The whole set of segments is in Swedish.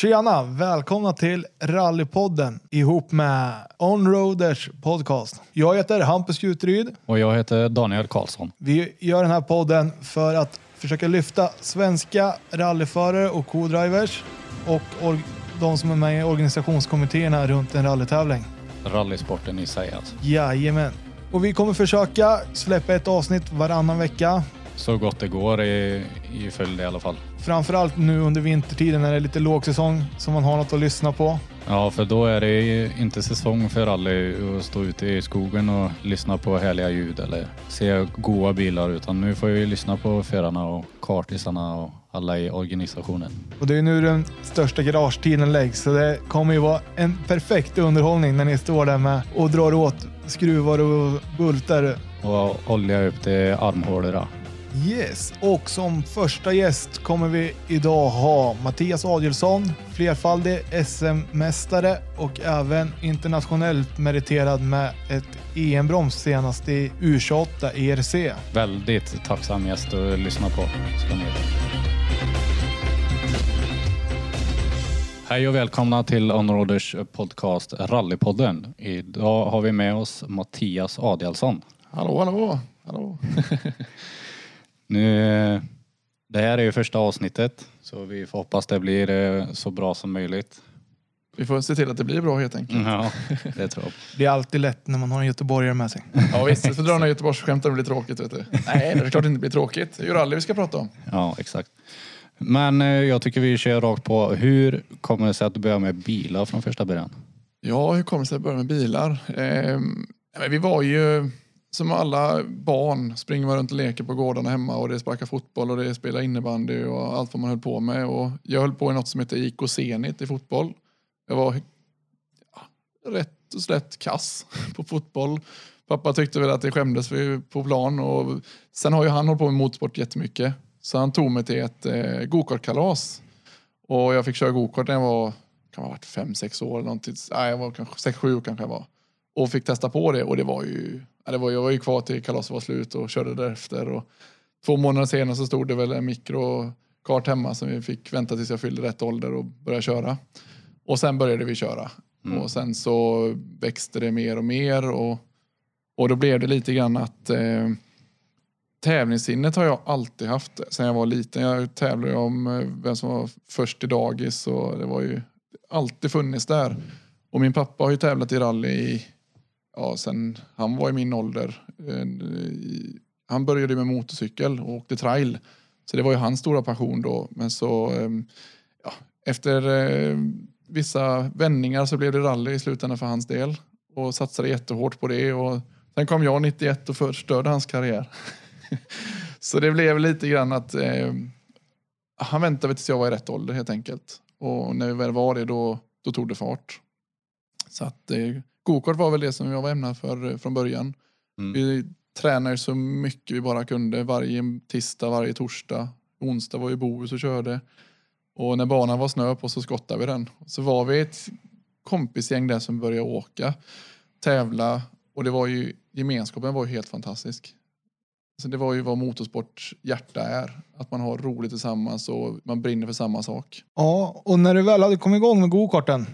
Tjena! Välkomna till Rallypodden ihop med Onroaders podcast. Jag heter Hampus Gutryd. Och jag heter Daniel Karlsson. Vi gör den här podden för att försöka lyfta svenska rallyförare och co-drivers och de som är med i organisationskommittéerna runt en rallytävling. Rallysporten i sig alltså. Jajamän. Och vi kommer försöka släppa ett avsnitt varannan vecka. Så gott det går i, i följd i alla fall. Framförallt nu under vintertiden när det är lite lågsäsong så man har något att lyssna på. Ja, för då är det inte säsong för rally att stå ute i skogen och lyssna på härliga ljud eller se goa bilar utan nu får vi lyssna på förarna och kartisarna och alla i organisationen. Och det är nu den största garagetiden läggs så det kommer ju vara en perfekt underhållning när ni står där med och drar åt skruvar och bultar. Och olja upp till armhålorna. Yes, och som första gäst kommer vi idag ha Mattias Adielsson, flerfaldig SM-mästare och även internationellt meriterad med ett EM-brons senast i U28 ERC. Väldigt tacksam gäst att lyssna på. Hej och välkomna till Onroaders podcast Rallypodden. Idag har vi med oss Mattias Adielsson. Hallå, hallå, hallå. Nu, det här är ju första avsnittet så vi får hoppas det blir eh, så bra som möjligt. Vi får se till att det blir bra helt enkelt. Ja, det tror jag. Det är alltid lätt när man har en göteborgare med sig. Ja visst, så drar några Göteborgsskämt och det blir tråkigt vet du. Nej, det är klart det inte blir tråkigt. Det är ju rally vi ska prata om. Ja, exakt. Men eh, jag tycker vi kör rakt på. Hur kommer det sig att du börjar med bilar från första början? Ja, hur kommer det sig att börja med bilar? Eh, vi var ju som alla barn springer man runt och leker på gårdarna hemma och det sparkar fotboll och det spelar innebandy och allt vad man höll på med. Och jag höll på i något som heter IK Zenit i fotboll. Jag var ja, rätt och slätt kass på fotboll. Pappa tyckte väl att det skämdes för på plan och sen har ju han hållit på med motorsport jättemycket. Så han tog mig till ett eh, gokartkalas. Och jag fick köra gokart när jag var, kan ha varit fem, sex år eller någonting. Nej, jag var kanske sex, sju kanske jag var. Och fick testa på det och det var ju, det var, jag var ju kvar till kalaset var slut och körde därefter. Och två månader senare så stod det väl en mikrokart hemma som vi fick vänta tills jag fyllde rätt ålder och börja köra. Och sen började vi köra. Mm. Och sen så växte det mer och mer och, och då blev det lite grann att eh, tävlingssinnet har jag alltid haft sen jag var liten. Jag tävlade om eh, vem som var först i dagis och det var ju alltid funnits där. Och min pappa har ju tävlat i rally i, ja, sen han var i min ålder. Eh, han började med motorcykel och åkte trail. Så det var ju hans stora passion då. Men så ehm, ja, efter ehm, vissa vändningar så blev det rally i slutändan för hans del. Och satsade jättehårt på det. Och sen kom jag 91 och förstörde hans karriär. så det blev lite grann att eh, han väntade tills jag var i rätt ålder helt enkelt. Och när vi väl var det då, då tog det fart. Så att eh, gokart var väl det som jag var ämnad för eh, från början. Mm. Vi tränade så mycket vi bara kunde. Varje tisdag, varje torsdag. Onsdag var i Bohus och körde. Och när banan var snö på så skottade vi den. Så var vi ett kompisgäng där som började åka, tävla. Och det var ju, gemenskapen var ju helt fantastisk. Så det var ju vad motorsport hjärta är. Att man har roligt tillsammans och man brinner för samma sak. Ja, och när du väl hade kommit igång med gokarten,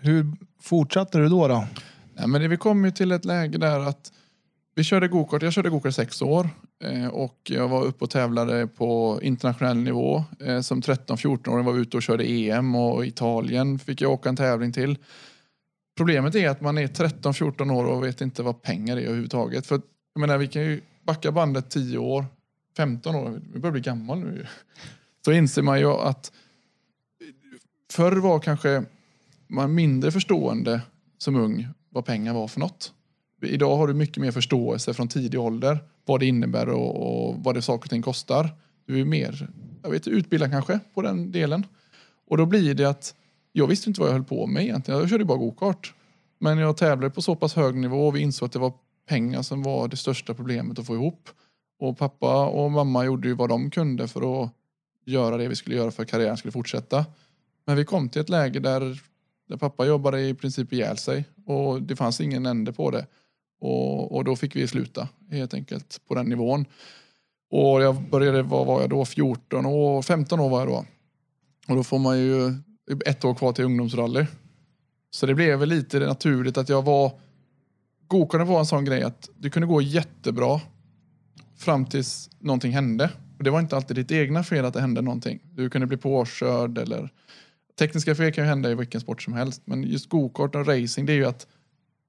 hur fortsatte du då? då? Nej, men det, vi kom ju till ett läge där att vi körde gokart. Jag körde gokart i sex år eh, och jag var uppe och tävlade på internationell nivå. Eh, som 13-14-åring var vi ute och körde EM och Italien fick jag åka en tävling till. Problemet är att man är 13-14 år och vet inte vad pengar är överhuvudtaget. För jag menar, vi kan ju backa bandet 10 år, 15 år, vi börjar bli gammal nu. Så inser man ju att förr var kanske man mindre förstående som ung vad pengar var för något. Idag har du mycket mer förståelse från tidig ålder vad det innebär och, och vad det saker och ting kostar. Du är mer jag vet, utbildad kanske på den delen. Och då blir det att jag visste inte vad jag höll på med egentligen. Jag körde bara gokart. Men jag tävlade på så pass hög nivå och vi insåg att det var pengar som var det största problemet att få ihop. Och pappa och mamma gjorde ju vad de kunde för att göra det vi skulle göra för att karriären skulle fortsätta. Men vi kom till ett läge där, där pappa jobbade i princip ihjäl sig och det fanns ingen ände på det. Och, och då fick vi sluta helt enkelt på den nivån. Och jag började, vad var jag då, 14 år, 15 år var jag då. Och då får man ju ett år kvar till ungdomsrally. Så det blev väl lite naturligt att jag var... Gokarten var en sån grej att det kunde gå jättebra fram tills någonting hände. Och det var inte alltid ditt egna fel att det hände någonting. Du kunde bli påkörd eller... Tekniska fel kan ju hända i vilken sport som helst. Men just gokart och racing det är ju att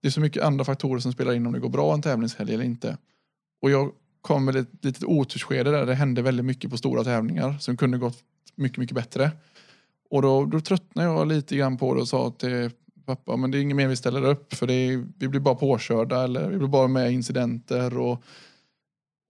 det är så mycket andra faktorer som spelar in om det går bra en tävlingshelg eller inte. Och jag kom med ett litet otursskede där det hände väldigt mycket på stora tävlingar som kunde gått mycket, mycket bättre. Och då, då tröttnade jag lite grann på det och sa till pappa, men det är inget mer vi ställer upp för det är, vi blir bara påkörda eller vi blir bara med i incidenter och,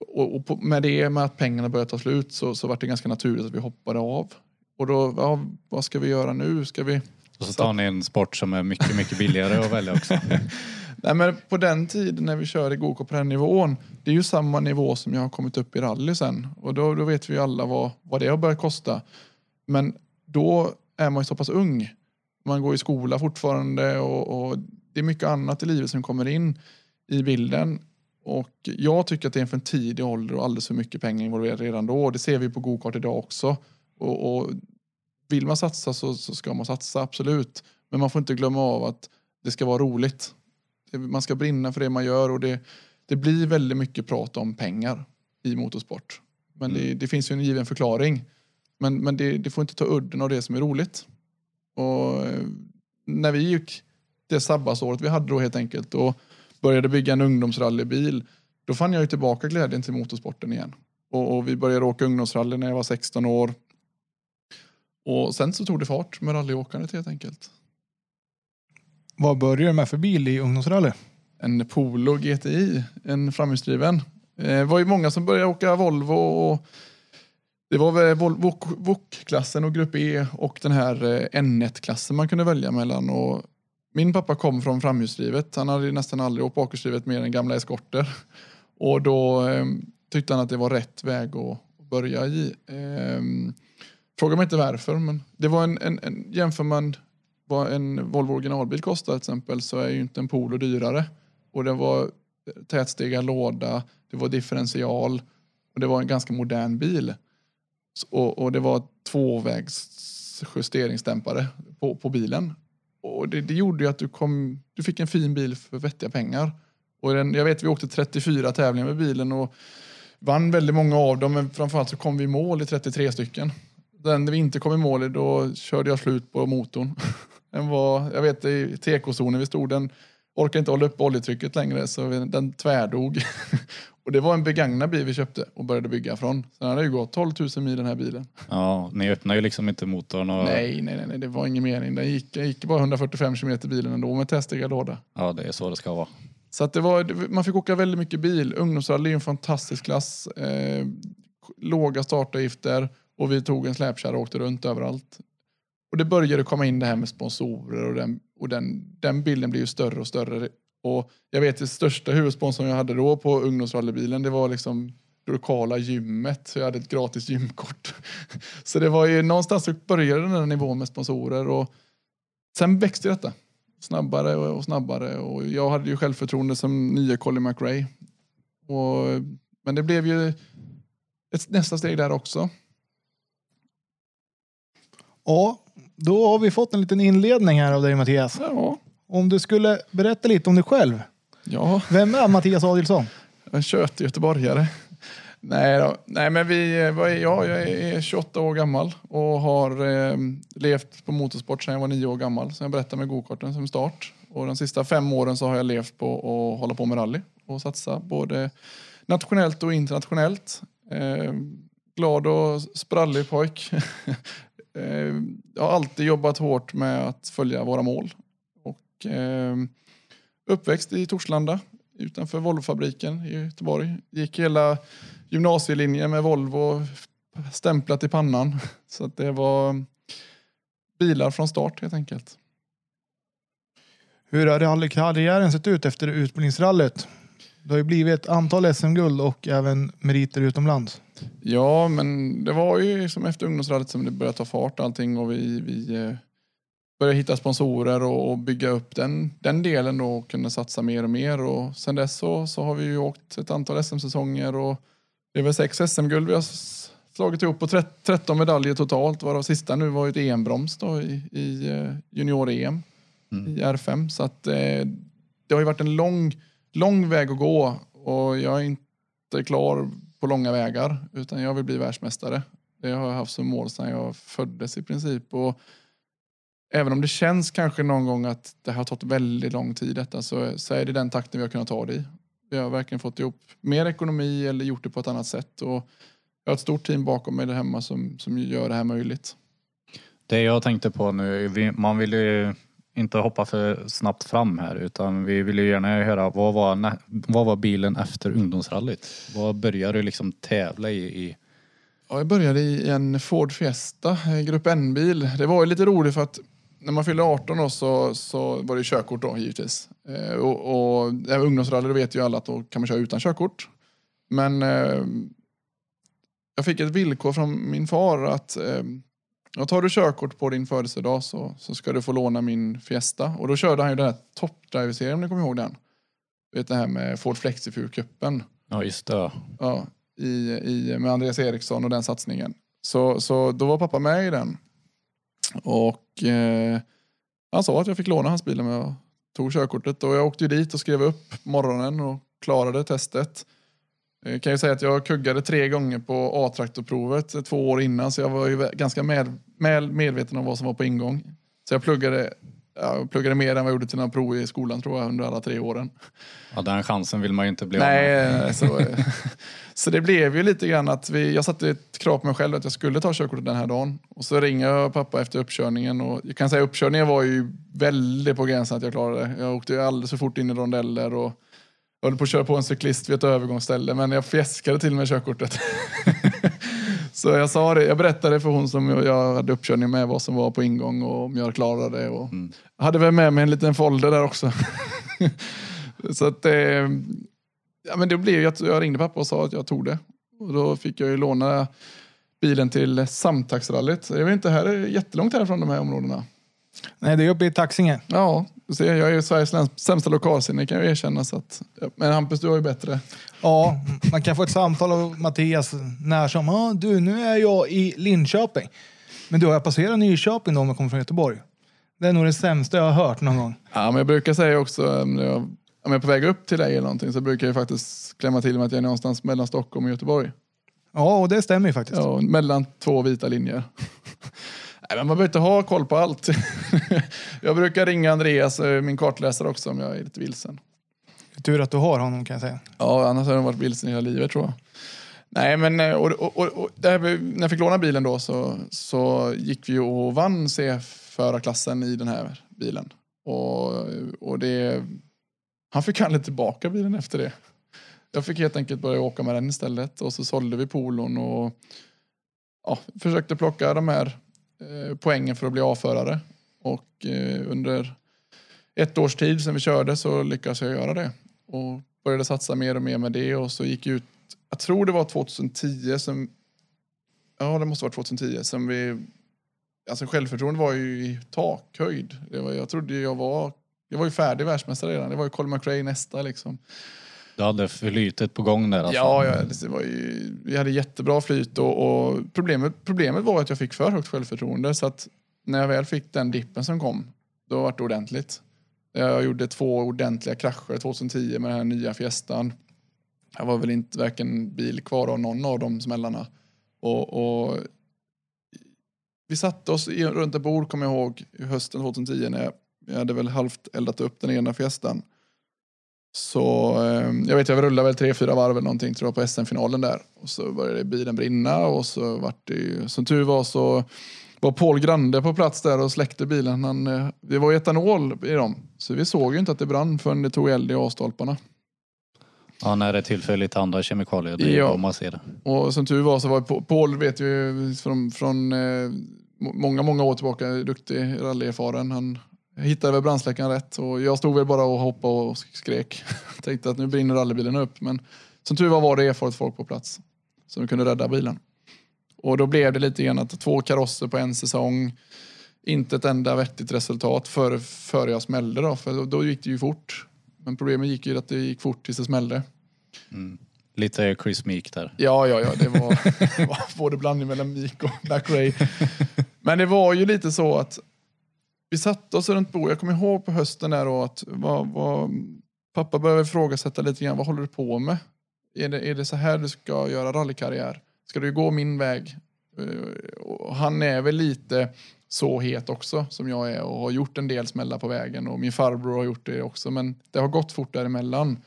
och, och på, med det, med att pengarna började ta slut så, så var det ganska naturligt att vi hoppade av. Och då, ja, vad ska vi göra nu? Ska vi... Och så tar ni en sport som är mycket, mycket billigare att välja också. Nej, men på den tiden när vi körde gokart på den nivån, det är ju samma nivå som jag har kommit upp i rally sen. Och då, då vet vi ju alla vad, vad det har börjat kosta. Men då är man ju så pass ung. Man går i skola fortfarande och, och det är mycket annat i livet som kommer in i bilden. Och jag tycker att det är en för tidig ålder och alldeles för mycket pengar involverade redan då. Det ser vi på gokart idag också. Och, och vill man satsa så, så, ska man satsa, absolut. Men man får inte glömma av att det ska vara roligt. Man ska brinna för det man gör och det, det blir väldigt mycket prat om pengar i motorsport. Men det, det finns ju en given förklaring. Men, men det, det, får inte ta udden av det som är roligt. Och eh, när vi gick det sabbatsåret vi hade då helt enkelt och började bygga en ungdomsrallybil, då fann jag ju tillbaka glädjen till motorsporten igen. Och, och vi började åka ungdomsrally när jag var 16 år. Och sen så tog det fart med rallyåkandet helt enkelt. Vad började du med för bil i ungdomsrally? En Polo GTI, en framhjulsdriven. Det eh, var ju många som började åka Volvo och det var väl VOK-klassen och Grupp E och den här eh, N1-klassen man kunde välja mellan. Och min pappa kom från framhjulsdrivet. Han hade nästan aldrig åkt bakhjulsdrivet mer än gamla eskorter. Och då eh, tyckte han att det var rätt väg att börja i. Eh, fråga mig inte varför, men det var en, en, en jämför man vad en Volvo originalbil kostar till exempel så är ju inte en Polo dyrare. Och det var tätstegad låda, det var differential och det var en ganska modern bil. Och, och det var tvåvägs justeringsdämpare på, på bilen. Och det, det, gjorde ju att du, kom, du fick en fin bil för vettiga pengar. Och den, jag vet vi åkte 34 tävlingar med bilen och vann väldigt många av dem men framförallt så kom vi i mål i 33 stycken. Den vi inte kom i mål i då körde jag slut på motorn. Den var, jag vet i tekozonen vi stod, den orkade inte hålla upp oljetrycket längre så den tvärdog. och det var en begagnad bil vi köpte och började bygga från. Sen hade det ju gått 12 000 mil den här bilen. Ja, ni öppnade ju liksom inte motorn och... Nej, nej, nej, det var ingen mening. Den gick, gick bara 145 km bilen ändå med testigad låda. Ja, det är så det ska vara. Så att det var, man fick åka väldigt mycket bil. Ungdomsrally är en fantastisk klass. Eh, låga startavgifter och vi tog en släpkärra och åkte runt överallt. Och det började komma in det här med sponsorer och den, och den, den bilden blev ju större och större. Och jag vet det största huvudsponsorn jag hade då på ungdomsrallybilen det var liksom det lokala gymmet. Så jag hade ett gratis gymkort. Så det var ju någonstans så började den här nivån med sponsorer och sen växte detta snabbare och snabbare och jag hade ju självförtroende som nya Colin McRae. Och, men det blev ju ett nästa steg där också. Ja, då har vi fått en liten inledning här av dig Mattias. Ja. Om du skulle berätta lite om dig själv. Ja. Vem är Mattias Adilsson? En göteborgare. Nej, då. Nej men vi, vad är jag? Jag är 28 år gammal och har eh, levt på motorsport sedan jag var 9 år gammal. Så jag berättade med gokarten som start. Och de sista fem åren så har jag levt på att hålla på med rally och satsa både nationellt och internationellt. Eh, glad och sprallig pojk. Eh, jag har alltid jobbat hårt med att följa våra mål. Och, eh, uppväxt i Torslanda utanför Volvofabriken i Göteborg. Gick hela gymnasielinjen med Volvo stämplat i pannan. Så att det var bilar från start helt enkelt. Hur har rallykarriären sett ut efter utbildningsrallyt? Det har ju blivit ett antal SM-guld och även meriter utomlands. Ja, men det var ju som efter ungdomsrallyt som det började ta fart allting och vi, vi eh, började hitta sponsorer och, bygga upp den, den delen då och kunna satsa mer och mer. Och sen dess så, så har vi ju åkt ett antal SM-säsonger och det är väl sex SM-guld vi har slagit ihop på 13 medaljer totalt, varav sista nu var ett EM-broms då i, i eh, junior-EM mm. i R5. Så att eh, det har ju varit en lång, lång väg att gå och jag är inte klar på långa vägar utan jag vill bli världsmästare. Det har jag haft som mål sedan jag föddes i princip. Och även om det känns kanske någon gång att det har tagit väldigt lång tid detta så, så är det den takten vi har kunnat ta det i. Vi har verkligen fått ihop mer ekonomi eller gjort det på ett annat sätt. Och jag har ett stort team bakom mig där hemma som, som gör det här möjligt. Det jag tänkte på nu, man vill ju inte hoppa för snabbt fram här utan vi vill ju gärna höra vad var, vad var bilen efter ungdomsrallyt? Vad började du liksom tävla i? i? Ja, jag började i en Ford Fiesta, Grupp N-bil. Det var ju lite roligt för att när man fyllde 18 då så, så var det körkort då givetvis. Eh, och, och ungdomsrally då vet ju alla att då kan man köra utan körkort. Men eh, jag fick ett villkor från min far att eh, tar du körkort på din födelsedag så, så ska du få låna min Fiesta. Och då körde han ju den här toppdriver-serien om ni kommer ihåg den. Vet det här med Ford Flexifuel-cupen. Ja just det. Ja, i, i, med Andreas Eriksson och den satsningen. Så, så då var pappa med i den. Och eh, han sa att jag fick låna hans bil med jag tog körkortet. Och jag åkte dit och skrev upp morgonen och klarade testet. Jag eh, kan ju säga att jag kuggade tre gånger på A-traktorprovet två år innan så jag var ju ganska med, med, medveten om vad som var på ingång. Så jag pluggade, jag pluggade mer än vad jag gjorde till några prov i skolan tror jag under alla tre åren. Ja, den chansen vill man ju inte bli Nej, av med. Så, så det blev ju lite grann att vi, jag satte ett krav på mig själv att jag skulle ta körkortet den här dagen. Och så ringer jag pappa efter uppkörningen och jag kan säga uppkörningen var ju väldigt på gränsen att jag klarade det. Jag åkte alldeles för fort in i rondeller och jag höll på att köra på en cyklist vid ett övergångsställe men jag fjäskade till med körkortet. så jag sa det, jag berättade för hon som jag hade uppkörning med vad som var på ingång och om jag klarade det. Och mm. Jag hade väl med mig en liten folder där också. så att eh, ja, men det blev att jag ringde pappa och sa att jag tog det. Och då fick jag ju låna bilen till Samtaxrallyt. Det är inte här jättelångt härifrån de här områdena. Nej, det är uppe i Taxinge. Ja, så jag är ju Sveriges sämsta lokalsinne kan jag erkänna. Så att, men Hampus, du har ju bättre. Ja, man kan få ett samtal av Mattias när som, ah, du nu är jag i Linköping. Men du har jag passerat Nyköping då om jag kommer från Göteborg? Det är nog det sämsta jag har hört någon gång. Ja, men jag brukar säga också, om jag, om jag är på väg upp till dig eller någonting så brukar jag faktiskt klämma till med att jag är någonstans mellan Stockholm och Göteborg. Ja, och det stämmer ju faktiskt. Ja, mellan två vita linjer. Nej, men man behöver inte ha koll på allt. jag brukar ringa Andreas, eh, min kartläsare också, om jag är lite vilsen. Tur att du har honom kan jag säga. Ja, annars hade jag varit vilsen hela livet tror jag. Nej, men eh, och, och, och, här, när jag fick låna bilen då så, så gick vi och vann C-förarklassen i den här bilen. Och, och det, han fick aldrig tillbaka bilen efter det. Jag fick helt enkelt börja åka med den istället och så sålde vi polon och ja, försökte plocka de här Eh, poängen för att bli A-förare. Och eh, under ett års tid sedan vi körde så lyckades jag göra det. Och började satsa mer och mer med det och så gick ut, jag tror det var 2010 som, ja det måste vara 2010 som vi, alltså självförtroendet var ju i takhöjd. Det var, jag trodde jag var, jag var ju färdig världsmästare redan. Det var ju Colin McRae nästa liksom. Du hade flytet på gång där alltså? Ja, ja det var ju, vi hade jättebra flyt och, och, problemet, problemet var att jag fick för högt självförtroende så att när jag väl fick den dippen som kom, då var det ordentligt. Jag gjorde två ordentliga krascher 2010 med den här nya Fiestan. Jag var väl inte varken bil kvar av någon av de smällarna. Och, och vi satte oss runt ett bord, kommer jag ihåg, hösten 2010 när jag hade väl halvt eldat upp den ena Fiestan. Så eh, jag vet, jag rullade väl tre, fyra varv eller någonting tror jag på SM-finalen där. Och så började bilen brinna och så vart det ju, som tur var så var Paul Grande på plats där och släckte bilen. Han, eh, det var etanol i dem. Så vi såg ju inte att det brann förrän det tog eld i A-stolparna. Ja, när det tillför lite andra kemikalier, det ja. man ser det. Och som tur var så var Paul, vet ju från, från eh, många, många år tillbaka, duktig rallyerfaren. Han jag hittade väl brandsläckaren rätt och jag stod väl bara och hoppade och skrek. Tänkte att nu brinner rallybilen upp. Men som tur var var det erfaret folk på plats som kunde rädda bilen. Och då blev det lite grann att två karosser på en säsong. Inte ett enda vettigt resultat före, före jag smällde då, för då, gick det ju fort. Men problemet gick ju att det gick fort tills det smällde. Mm. Lite Chris Meek där. Ja, ja, ja. Det var, det var både blandning mellan Meek och McRae. Men det var ju lite så att vi satte oss runt bordet. Jag kommer ihåg på hösten där då att vad, vad, pappa började ifrågasätta lite grann. Vad håller du på med? Är det, är det så här du ska göra rallykarriär? Ska du gå min väg? Eh, och han är väl lite så het också som jag är och har gjort en del smällar på vägen och min farbror har gjort det också men det har gått fort däremellan.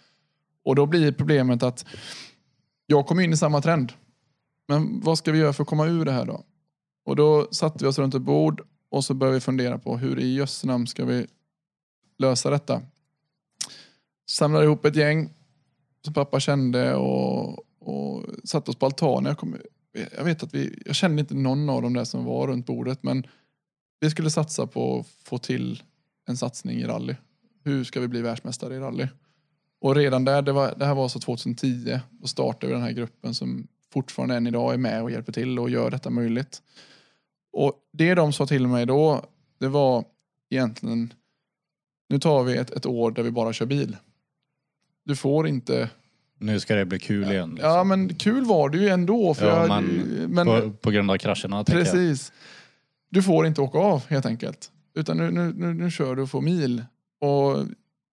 Och då blir problemet att jag kommer in i samma trend. Men vad ska vi göra för att komma ur det här då? Och då satte vi oss runt ett bord och så börjar vi fundera på hur i jösse namn ska vi lösa detta? Samlar ihop ett gäng som pappa kände och, och satte oss på altanen. Jag, kom, jag vet att vi, jag kände inte någon av dem där som var runt bordet men vi skulle satsa på att få till en satsning i rally. Hur ska vi bli världsmästare i rally? Och redan där, det, var, det här var så 2010, då startade vi den här gruppen som fortfarande än idag är med och hjälper till och gör detta möjligt. Och det de sa till mig då, det var egentligen, nu tar vi ett, ett år där vi bara kör bil. Du får inte Nu ska det bli kul igen. Liksom. Ja men kul var det ju ändå. För Ja, jag, men men på, på grund av krascherna precis. Du får inte åka av helt enkelt. Utan nu, nu, nu, nu kör du och får mil. Och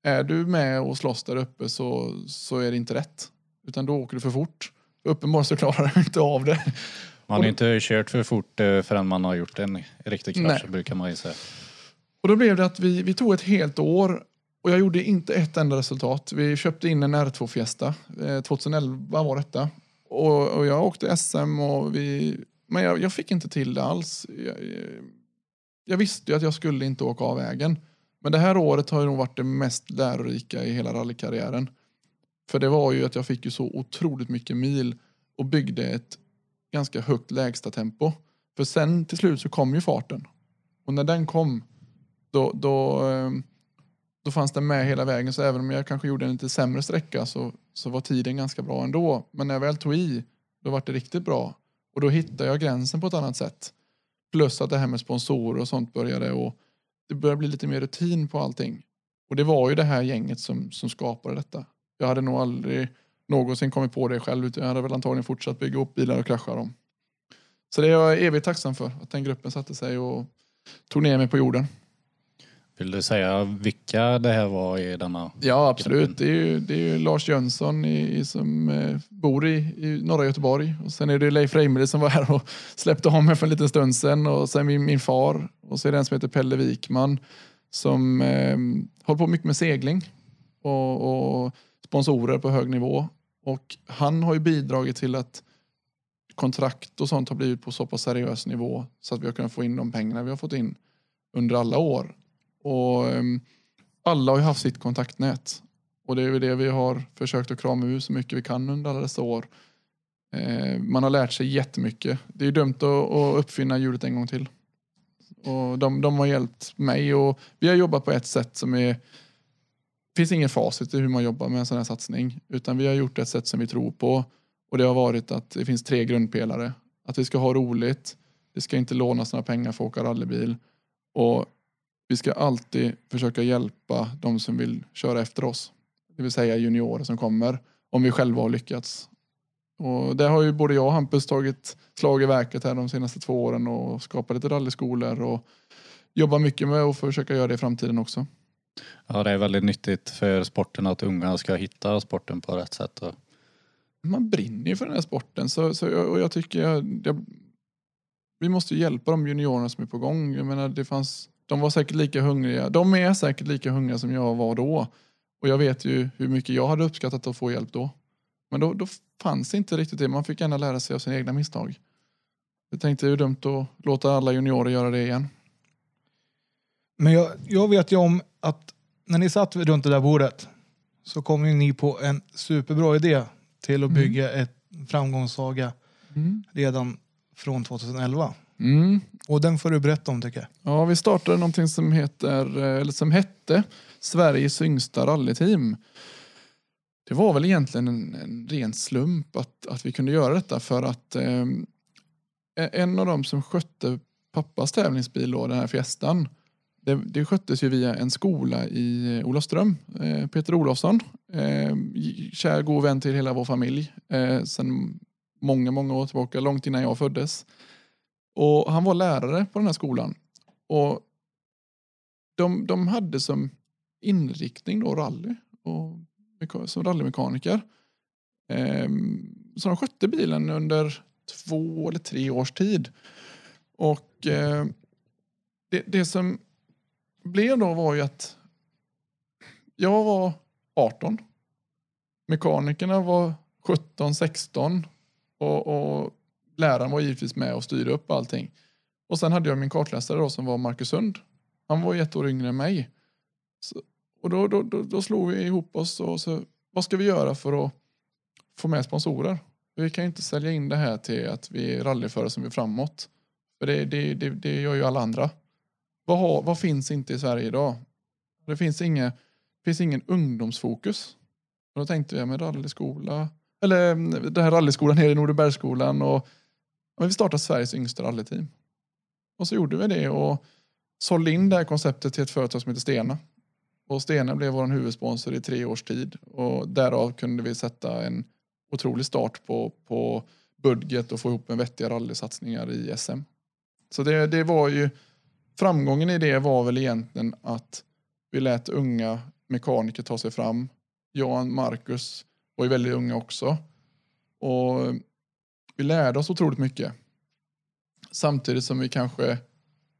är du med och slåss där uppe så, så är det inte rätt. Utan då åker du för fort. Uppenbarligen så klarar du inte av det. Man har inte kört för fort eh, förrän man har gjort en riktig krasch Nej. brukar man ju säga. Och då blev det att vi, vi tog ett helt år och jag gjorde inte ett enda resultat. Vi köpte in en R2 Fiesta. Eh, 2011 var detta. Och, och jag åkte SM och vi... Men jag, jag fick inte till det alls. Jag, jag visste ju att jag skulle inte åka av vägen. Men det här året har ju nog varit det mest lärorika i hela rallykarriären. För det var ju att jag fick ju så otroligt mycket mil och byggde ett ganska högt lägsta tempo. För sen till slut så kom ju farten. Och när den kom då, då, ehm, då fanns den med hela vägen. Så även om jag kanske gjorde en lite sämre sträcka så, så var tiden ganska bra ändå. Men när jag väl tog i, då var det riktigt bra. Och då hittade jag gränsen på ett annat sätt. Plus att det här med sponsorer och sånt började och det började bli lite mer rutin på allting. Och det var ju det här gänget som, som skapade detta. Jag hade nog aldrig någonsin kommit på det själv utan jag hade väl antagligen fortsatt bygga upp bilar och krascha dem. Så det är jag evigt tacksam för, att den gruppen satte sig och tog ner mig på jorden. Vill du säga vilka det här var i denna? Ja, absolut. Det är ju, det är ju Lars Jönsson i, som eh, bor i, i norra Göteborg. Och sen är det Leif Reimerud som var här och släppte av mig för en liten stund sedan. Och sen min, min far. Och så är det en som heter Pelle Wikman som eh, håller på mycket med segling och, och sponsorer på hög nivå. Och han har ju bidragit till att kontrakt och sånt har blivit på så pass seriös nivå så att vi har kunnat få in de pengarna vi har fått in under alla år. Och ehm, alla har ju haft sitt kontaktnät. Och det är det vi har försökt att krama ur så mycket vi kan under alla dessa år. Eh, man har lärt sig jättemycket. Det är ju dumt att, att uppfinna hjulet en gång till. Och de, de har hjälpt mig och vi har jobbat på ett sätt som är finns ingen facit i hur man jobbar med en sån här satsning. Utan vi har gjort ett sätt som vi tror på. Och det har varit att det finns tre grundpelare. Att vi ska ha roligt. Det ska inte lånas några pengar för att åka rallybil. Och vi ska alltid försöka hjälpa de som vill köra efter oss. Det vill säga juniorer som kommer. Om vi själva har lyckats. Och där har ju både jag och Hampus tagit slag i verket här de senaste två åren och skapat lite rallyskolor och jobbar mycket med att försöka göra det i framtiden också. Ja, det är väldigt nyttigt för sporten att unga ska hitta sporten på rätt sätt. Och man brinner ju för den här sporten. Så, så, jag- och jag tycker jag, jag, vi måste hjälpa de juniorerna som är på gång. Jag menar, det fanns, de var säkert lika hungriga. De är säkert lika hungriga som jag var då. Och jag vet ju hur mycket jag hade uppskattat att få hjälp då. Men då, då fanns inte riktigt det. Man fick gärna lära sig av sina egna misstag. Jag tänkte det är dumt att låta alla juniorer göra det igen. Men jag, jag vet ju om att när ni satt runt det där bordet så kom ju ni på en superbra idé till att Mm. bygga ett framgångssaga redan från 2011. Mm. Och den får du berätta om tycker jag. Ja, vi startade någonting som heter, eh, eller som hette Sveriges yngsta rallyteam. Det var väl egentligen en, en ren slump att, att vi kunde göra detta för att eh, en av de som skötte pappas tävlingsbil då, den här Fiestan, det, det sköttes ju via en skola i eh, Olofström. Eh, Peter Olofsson, eh, kär god vän till hela vår familj eh, sen många, många år tillbaka, långt innan jag föddes. Och han var lärare på den här skolan. Och de, de hade som inriktning då rally och som rallymekaniker. Eh, så de skötte bilen under två eller tre års tid. Och eh, det, det som blev då var ju att jag var 18. Mekanikerna var 17, 16 och, och läraren var givetvis med och styrde upp allting. Och sen hade jag min kartläsare då som var Marcus Sund. Han var ett år yngre än mig. Så, och då, då, då, då, slog vi ihop oss och så, vad ska vi göra för att få med sponsorer? Vi kan ju inte sälja in det här till att vi är rallyförare som är framåt. För det, det, det, det gör ju alla andra. Vad, har, vad finns inte i Sverige idag? Det finns, inga, finns ingen ungdomsfokus. Och då tänkte jag med rallyskola, eller mm, den här rallyskolan här i Nordenbergsskolan och men vi startade Sveriges yngsta rallyteam. Och så gjorde vi det och sålde in det här konceptet till ett företag som heter Stena. Och Stena blev vår huvudsponsor i tre års tid och därav kunde vi sätta en otrolig start på, på budget och få ihop en vettiga rallysatsningar i SM. Så det, det var ju framgången i det var väl egentligen att vi lät unga mekaniker ta sig fram. Jan, Marcus var ju väldigt unga också. Och vi lärde oss otroligt mycket. Samtidigt som vi kanske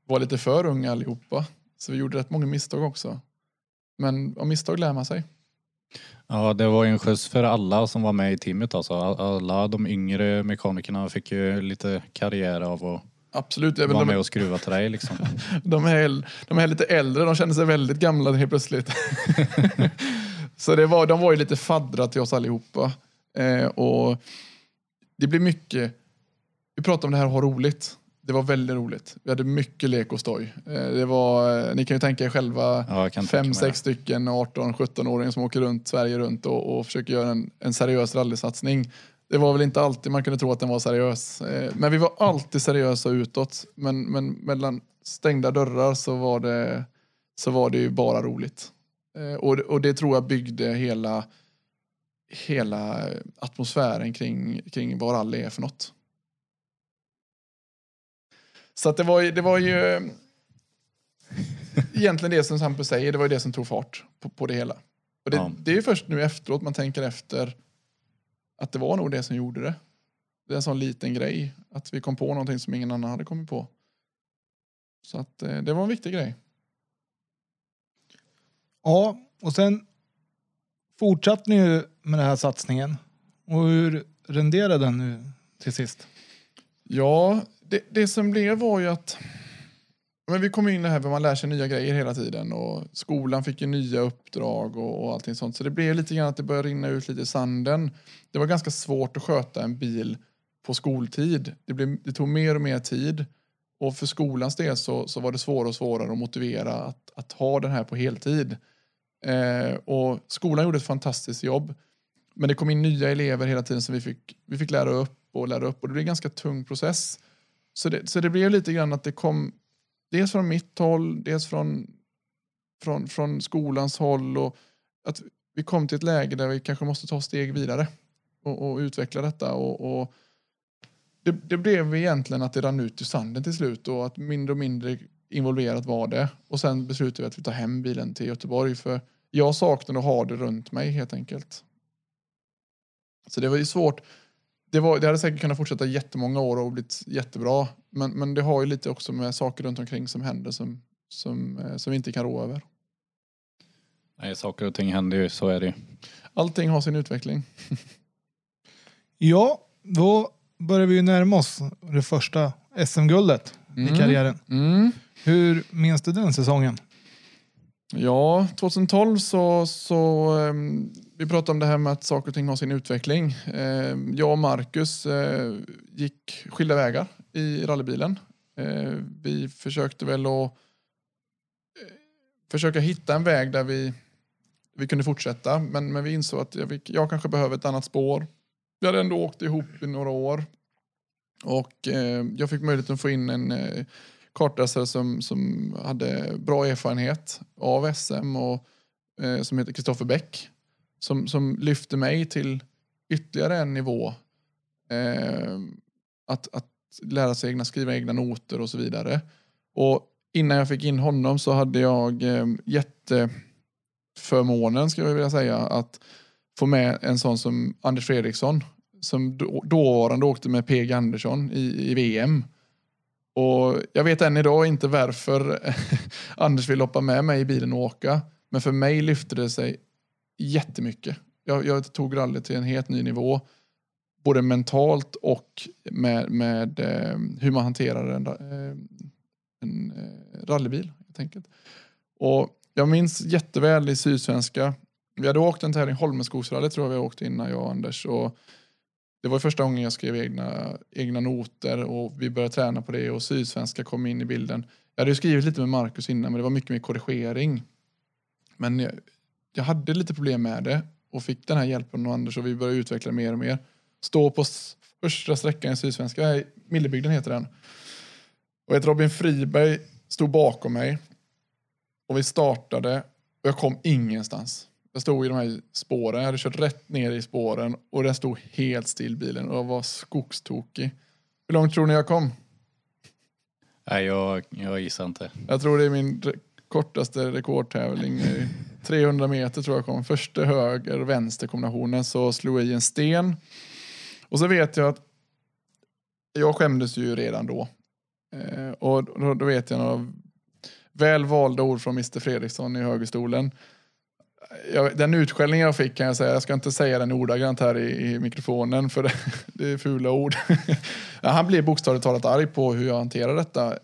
var lite för unga allihopa. Så vi gjorde rätt många misstag också. Men av misstag lär man sig. Ja, det var en skjuts för alla som var med i teamet alltså. Alla de yngre mekanikerna fick ju lite karriär av att Absolut. Även vara med och skruva till dig liksom. de, är, de är lite äldre, de känner sig väldigt gamla helt plötsligt. så det var, de var ju lite faddra till oss allihopa. Eh, och det blir mycket, vi pratade om det här att ha roligt. Det var väldigt roligt. Vi hade mycket lek och stoj. Eh, det var, ni kan ju tänka er själva ja, fem, sex stycken 18-17-åringar som åker runt Sverige runt och, och försöker göra en, en seriös rallysatsning. Det var väl inte alltid man kunde tro att den var seriös. Eh, men vi var alltid seriösa utåt. Men, men mellan stängda dörrar så var det, så var det ju bara roligt. Och, och det tror jag byggde hela, hela atmosfären kring, kring vad rally är för något. Så att det var det var ju egentligen det som Sampe säger, det var ju det som tog fart på, på det hela. Och det, ja. det är ju först nu efteråt man tänker efter att det var nog det som gjorde det. Det är en sån liten grej, att vi kom på någonting som ingen annan hade kommit på. Så att eh, det var en viktig grej. Ja, och sen fortsatte ni ju med den här satsningen. Och hur renderade den nu till sist? Ja, det, det som blev var ju att men vi kom in i det här där man lär sig nya grejer hela tiden och skolan fick ju nya uppdrag och, och allting sånt. Så det blev lite grann att det började rinna ut lite i sanden. Det var ganska svårt att sköta en bil på skoltid. Det, blev, det tog mer och mer tid. Och för skolans del så, så var det svårare och svårare att motivera att, att ha den här på heltid. Eh, och skolan gjorde ett fantastiskt jobb. Men det kom in nya elever hela tiden som vi fick, vi fick lära upp och lära upp. Och det blev en ganska tung process. Så det, så det blev lite grann att det kom dels från mitt håll, dels från, från, från skolans håll. Och att vi kom till ett läge där vi kanske måste ta steg vidare och, och utveckla detta. Och, och det, det, blev egentligen att det rann ut i sanden till slut och att mindre och mindre involverat var det. Och sen beslutade vi att vi tar hem bilen till Göteborg för jag saknade att ha det runt mig helt enkelt. Så det var ju svårt det, var, det hade säkert kunnat fortsätta jättemånga år och blivit jättebra. Men, men det har ju lite också med saker runt omkring som händer som, som, eh, som vi inte kan rå över. Nej, saker och ting händer ju, så är det Allting har sin utveckling. ja, då börjar vi ju närma oss det första SM-guldet mm. i karriären. Mm. Hur minns du den säsongen? Ja, 2012 så, så um, vi pratade om det här med att saker och ting har sin utveckling. Eh, jag och Marcus eh, gick skilda vägar i rallybilen. Eh, vi försökte väl att försöka hitta en väg där vi, vi kunde fortsätta. Men, men vi insåg att jag, jag kanske behöver ett annat spår. Vi hade ändå åkt ihop i några år. Och jag fick möjligheten att få in en kartläsare som, som hade bra erfarenhet av SM och som heter Kristoffer Bäck som, som lyfte mig till ytterligare en nivå. Eh, att, att lära sig egna, skriva egna noter och så vidare. Och innan jag fick in honom så hade jag eh, jätteförmånen, skulle jag vilja säga, att få med en sån som Anders Fredriksson som då, dåvarande åkte med PG Andersson i, i VM. Och jag vet än idag inte varför Anders vill hoppa med mig i bilen och åka. Men för mig lyfte det sig jättemycket. Jag, jag tog rallyt till en helt ny nivå. Både mentalt och med, med eh, hur man hanterar en, eh, en eh, rallybil. Helt enkelt. Och jag minns jätteväl i Sydsvenska. Vi hade åkt en tävling, Holmenskogsrallyt tror jag vi åkte innan jag och Anders. Och det var första gången jag skrev egna, egna noter och vi började träna på det och Sydsvenska kom in i bilden. Jag hade ju skrivit lite med Marcus innan men det var mycket mer korrigering. Men eh, jag, hade lite problem med det och fick den här hjälpen av Anders och vi började utveckla mer och mer. Stå på första sträckan i Sydsvenska, Millebygden heter den. Och ett Robin Friberg stod bakom mig och vi startade och jag kom ingenstans. Jag stod i de här spåren, jag hade kört rätt ner i spåren och den stod helt still bilen och jag var skogstokig. Hur långt tror ni jag kom? Nej, jag, jag gissar inte. Jag tror det är min kortaste rekordtävling. 300 meter tror jag kom. Första höger vänster kombinationen så slog jag i en sten. Och så vet jag att jag skämdes ju redan då. Eh, och då, då, vet jag några väl valda ord från Mr Fredriksson i högerstolen. Jag, den utskällning jag fick kan jag säga, jag ska inte säga den ordagrant här i, i mikrofonen för det, det är fula ord. Han blev bokstavligt talat arg på hur jag hanterar detta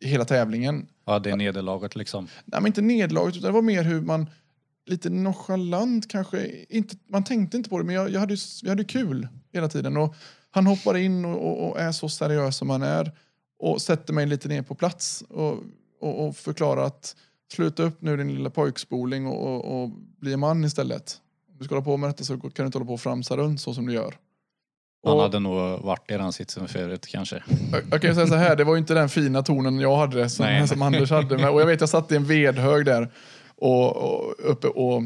hela tävlingen. Ja, det är nederlaget liksom. Nej, men inte nederlaget, utan det var mer hur man lite nonchalant kanske, inte, man tänkte inte på det, men jag, jag, hade, jag hade kul hela tiden. Och han hoppar in och, och, och, är så seriös som han är och sätter mig lite ner på plats och, och, och förklarar att sluta upp nu din lilla pojkspoling och, och, och bli man istället. Om du ska hålla på med detta så kan du inte hålla på och framsa runt så som du gör. Han hade nog varit i den sitsen förut kanske. Jag kan säga så här, det var ju inte den fina tonen jag hade som, som Anders hade. Och jag vet, jag satt i en vedhög där och, och, uppe och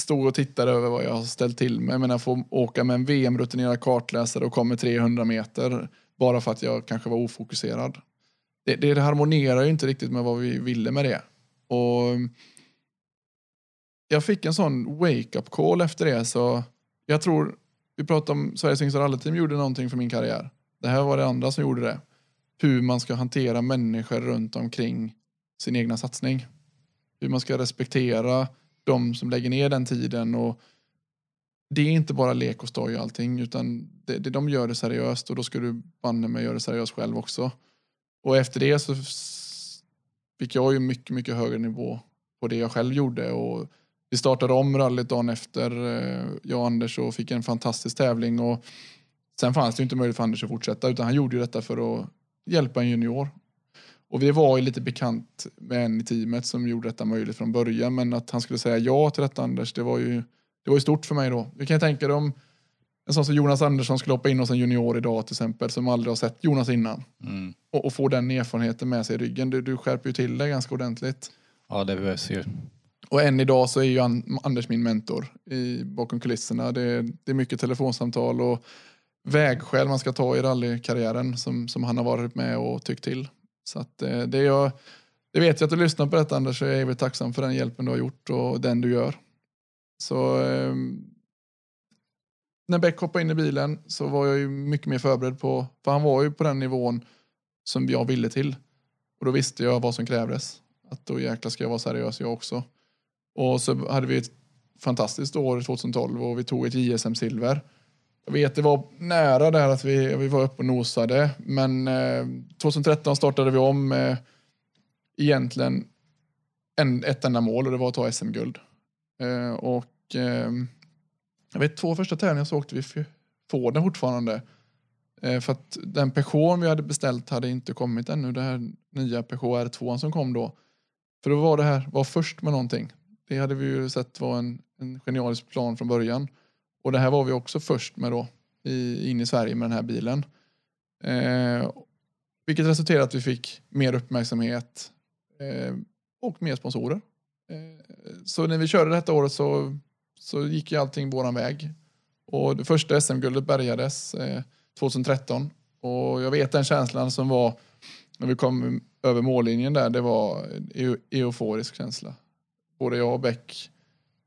stod och tittade över vad jag har ställt till med. Jag menar, få åka med en VM-rutinerad kartläsare och kommer 300 meter bara för att jag kanske var ofokuserad. Det, det harmonerar ju inte riktigt med vad vi ville med det. Och jag fick en sån wake-up call efter det så jag tror vi pratade om Sveriges yngsta rallyteam gjorde någonting för min karriär. Det här var det andra som gjorde det. Hur man ska hantera människor runt omkring sin egna satsning. Hur man ska respektera de som lägger ner den tiden och det är inte bara lek och stoj och allting utan det, det, de gör det seriöst och då ska du banne mig göra det seriöst själv också. Och efter det så fick jag ju mycket, mycket högre nivå på det jag själv gjorde och vi startade om rallyt dagen efter, eh, jag och Anders, och fick en fantastisk tävling. Och sen fanns det inte möjlighet för Anders att fortsätta, utan han gjorde detta för att hjälpa en junior. Och vi var ju lite bekant med en i teamet som gjorde detta möjligt från början, men att han skulle säga ja till detta Anders, det var ju, det var ju stort för mig då. Vi kan tänka dig om en sån som Jonas Andersson skulle hoppa in hos en junior idag till exempel, som aldrig har sett Jonas innan. Mm. Och, och, få den erfarenheten med sig i ryggen. Du, du skärper ju till dig ganska ordentligt. Ja, det behövs ju. Och än idag så är ju Anders min mentor i, bakom kulisserna. Det, det är mycket telefonsamtal och vägskäl man ska ta i rallykarriären som, som han har varit med och tyckt till. Så att eh, det, är jag, det vet jag att du lyssnar på detta Anders, och jag är väl tacksam för den hjälpen du har gjort och den du gör. Så eh, när Beck hoppade in i bilen så var jag ju mycket mer förberedd på, för han var ju på den nivån som jag ville till. Och då visste jag vad som krävdes. Att då jäklar ska jag vara seriös jag också. Och så hade vi ett fantastiskt år 2012 och vi tog ett JSM-silver. Jag vet det var nära där att vi, vi var uppe och nosade men eh, 2013 startade vi om med egentligen en, ett enda mål och det var att ta SM-guld. Eh, och eh, jag vet två första tävlingar så åkte vi Forden fortfarande. Eh, för att den Peugeot vi hade beställt hade inte kommit ännu. Det här nya Peugeot R2 som kom då. För då var det här, var först med någonting. Det hade vi ju sett var en, en genialisk plan från början. Och det här var vi också först med då i, in i Sverige med den här bilen. Eh, vilket resulterade i att vi fick mer uppmärksamhet eh, och mer sponsorer. Eh, så när vi körde detta året så, så gick ju allting våran väg. Och det första SM-guldet bärgades eh, 2013 och jag vet den känslan som var när vi kom över mållinjen där, det var en euforisk känsla. Både jag och Beck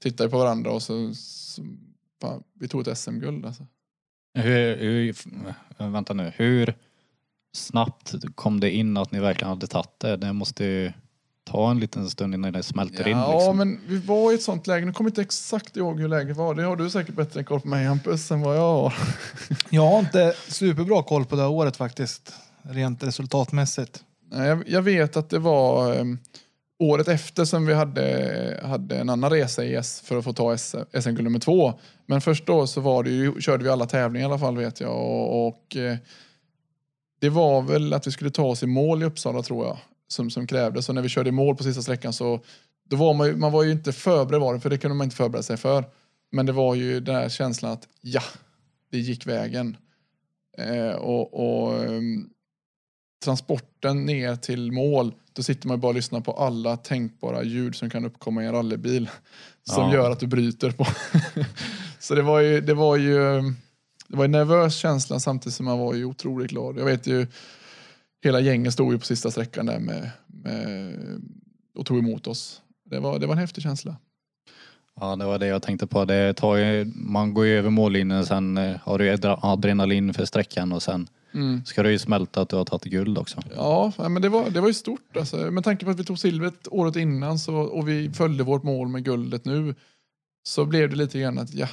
tittade på varandra och så, så fan, vi tog ett SM-guld alltså. Hur, hur, vänta nu, hur snabbt kom det in att ni verkligen hade tagit det? Det måste ju ta en liten stund innan det smälter ja, in. Ja, Liksom. men vi var i ett sånt läge. Nu kommer jag inte exakt ihåg hur läget var. Det har du säkert bättre koll på mig Hampus än vad jag har. Jag har inte superbra koll på det här året faktiskt, rent resultatmässigt. Nej, Jag, jag vet att det var eh, året efter som vi hade, hade en annan resa i S för att få ta SM-guld nummer två. Men först då så var det ju, körde vi alla tävlingar i alla fall vet jag. Och, och eh, det var väl att vi skulle ta oss i mål i Uppsala tror jag. Som, som krävdes. Och när vi körde i mål på sista sträckan så då var man, ju, man var ju inte förberedd var det, för det kunde man inte förbereda sig för. Men det var ju den här känslan att ja, det gick vägen. Eh, och, och ehm, transporten ner till mål, då sitter man bara och lyssnar på alla tänkbara ljud som kan uppkomma i en rallybil. Som Ja. gör att du bryter på. så det var ju, det var ju det var en nervös känsla samtidigt som man var ju otroligt glad. Jag vet ju, hela gänget stod ju på sista sträckan där med, med, och tog emot oss. Det var, det var en häftig känsla. Ja, det var det jag tänkte på. Det tar ju, man går ju över mållinjen, sen eh, har du adre- adrenalin för sträckan och sen ska du ju smälta att du har tagit guld också. Ja, men det var, det var ju stort. Alltså. Med tanke på att vi tog silvret året innan så, och vi följde vårt mål med guldet nu så blev det lite grann att ja,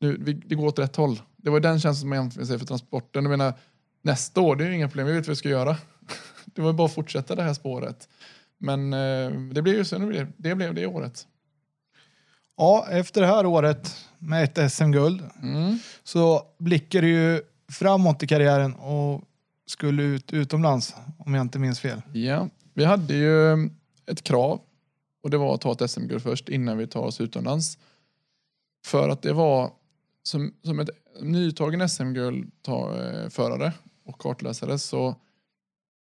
nu, vi, det går åt rätt håll. Det var den känslan man jämför sig för transporten. Jag menar, nästa år, det är ju inga problem, vi vet vad vi ska göra. Det var ju bara att fortsätta det här spåret. Men eh, det blev ju så, det blev det, blev det året. Ja, efter det här året med ett SM-guld Mm. så blickar du ju framåt i karriären och skulle ut utomlands, om jag inte minns fel. Ja, vi hade ju ett krav och det var att ta ett SM-guld först innan vi tar oss utomlands. För att det var som, som ett nytagen SM-guldförare och kartläsare så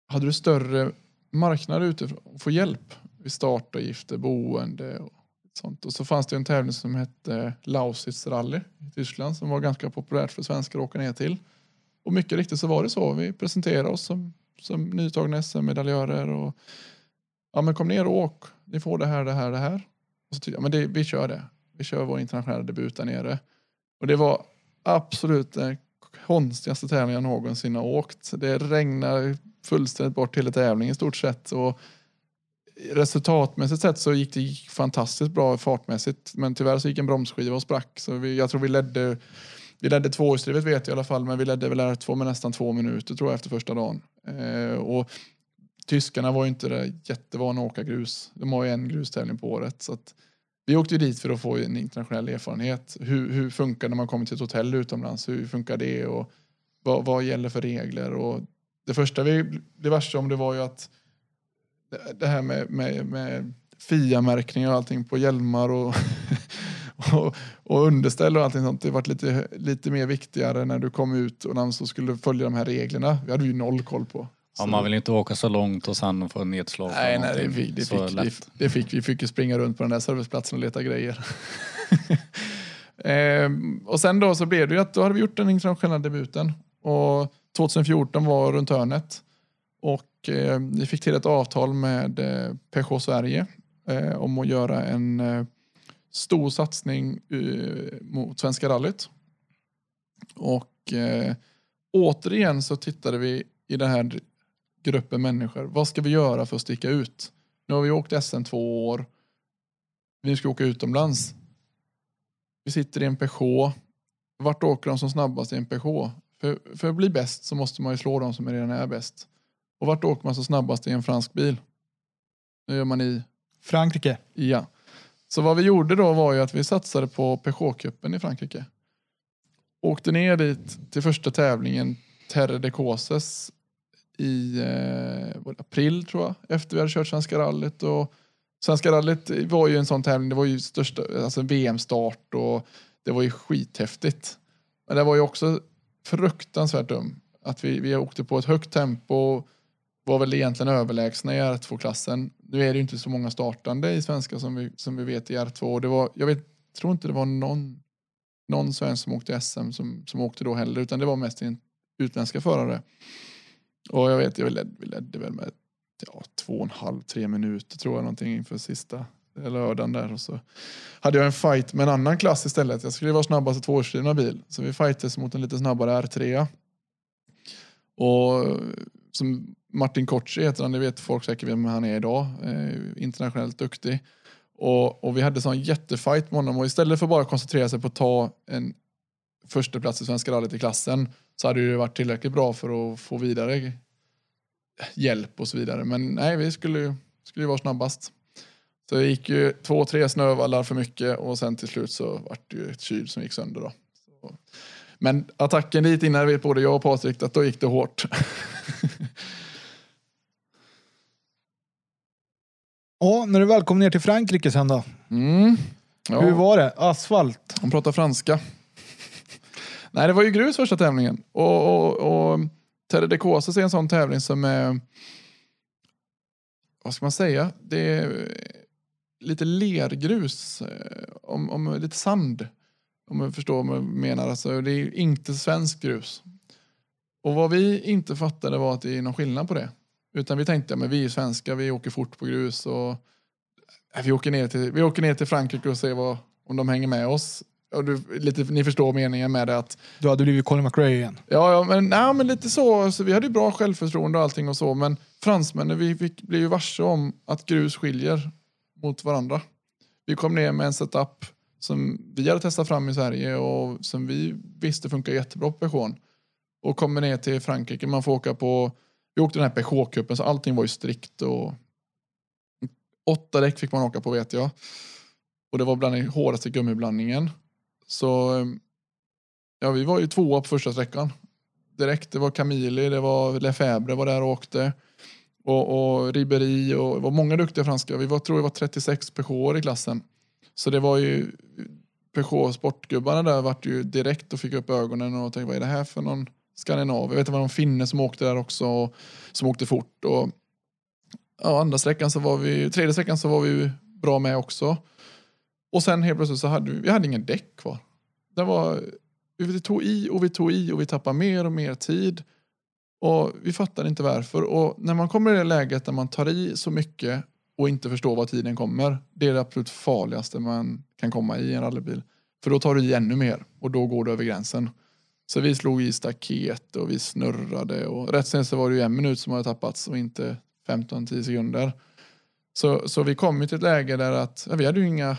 hade du större marknad ute att få hjälp vid startavgifter, boende och sånt. Och så fanns det en tävling som hette Lausitz rally i Tyskland som var ganska populärt för svenskar att åka ner till. Och mycket riktigt så var det så. Vi presenterade oss som, som nytagna SM-medaljörer och ja men kom ner och åk. Ni får det här, det här, det här. Och så tyckte jag, men det, vi kör det. Vi kör vår internationella debut där nere. Och det var absolut den konstigaste tävlingen jag någonsin har åkt. Det regnade fullständigt bort hela tävlingen i stort sett. Och resultatmässigt sett så gick det fantastiskt bra fartmässigt. Men tyvärr så gick en bromsskiva och sprack. Så vi, jag tror vi ledde vi ledde tvåårsdrivet vet jag i alla fall, men vi ledde väl R2 med nästan två minuter tror jag efter första dagen. Eh, och tyskarna var ju inte där jättevana att åka grus. De har ju en grustävling på året. Så att vi åkte ju dit för att få en internationell erfarenhet. Hur, hur funkar det när man kommer till ett hotell utomlands? Hur funkar det? Och vad, vad gäller för regler? Och det första vi blev varse om det var ju att det- det här med, med, med FIA-märkningar och allting på hjälmar och, och, och underställ och allting sånt. Det varit lite, lite mer viktigare när du kom ut och när så skulle följa de här reglerna. Vi hade ju noll koll på. Ja, man vill inte åka så långt och sen få nedslag. Nej, nej det, fick, det, fick, det, det fick vi. fick ju springa runt på den där serviceplatsen och leta grejer. ehm, och sen då så blev det ju att då hade vi gjort den internationella debuten. Och 2014 var runt hörnet. Och eh, vi fick till ett avtal med eh, Peugeot Sverige eh, om att göra en eh, stor satsning eh, mot Svenska rallyt. Och eh, återigen så tittade vi i den här gruppen människor. Vad ska vi göra för att sticka ut? Nu har vi åkt SM två år. Vi ska åka utomlands. Vi sitter i en Peugeot. Vart åker de som snabbast i en Peugeot? För, för att bli bäst så måste man ju slå de som redan är bäst. Och vart åker man så snabbast i en fransk bil? Det gör man i Frankrike. Ja. Så vad vi gjorde då var ju att vi satsade på Peugeot-cupen i Frankrike. Åkte ner dit till första tävlingen, Terre de Causes, i eh, april tror jag, efter vi hade kört Svenska rallyt. Och Svenska rallyt var ju en sån tävling, det var ju största, alltså VM-start och det var ju skithäftigt. Men det var ju också fruktansvärt dum. Att vi, vi åkte på ett högt tempo, var väl egentligen överlägsna i R2-klassen. Nu är det ju inte så många startande i svenska som vi, som vi vet i R2. Och det var, jag vet, tror inte det var någon, någon svensk som åkte SM som, som åkte då heller, utan det var mest utländska förare. Och jag vet, jag led, vi ledde väl med ja, två och en halv, tre minuter tror jag någonting inför sista lördagen där. Och så hade jag en fight med en annan klass istället. Jag skulle vara snabbast i tvåårsdrivna bil. Så vi fightades mot en lite snabbare R3. Och som Martin Kortsi heter han, det vet folk säkert vem han är idag. Eh, internationellt duktig. Och, och vi hade sån jättefight med honom och istället för bara koncentrera sig på att ta en första plats i Svenska rallyt i klassen så hade det varit tillräckligt bra för att få vidare hjälp och så vidare. Men nej, vi skulle, skulle vara snabbast. Så det gick ju två, tre snövallar för mycket och sen till slut så vart det ju ett kyl som gick sönder. Då. Så. Men attacken dit innan vet både jag och Patrik att då gick det hårt. Ja, när du väl kom ner till Frankrike sen då? Mm. Ja. Hur var det? Asfalt? Han pratar franska. Nej, det var ju grus första tävlingen. Och, och, och Terre de Causes är en sån tävling som är... Vad ska man säga? Det är lite lergrus. Eh, om, om, lite sand. Om jag förstår vad jag menar. Alltså, det är inte svensk grus. Och vad vi inte fattade var att det är någon skillnad på det. Utan vi tänkte, men vi är svenskar, vi åker fort på grus och vi åker ner till, vi åker ner till Frankrike och ser vad, om de hänger med oss. Och du, lite, ni förstår meningen med det att... Du hade blivit Colin McRae igen. Ja, ja men, nej, men lite så. så. Vi hade ju bra självförtroende och allting och så. Men fransmännen, vi fick, blev ju varse om att grus skiljer mot varandra. Vi kom ner med en setup som vi hade testat fram i Sverige och som vi visste funkar jättebra på Peugeot. Och kommer ner till Frankrike, man får åka på vi åkte den här Peugeot-cupen så allting var ju strikt och åtta däck fick man åka på vet jag. Och det var bland den hårdaste gummiblandningen. Så ehm, ja, vi var ju tvåa på första sträckan. Direkt, det var Camille, det var Lefebvre var där och åkte. Och, och Ribéry och det var många duktiga franska. Vi var, tror det var 36 Peugeot i klassen. Så det var ju Peugeot sportgubbarna där vart ju direkt och fick upp ögonen och tänkte vad är det här för någon Skandinavien. Jag vet att det var någon finne som åkte där också, som åkte fort. Och, ja, andra sträckan så var vi, tredje sträckan så var vi bra med också. Och sen helt plötsligt så hade vi, vi hade ingen däck kvar. Det var, vi tog i och vi tog i och vi tappade mer och mer tid. Och vi fattade inte varför. Och när man kommer i det läget där man tar i så mycket och inte förstår var tiden kommer. Det är det absolut farligaste man kan komma i en rallybil. För då tar du i ännu mer och då går du över gränsen. Så vi slog i staket och vi snurrade och rätt sen så var det ju en minut som hade tappats och inte 15-10 sekunder. Så, så vi kom till ett läge där att ja, vi hade ju inga,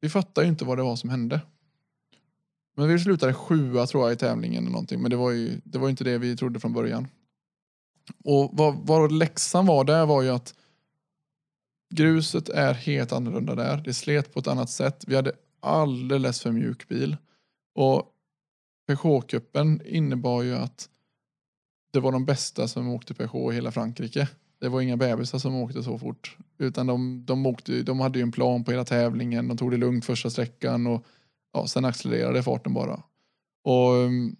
vi fattade ju inte vad det var som hände. Men vi slutade sjua tror jag i tävlingen eller någonting, men det var ju det var inte det vi trodde från början. Och vad, vad läxan var där var ju att gruset är helt annorlunda där. Det slet på ett annat sätt. Vi hade alldeles för mjuk bil. Och Peugeot-cupen innebar ju att det var de bästa som åkte Peugeot i hela Frankrike. Det var inga bebisar som åkte så fort. Utan de, de, åkte, de hade ju en plan på hela tävlingen. De tog det lugnt första sträckan och ja, sen accelererade farten bara. Och mm,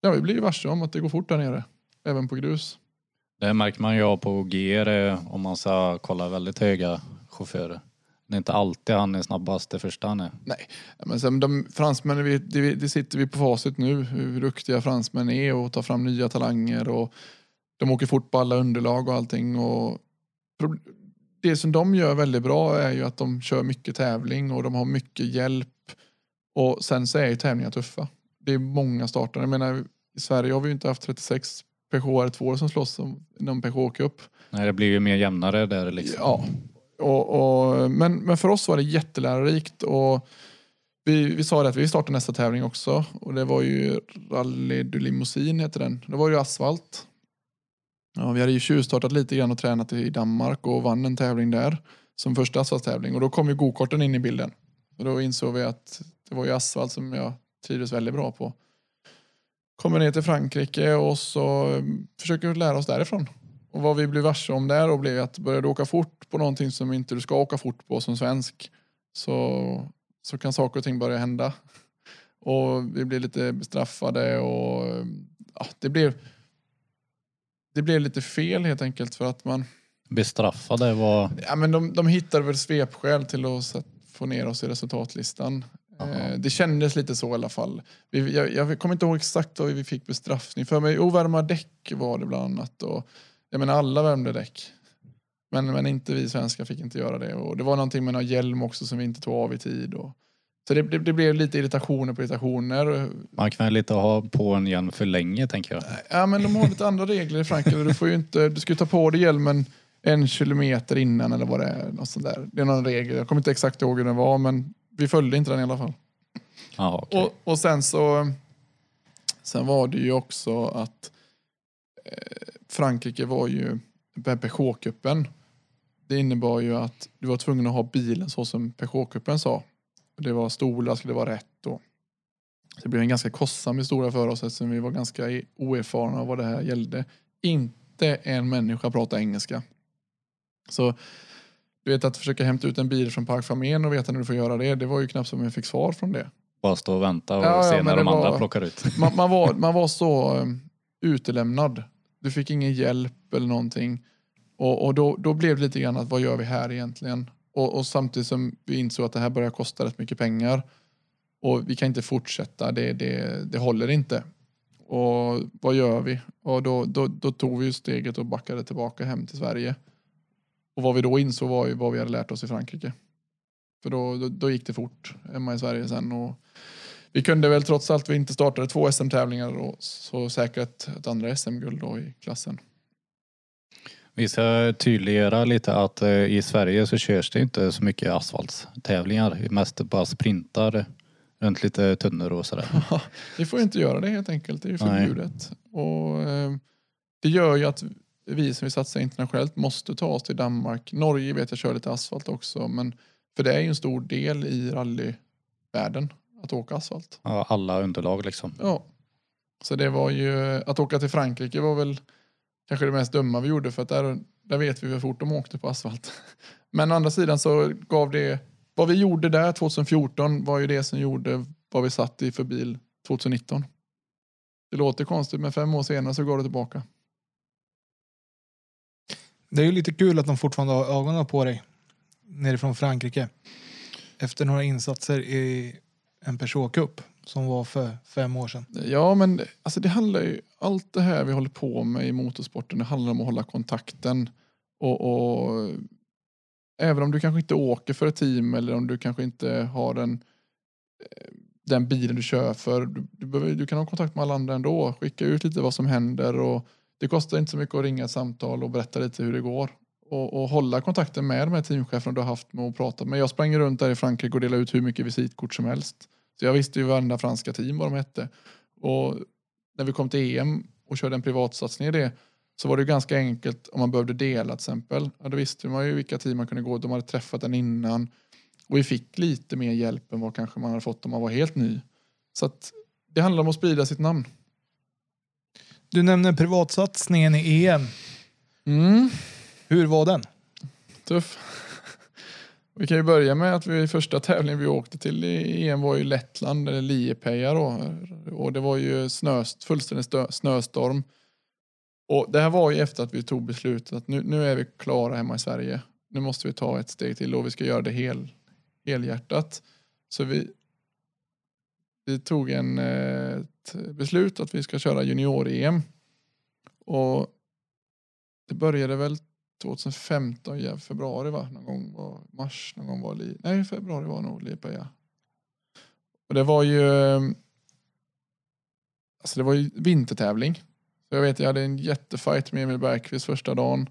ja, vi blir ju varse om att det går fort där nere. Även på grus. Det märker man ju på GR eh, om man ska kolla väldigt höga chaufförer. Det är inte alltid han är snabbast det första han är. Nej, men sen de fransmännen, vi, det, det sitter vi på facit nu, hur duktiga fransmän är och tar fram nya talanger och de åker fort på alla underlag och allting. Och det som de gör väldigt bra är ju att de kör mycket tävling och de har mycket hjälp. Och sen så är ju tävlingar tuffa. Det är många startare. Jag menar, i Sverige har vi ju inte haft 36 Peugeot R2 som slåss om någon Peugeot Cup. Nej, det blir ju mer jämnare där liksom. Ja, och, och, men, men för oss var det jättelärorikt. Och vi, vi sa det att vi startar nästa tävling också. Och det var ju Rally du Limousin heter den. Det var ju asfalt. Ja, vi hade ju tjuvstartat lite grann och tränat i Danmark och vann en tävling där. Som första asfalttävling. Och då kom ju gokarten in i bilden. Och då insåg vi att det var ju asfalt som jag trivdes väldigt bra på. Kommer ner till Frankrike och så försöker vi lära oss därifrån. Och vad vi blev varse om där och blev att börjar du åka fort på någonting som inte du ska åka fort på som svensk så, så kan saker och ting börja hända. Och vi blev lite bestraffade och ja, det blev det blev lite fel helt enkelt för att man Bestraffade var... Ja, men de, de hittade väl svepskäl till att få ner oss i resultatlistan. Eh, det kändes lite så i alla fall. Vi, jag, jag kommer inte ihåg exakt vad vi fick bestraffning för. Men ovärma däck var det bland annat. Och, jag menar alla värmde däck. Men, men inte vi svenskar fick inte göra det. Och det var någonting med någon hjälm också som vi inte tog av i tid. Och, så det, det, det blev lite irritationer på irritationer. Man kan väl inte ha på en hjälm för länge tänker jag. Ja, men de har lite andra regler i Frankrike. Du, får ju inte, du ska ju ta på dig hjälmen en kilometer innan eller vad det är. Något sånt där. Det är någon regel. Jag kommer inte exakt ihåg hur den var, men vi följde inte den i alla fall. Jaha, okej. Och, och sen så Sen var det ju också att eh, Frankrike var ju Peugeot-cupen. Det innebar ju att du var tvungen att ha bilen så som Peugeot-cupen sa. Det var stolar, skulle vara rätt och det blev en ganska kostsam historia för oss eftersom vi var ganska oerfarna av vad det här gällde. Inte en människa pratade engelska. Så du vet att försöka hämta ut en bil från Park Famen och veta när du får göra det, det var ju knappt som jag fick svar från det. Bara stå och vänta och Ja, ja, se men när de andra var- plockar ut. Man, man, var, man var så um, utelämnad. Du fick ingen hjälp eller någonting. Och, och då, då blev det lite grann att vad gör vi här egentligen? Och, och samtidigt som vi insåg att det här börjar kosta rätt mycket pengar. Och vi kan inte fortsätta, det, det, det håller inte. Och vad gör vi? Och då, då, då tog vi ju steget och backade tillbaka hem till Sverige. Och vad vi då insåg var ju vad vi hade lärt oss i Frankrike. För då, då, då gick det fort hemma i Sverige sen. Och vi kunde väl trots allt vi inte startade två SM-tävlingar och så säkra ett, andra SM-guld då i klassen. Vi ska tydliggöra lite att eh, i Sverige så körs det inte så mycket asfaltstävlingar. Mest bara sprintar runt lite tunnor och sådär. Vi får inte göra det helt enkelt, det är ju Nej. förbjudet. Och, eh, det gör ju att vi som vill satsa internationellt måste ta oss till Danmark. Norge vet jag kör lite asfalt också, men för det är ju en stor del i rallyvärlden att åka asfalt. Ja, alla underlag liksom. Ja. Så det var ju, att åka till Frankrike var väl kanske det mest dumma vi gjorde för att där, där vet vi hur fort de åkte på asfalt. Men å andra sidan så gav det, vad vi gjorde där 2014 var ju det som gjorde vad vi satt i för bil 2019. Det låter konstigt men fem år senare så går det tillbaka. Det är ju lite kul att de fortfarande har ögonen på dig nerifrån Frankrike. Efter några insatser i en Peugeot Cup som var för fem år sedan. Ja, men alltså det handlar ju, allt det här vi håller på med i motorsporten, det handlar om att hålla kontakten. Och, och även om du kanske inte åker för ett team eller om du kanske inte har den, eh, den bilen du kör för, du, du, behöver, du kan ha kontakt med alla andra ändå. Skicka ut lite vad som händer och det kostar inte så mycket att ringa ett samtal och berätta lite hur det går. Och, och hålla kontakten med de här teamcheferna du har haft med och pratat med. Jag sprang runt där i Frankrike och delade ut hur mycket visitkort som helst. Så jag visste ju varenda franska team vad de hette. Och när vi kom till EM och körde en privatsatsning i det så var det ju ganska enkelt om man behövde dela till exempel. Ja, då visste man ju vilka team man kunde gå. De hade träffat den innan. Och vi fick lite mer hjälp än vad kanske man hade fått om man var helt ny. Så att det handlar om att sprida sitt namn. Du nämnde privatsatsningen i EM. Mm. Hur var den? Tuff. Vi kan ju börja med att vi första tävlingen vi åkte till i EM var ju Lettland, eller Liepeja då. Och det var ju snö, fullständig stö, snöstorm. Och det här var ju efter att vi tog beslutet att nu, nu är vi klara hemma i Sverige. Nu måste vi ta ett steg till och vi ska göra det hel, helhjärtat. Så vi, vi tog en, ett beslut att vi ska köra junior-EM. Och det började väl 2015 i februari va? Någon gång var mars, någon gång var li, nej februari var nog Lipeja. Och det var ju ehm, alltså det var ju vintertävling. Så jag vet jag hade en jättefight med Emil Bergqvist första dagen.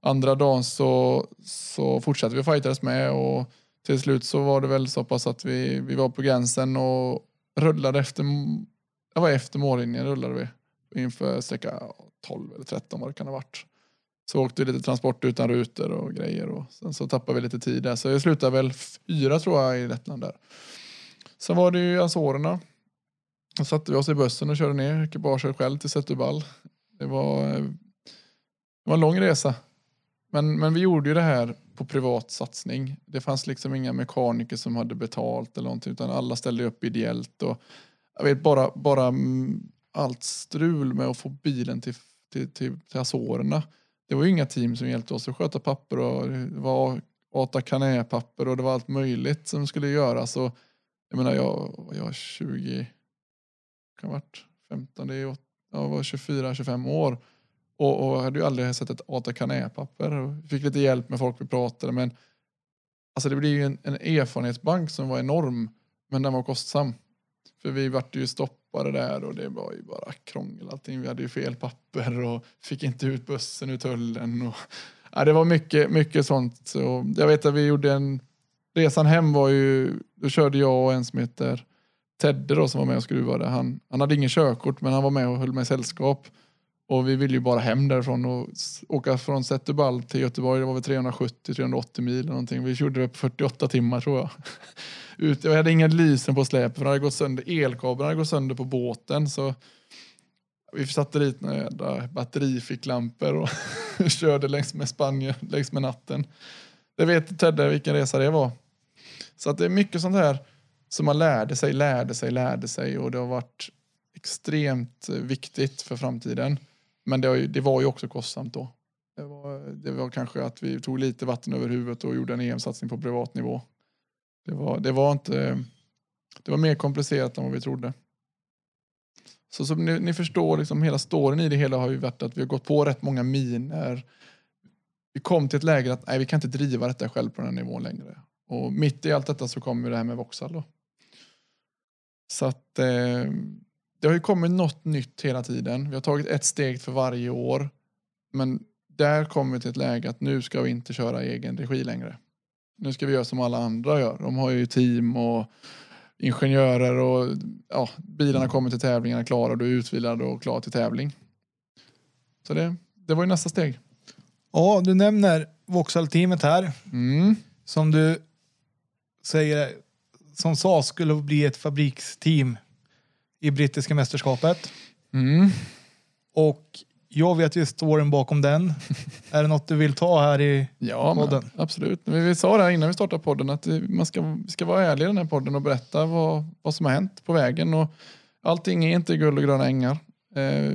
Andra dagen så, så fortsatte vi att fightades med och till slut så var det väl så pass att vi, vi var på gränsen och rullade efter, det var efter mållinjen rullade vi inför sträcka 12 eller 13 vad det kan ha varit. Så åkte vi lite transport utan rutor och grejer och sen så tappade vi lite tid där. Så jag slutade väl fyra tror jag i Lettland där. Sen var det ju Azorerna. Då satte vi oss i bussen och körde ner ekipaget själv till Setubal. Det var, det var en lång resa. Men, men vi gjorde ju det här på privat satsning. Det fanns liksom inga mekaniker som hade betalt eller någonting utan alla ställde upp ideellt. Och jag vet bara, bara allt strul med att få bilen till, till, till, till Azorerna. Det var ju inga team som hjälpte oss att sköta papper och det var Ata kanäpapper och det var allt möjligt som skulle göras. Och jag menar, jag, jag var 20, kan ha varit 15, det är, jag var 24-25 år och, och hade ju aldrig sett ett Ata kanäpapper. Fick lite hjälp med folk vi pratade men alltså det blir ju en, en erfarenhetsbank som var enorm men den var kostsam. För vi vart ju stoppade där och det var ju bara krångel allting. Vi hade ju fel papper och fick inte ut bussen ur tullen. Och, ja, det var mycket, mycket sånt. Så jag vet att vi gjorde en... Resan hem var ju... Då körde jag och en som heter Tedde då som var med och skruvade. Han, han hade ingen körkort men han var med och höll mig sällskap. Och vi ville ju bara hem därifrån och åka från Zetterball till Göteborg. Det var väl 370-380 mil eller någonting. Vi körde det på 48 timmar tror jag. Ut, jag hade inga lysen på släpet för det hade gått sönder. Elkabeln hade gått sönder på båten. Så vi satte dit några batterificklampor och körde längs med Spanien längs med natten. Det vet Tedde vilken resa det var. Så att det är mycket sånt här som man lärde sig, lärde sig, lärde sig och det har varit extremt eh, viktigt för framtiden. Men det, det var ju också kostsamt då. Det var, det var kanske att vi tog lite vatten över huvudet och gjorde en EM-satsning på privat nivå. Det var, det var inte... Det var mer komplicerat än vad vi trodde. Så som ni, ni förstår, liksom, hela storyn i det hela har ju varit att vi har gått på rätt många miner. Vi kom till ett läge att nej, vi kan inte driva detta själv på den här nivån längre. Och mitt i allt detta så kommer det här med Voxal då. Så att eh, det har ju kommit något nytt hela tiden. Vi har tagit ett steg för varje år. Men där kommer vi till ett läge att nu ska vi inte köra egen regi längre. Nu ska vi göra som alla andra gör. De har ju team och ingenjörer och ja, bilarna kommer till tävlingarna klara och du är utvilad och klar till tävling. Så det, det var ju nästa steg. Ja, du nämner Vauxhall-teamet här. Mm. Som du säger, som sa skulle bli ett fabriksteam i brittiska mästerskapet. Mm. Och jag vet ju storyn bakom den. är det något du vill ta här i... Ja, men, Podden. absolut. Vi, sa det här innan vi startade podden att man ska, ska vara ärlig i den här podden och berätta vad, vad som har hänt på vägen. Och allting är inte guld och gröna ängar. Eh,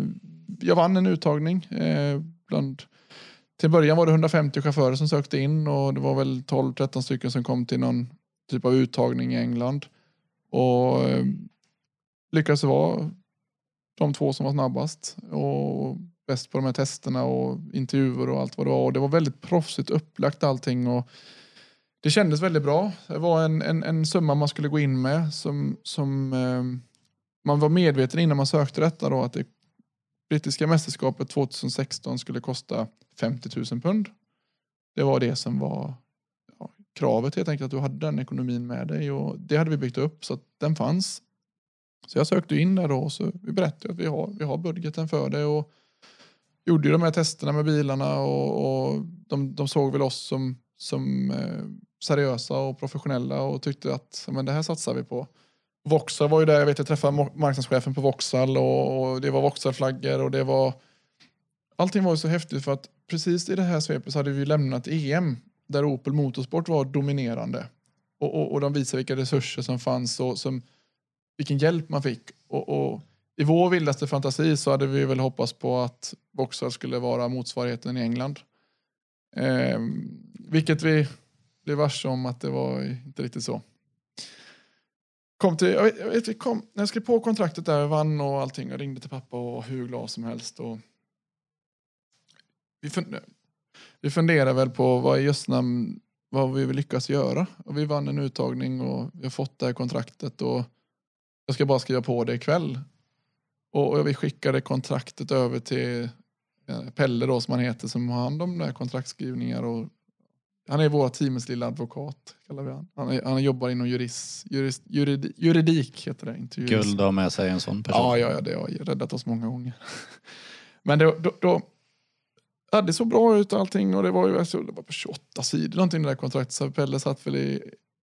jag vann en uttagning. Eh, bland, till början var det 150 chaufförer som sökte in och det var väl 12-13 stycken som kom till någon typ av uttagning i England. Och eh, lyckades vara de två som var snabbast. Och bäst på de här testerna och intervjuer och allt vad det var. Och det var väldigt proffsigt upplagt allting. Och det kändes väldigt bra. Det var en, en, en summa man skulle gå in med som, som eh, man var medveten innan man sökte detta då att det brittiska mästerskapet 2016 skulle kosta 50 000 pund. Det var det som var ja, kravet helt enkelt att du hade den ekonomin med dig och det hade vi byggt upp så att den fanns. Så jag sökte in där då och så vi berättade att vi har, vi har budgeten för det och gjorde ju de här testerna med bilarna och, och de, de såg väl oss som, som eh, seriösa och professionella och tyckte att men det här satsar vi på. Vauxhall var ju där, jag vet jag träffade marknadschefen på Voxal och, och det var Voxal-flaggor och det var allting var ju så häftigt för att precis i det här svepet så hade vi lämnat EM där Opel Motorsport var dominerande och, och, och de visade vilka resurser som fanns och som, vilken hjälp man fick och, och i vår vildaste fantasi så hade vi väl hoppats på att Vauxhall skulle vara motsvarigheten i England. Eh, vilket vi blev varse om att det var inte riktigt så. Kom till, jag vet, jag vet, vi kom, när jag skrev på kontraktet där, vann och allting, jag ringde till pappa och var hur glad som helst. Och vi, fund, vi funderade väl på vad i just namn vad vi vill lyckas göra. Och vi vann en uttagning och vi har fått det här kontraktet och jag ska bara skriva på det ikväll. Och och vi skickade kontraktet över till eh, Pelle då som han heter som har hand om det här kontraktskrivningar och han är våra teamets lilla advokat. Kallar vi han. Han, är, han jobbar inom juris, juris, juridik, juridik heter det. Inte juris. Guld att ha med sig en sån person. Ja, ja, ja, det har räddat oss många gånger. Men då, då, då ja, det såg bra ut allting och det var ju alltså, det var på 28 sidor någonting det där kontraktet. Så Pelle satt väl i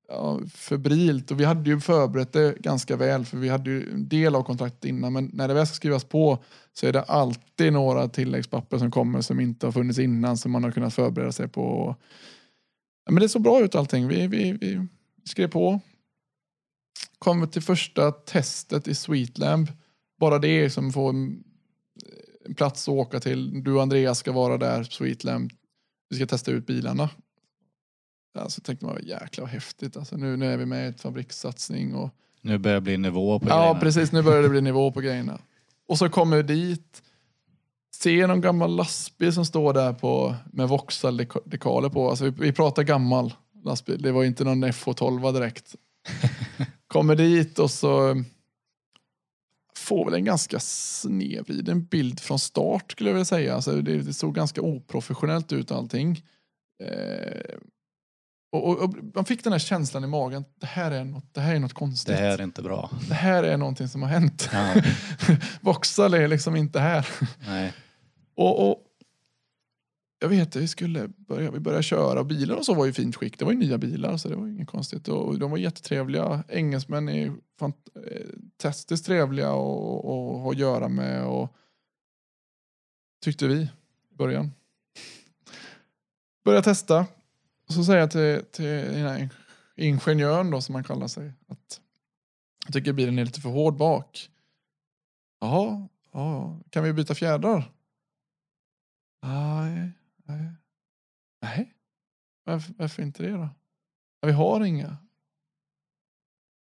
ja, febrilt och vi hade ju förberett det ganska väl för vi hade ju en del av kontraktet innan men när det väl ska skrivas på så är det alltid några tilläggspapper som kommer som inte har funnits innan som man har kunnat förbereda sig på. Ja, men det såg bra ut allting. Vi, vi, vi skrev på. Kommer till första testet i Sweetlamb. Bara det som får en, plats att åka till. Du och Andreas ska vara där, Sweetlamp. Vi ska testa ut bilarna. Alltså tänkte man, jäklar vad häftigt. Alltså, nu, nu är vi med i ett fabrikssatsning. Och, Nu börjar det bli nivå på ja, grejerna. precis. Nu börjar det bli nivå på grejerna. Och så kommer vi dit. Ser någon gammal lastbil som står där på, med Vauxhall-dekaler på. Alltså vi, vi pratar gammal lastbil. Det var inte någon FH12 direkt. Kommer dit och så får väl en ganska snedvriden bild från start skulle jag vilja säga. Alltså det, det såg ganska oprofessionellt ut allting. Eh, och, och, och man fick den här känslan i magen. Det här är något, det här är något konstigt. Det här är inte bra. det här är någonting som har hänt. Ja, Vauxhall är liksom inte här. nej. Och, och jag vet, vi skulle börja, vi började köra och bilarna och så var i fint skick. Det var ju nya bilar så det var inget konstigt. Och de var jättetrevliga. Engelsmän är fant- eh, fantastiskt trevliga att att ha att göra med. Och, tyckte vi i början. Började testa. Och så säger jag till, till den här ingenjören då som man kallar sig. Att jag tycker bilen är lite för hård bak. Jaha, ja, kan vi byta fjädrar? Nej, nej. Nej, varför, varför inte det då? Vi har inga.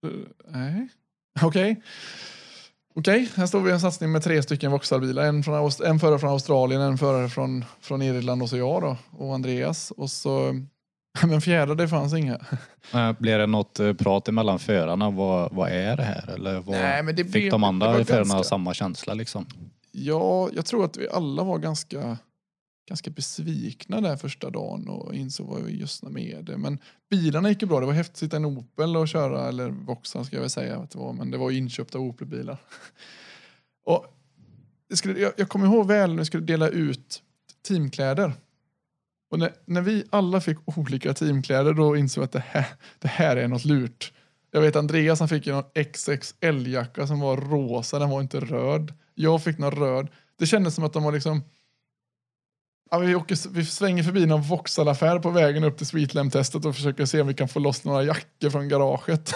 Eh, nej, okej. Okej, här står vi i en satsning med tre stycken Vauxhall-bilar. En, från en förare från Australien, en förare från, från Irland och så jag då. Och Andreas. Och så... Men fjädrar, det fanns inga. Blir det något eh, prat emellan förarna? Vad, vad är det här? Eller vad, Nej, men det fick blev- de det andra var förarna ganska- samma känsla liksom? Ja, jag tror att vi alla var ganska, ganska besvikna där första dagen och insåg vad vi just med det. Men bilarna gick ju bra. Det var häftigt att sitta i en Opel och köra, eller Vauxhall ska jag väl säga att det var, men det var inköpta Opel-bilar. Och det skulle, jag, jag kommer ihåg väl när vi skulle dela ut teamkläder. Och när, när vi alla fick olika teamkläder då insåg jag att det här, det här är något lurt. Jag vet Andreas han fick ju någon XXL-jacka som var rosa, den var inte röd. Jag fick någon röd. Det kändes som att de var liksom... Ja, vi, åker, vi svänger förbi någon Vauxhall-affär på vägen upp till Sweetlam-testet och försöker se om vi kan få loss några jackor från garaget.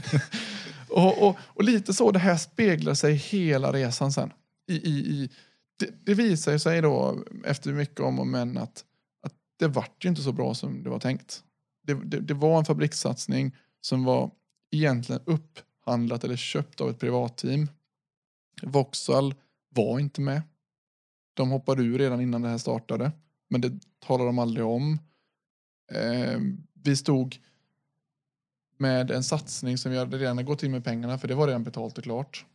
och, och, och lite så, det här speglar sig hela resan sen. I, i, i, det, det visar sig då, efter mycket om och men, att, att det vart ju inte så bra som det var tänkt. Det, det, det var en fabrikssatsning som var egentligen upphandlat eller köpt av ett privatteam. Vauxhall var inte med. De hoppade ur redan innan det här startade. Men det talade de aldrig om. Eh, vi stod med en satsning som vi hade redan gått in med pengarna för det var redan betalt och klart.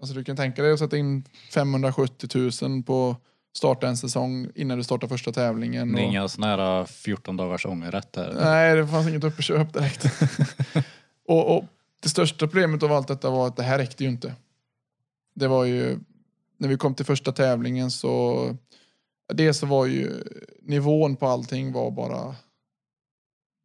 Alltså du kan tänka dig att sätta in 570 000 på starta en säsong innan du startar första tävlingen. Det är och- inga såna här 14 dagars ångerrätt där. Nej, det fanns inget uppköp direkt. och, och det största problemet av allt detta var att det här räckte ju inte. Det var ju, när vi kom till första tävlingen så, det så var ju nivån på allting var bara,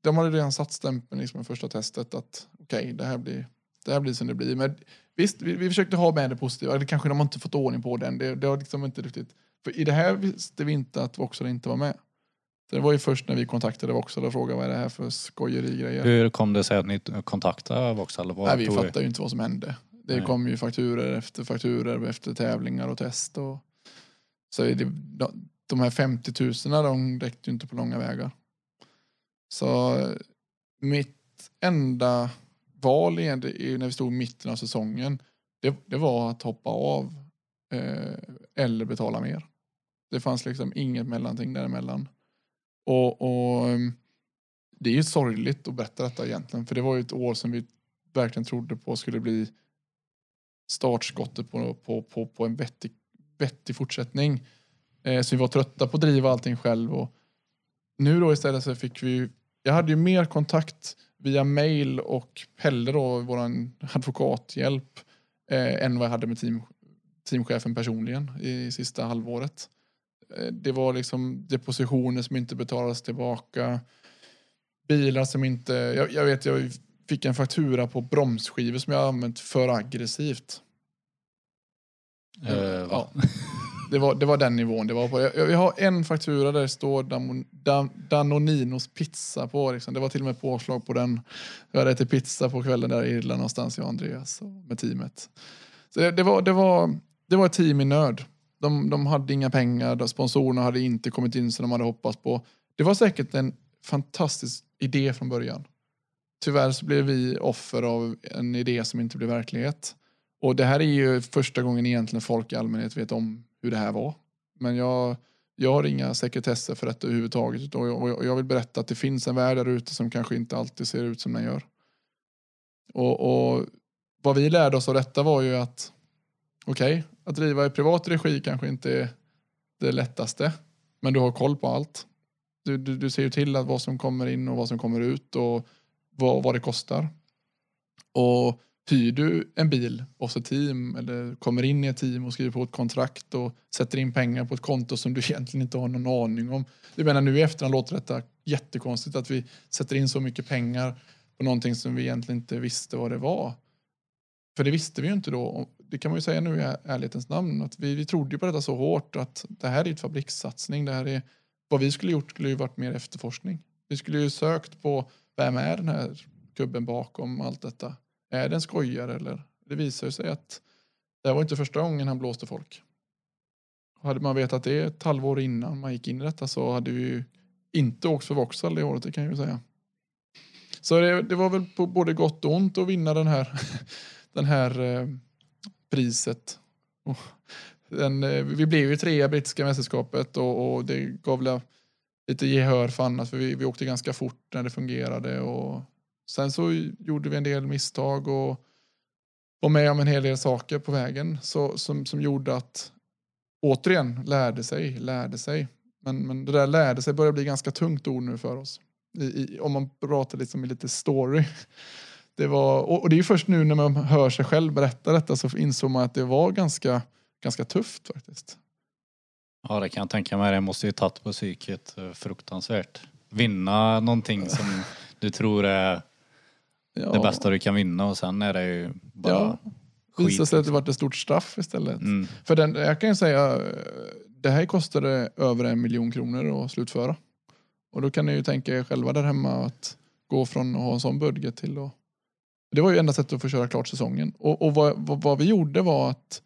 de hade redan satt stämpeln liksom i första testet att okej, det här blir det här blir som det blir. Men visst, vi, vi försökte ha med det positiva. Det kanske de har inte fått ordning på den. Det, det har liksom inte riktigt... För i det här visste vi inte att Vauxhall inte var med. Det var ju först när vi kontaktade Vauxhall och frågade vad är det här för skojerigrejer. Hur kom det sig att ni kontaktade? Vad Nej, vi fattade ju inte vad som hände. Det Nej. kom ju fakturer efter fakturer efter tävlingar och test. Och, så det, de, de här 50 000 de räckte ju inte på långa vägar. Så mitt enda val när vi stod i mitten av säsongen, det, det var att hoppa av eh, eller betala mer. Det fanns liksom inget mellanting däremellan. Och, och ehm, det är ju sorgligt att berätta detta egentligen, för det var ju ett år som vi verkligen trodde på skulle bli startskottet på, på, på, på en vettig, vettig fortsättning. Eh, så vi var trötta på att driva allting själv. Och nu då istället så fick vi, jag hade ju mer kontakt via mail och Pelle då, vår advokathjälp, eh, än vad jag hade med team, teamchefen personligen i sista halvåret. Eh, det var liksom depositioner som inte betalades tillbaka, bilar som inte, jag, jag vet jag fick en faktura på bromsskivor som jag använt för aggressivt. Va? Ja. Det var, det var den nivån det var på. Jag, jag har en faktura där det står Dam, Dan, Danoninos pizza på. Liksom. Det var till och med påslag på den. Jag hade ätit pizza på kvällen där i Irland någonstans, jag och Andreas och med teamet. Så det, det, var, det, var, det var ett team i nöd. De, de hade inga pengar, sponsorerna hade inte kommit in som de hade hoppats på. Det var säkert en fantastisk idé från början. Tyvärr så blev vi offer av en idé som inte blev verklighet. Och det här är ju första gången egentligen folk i allmänhet vet om hur det här var. Men jag, jag har inga sekretesser för detta överhuvudtaget. Och jag, och jag vill berätta att det finns en värld där ute som kanske inte alltid ser ut som den gör. Och, och vad vi lärde oss av detta var ju att okej, okay, att driva i privat regi kanske inte är det lättaste. Men du har koll på allt. Du, du, du ser ju till att vad som kommer in och vad som kommer ut och vad, vad det kostar. Och hyr du en bil hos ett team eller kommer in i ett team och skriver på ett kontrakt och sätter in pengar på ett konto som du egentligen inte har någon aning om. Jag menar nu i efterhand låter detta jättekonstigt att vi sätter in så mycket pengar på någonting som vi egentligen inte visste vad det var. För det visste vi ju inte då. Det kan man ju säga nu i ärlighetens namn. Att vi, vi trodde ju på detta så hårt att det här är ett fabrikssatsning. Det här är, vad vi skulle gjort skulle ju varit mer efterforskning. Vi skulle ju sökt på vem är den här gubben bakom allt detta? Är det en skojare eller? Det visar sig att det var inte första gången han blåste folk. hade man vetat det ett halvår innan man gick in i detta så hade vi ju inte åkt för Vauxhall det året, det kan jag ju säga. Så det, det, var väl på både gott och ont att vinna den här, den här eh, priset. Den, eh, vi blev ju trea i brittiska mästerskapet och, och, det gav väl lite gehör för annat för vi, vi åkte ganska fort när det fungerade och sen så gjorde vi en del misstag och var med om en hel del saker på vägen så, som, som gjorde att återigen lärde sig, lärde sig. Men, men det där lärde sig börjar bli ganska tungt ord nu för oss i, i, om man pratar liksom i lite story. Det var, och, det är först nu när man hör sig själv berätta detta så insåg man att det var ganska, ganska tufft faktiskt. Ja det kan jag tänka mig. Det måste ju tagit på psyket eh, fruktansvärt. Vinna någonting som du tror är ja. det bästa du kan vinna och sen är det ju bara ja. skit. Visade sig att det liksom. var ett stort straff istället. Mm. För den, jag kan ju säga, det här kostade över en miljon kronor att slutföra. Och då kan ni ju tänka er själva där hemma att gå från att ha en sån budget till att... Det var ju enda sättet att få köra klart säsongen. Och, och vad, vad, vad, vi gjorde var att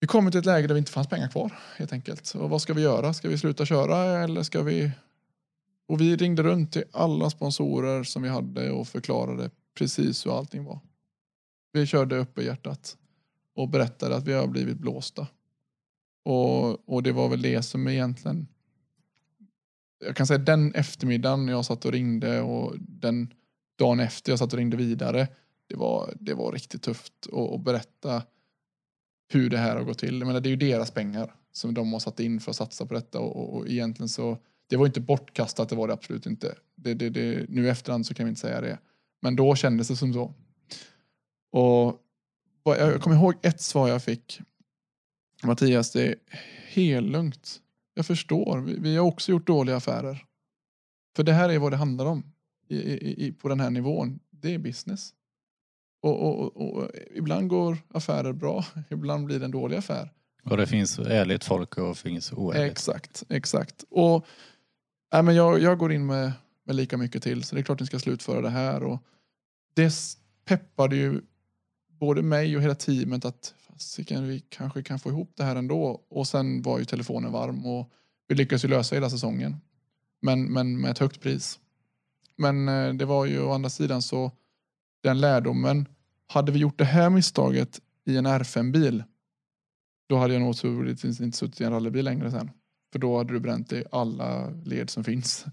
vi kom till ett läge där det inte fanns pengar kvar helt enkelt. Och vad ska vi göra? Ska vi sluta köra eller ska vi... Och vi ringde runt till alla sponsorer som vi hade och förklarade precis hur allting var. Vi körde upp i hjärtat och berättade att vi har blivit blåsta. Och, och det var väl det som egentligen jag kan säga den eftermiddagen jag satt och ringde och den dagen efter jag satt och ringde vidare. Det var, det var riktigt tufft att, att berätta hur det här har gått till. Men det är ju deras pengar som de har satt in för att satsa på detta och, och egentligen så det var inte bortkastat, det var det absolut inte. Det, det, det, nu i efterhand så kan vi inte säga det. Men då kändes det som så. Och jag kommer ihåg ett svar jag fick. Mattias, det är helt lugnt. Jag förstår. Vi, vi, har också gjort dåliga affärer. För det här är vad det handlar om i, i, i, på den här nivån. Det är business. Och, och, och, ibland går affärer bra, ibland blir det en dålig affär. Och det finns ärligt folk och finns oärligt. Exakt, exakt. Och Nej, men jag, jag går in med, med lika mycket till så det är klart att ni ska slutföra det här. Och det peppade ju både mig och hela teamet att fasiken, vi kanske kan få ihop det här ändå. Och sen var ju telefonen varm och vi lyckades ju lösa hela säsongen. Men, men med ett högt pris. Men eh, det var ju å andra sidan så, den lärdomen, hade vi gjort det här misstaget i en R5-bil, då hade jag nog troligtvis inte suttit i en rallybil längre sen. För då hade du bränt dig alla led som finns.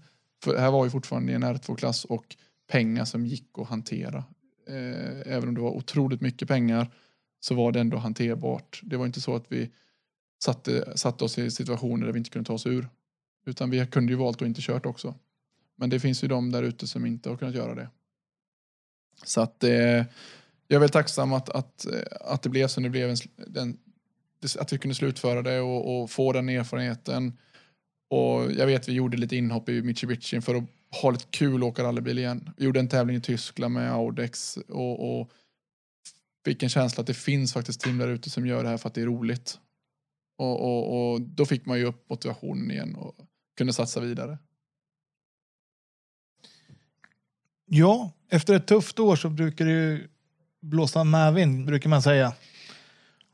För här var ju fortfarande en R2-klass och pengar som gick att hantera. Eh, även om det var otroligt mycket pengar så var det ändå hanterbart. Det var inte så att vi satte, satte oss i situationer där vi inte kunde ta oss ur. Utan vi kunde ju valt att inte kört också. Men det finns ju de där ute som inte har kunnat göra det. Så att eh, jag är väl tacksam att, att, eh, att det blev som det blev. En, den, att vi kunde slutföra det och, och, få den erfarenheten. Och jag vet vi gjorde lite inhopp i Mitsubishi för att ha lite kul och åka rallybil igen. Vi gjorde en tävling i Tyskland med Audex och, och fick en känsla att det finns faktiskt team där ute som gör det här för att det är roligt. Och, och, och då fick man ju upp motivationen igen och kunde satsa vidare. Ja, efter ett tufft år så brukar det ju blåsa medvind, brukar man säga.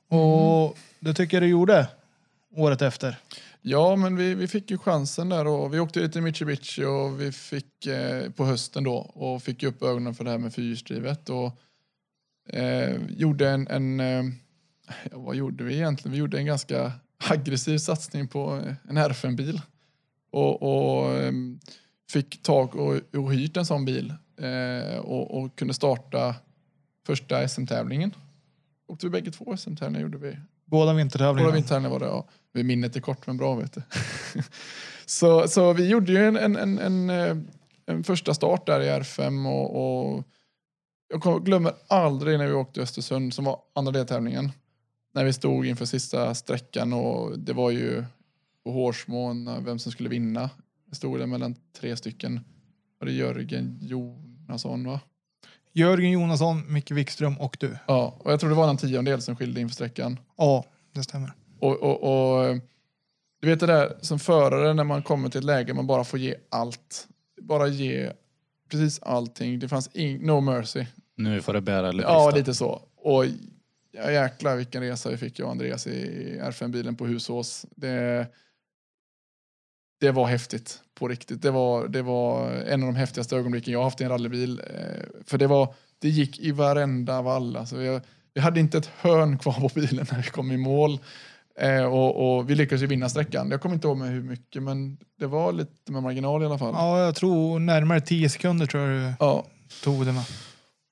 Och mm det tycker jag du gjorde året efter. Ja, men vi, vi fick ju chansen där och vi åkte lite i Mitsubishi och vi fick eh, på hösten då och fick upp ögonen för det här med fyrhjulsdrivet och eh, gjorde en, en eh, ja, vad gjorde vi egentligen? Vi gjorde en ganska aggressiv satsning på en RFM-bil och, och eh, fick tag och, och hyrt en sån bil eh, och, och kunde starta första SM-tävlingen. Åkte vi bägge två SM-tävlingar gjorde vi. Båda vintertävlingarna. Båda vintertävlingarna var det, ja. Minnet är kort men bra vet du. så, så vi gjorde ju en, en, en, en, eh, en första start där i R5 och, och jag glömmer aldrig när vi åkte till Östersund som var andra deltävlingen. När vi stod inför sista sträckan och det var ju på hårsmån vem som skulle vinna. Det stod det mellan tre stycken. Var det Jörgen Jonasson va? Jörgen Jonasson, Micke Wikström och du. Ja, och jag tror det var en tiondel som skilde inför sträckan. Ja, det stämmer. Och, och, och, du vet det där som förare när man kommer till ett läge man bara får ge allt. Bara ge precis allting. Det fanns in, no mercy. Nu får det bära eller brista. Ja, lite så. Och ja, jäklar vilken resa vi fick jag och Andreas i R5-bilen på Husås. Det, det var häftigt på riktigt. Det var, det var en av de häftigaste ögonblicken jag haft i en rallybil. Eh, för det, var, det gick i varenda vall. Alltså vi, vi hade inte ett hörn kvar på bilen när vi kom i mål. Eh, och, och, vi lyckades ju vinna sträckan. Jag kommer inte ihåg med hur mycket, men det var lite med marginal i alla fall. Ja, jag tror närmare 10 sekunder tror jag du ja. tog det med.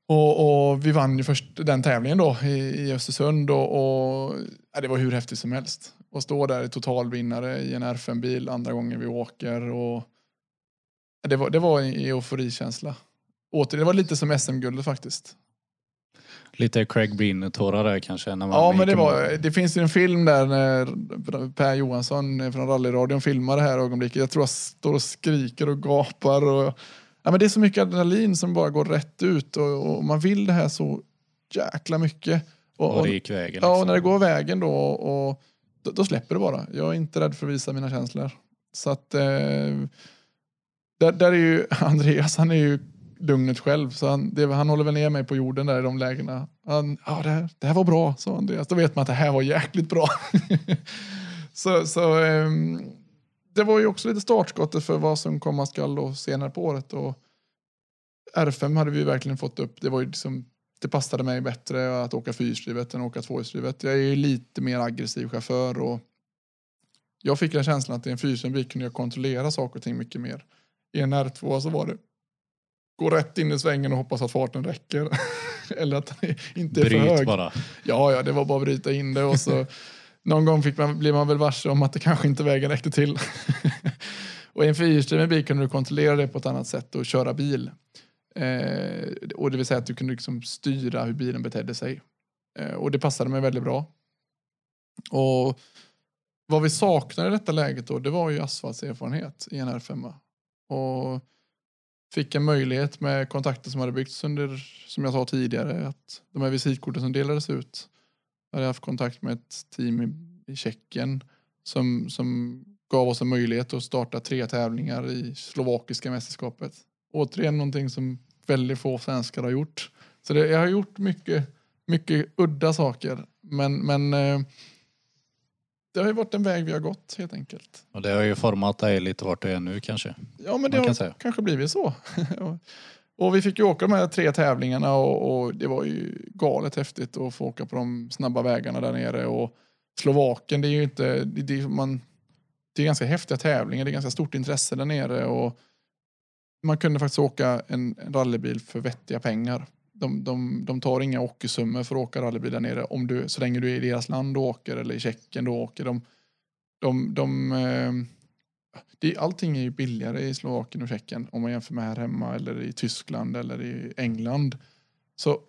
Och, och, vi vann ju först den tävlingen då i, i Östersund och, och ja, det var hur häftigt som helst. Och stå där i totalvinnare i en R5-bil andra gången vi åker och ja, det var, det var en euforikänsla. Åter, det var lite som SM-guldet faktiskt. Lite Craig Bean-tårar där kanske? När man ja, men det, var, det finns ju en film där när Per Johansson från rallyradion filmar det här ögonblicket. Jag tror jag står och skriker och gapar. Och, ja, men det är så mycket adrenalin som bara går rätt ut och, och man vill det här så jäkla mycket. Och, och det gick vägen. Liksom. Ja, och när det går vägen då, och, då, då, släpper det bara. Jag är inte rädd för att visa mina känslor. Så att eh, där, där är ju Andreas, han är ju lugnet själv. Så han, det, han håller väl ner mig på jorden där i de lägena. Han, ja, det, här, det här var bra, sa Andreas. Då vet man att det här var jäkligt bra. så så um, det var ju också lite startskottet för vad som komma skall senare på året. Och R5 hade vi verkligen fått upp. Det var ju liksom, det passade mig bättre att åka fyrhjulsdrivet än att åka tvåhjulsdrivet. Jag är ju lite mer aggressiv chaufför och jag fick den känslan att i en fyrhjulsdriven kunde jag kontrollera saker och ting mycket mer. I en R2 så var det gå rätt in i svängen och hoppas att farten räcker. Eller att den inte är Bryt för hög. bara. Ja, ja, det var bara att bryta in det och så någon gång fick man, blev man väl varse om att det kanske inte vägen räckte till. och i en fyrhjulsdriven bil kunde du kontrollera det på ett annat sätt och köra bil. Eh, och det vill säga att du kunde liksom styra hur bilen betedde sig. Eh, och det passade mig väldigt bra. Och vad vi saknade i detta läget då, det var ju asfaltserfarenhet i en R5. Och fick en möjlighet med kontakter som hade byggts under, som jag sa tidigare, att de här visitkorten som delades ut. Jag hade haft kontakt med ett team i, i Tjeckien som, som gav oss en möjlighet att starta tre tävlingar i slovakiska mästerskapet. Återigen någonting som väldigt få svenskar har gjort. Så det, jag har gjort mycket, mycket udda saker. Men, men eh, det har ju varit en väg vi har gått helt enkelt. Och det har ju format dig lite vart du är nu kanske. Ja, men det har säga. kanske blivit så. och vi fick ju åka de här tre tävlingarna och, och, det var ju galet häftigt att få åka på de snabba vägarna där nere. Och Slovaken, det är ju inte... Det, det, man, det är ganska häftiga tävlingar, det är ganska stort intresse där nere. Och man kunde faktiskt åka en, en rallybil för vettiga pengar. De, de, de tar inga ockersummor för att åka rallybil där nere om du, så länge du är i deras land och åker eller i Tjeckien då åker. De, de, de, eh, det, allting är ju billigare i Slovakien och Tjeckien om man jämför med här hemma eller i Tyskland eller i England. Så,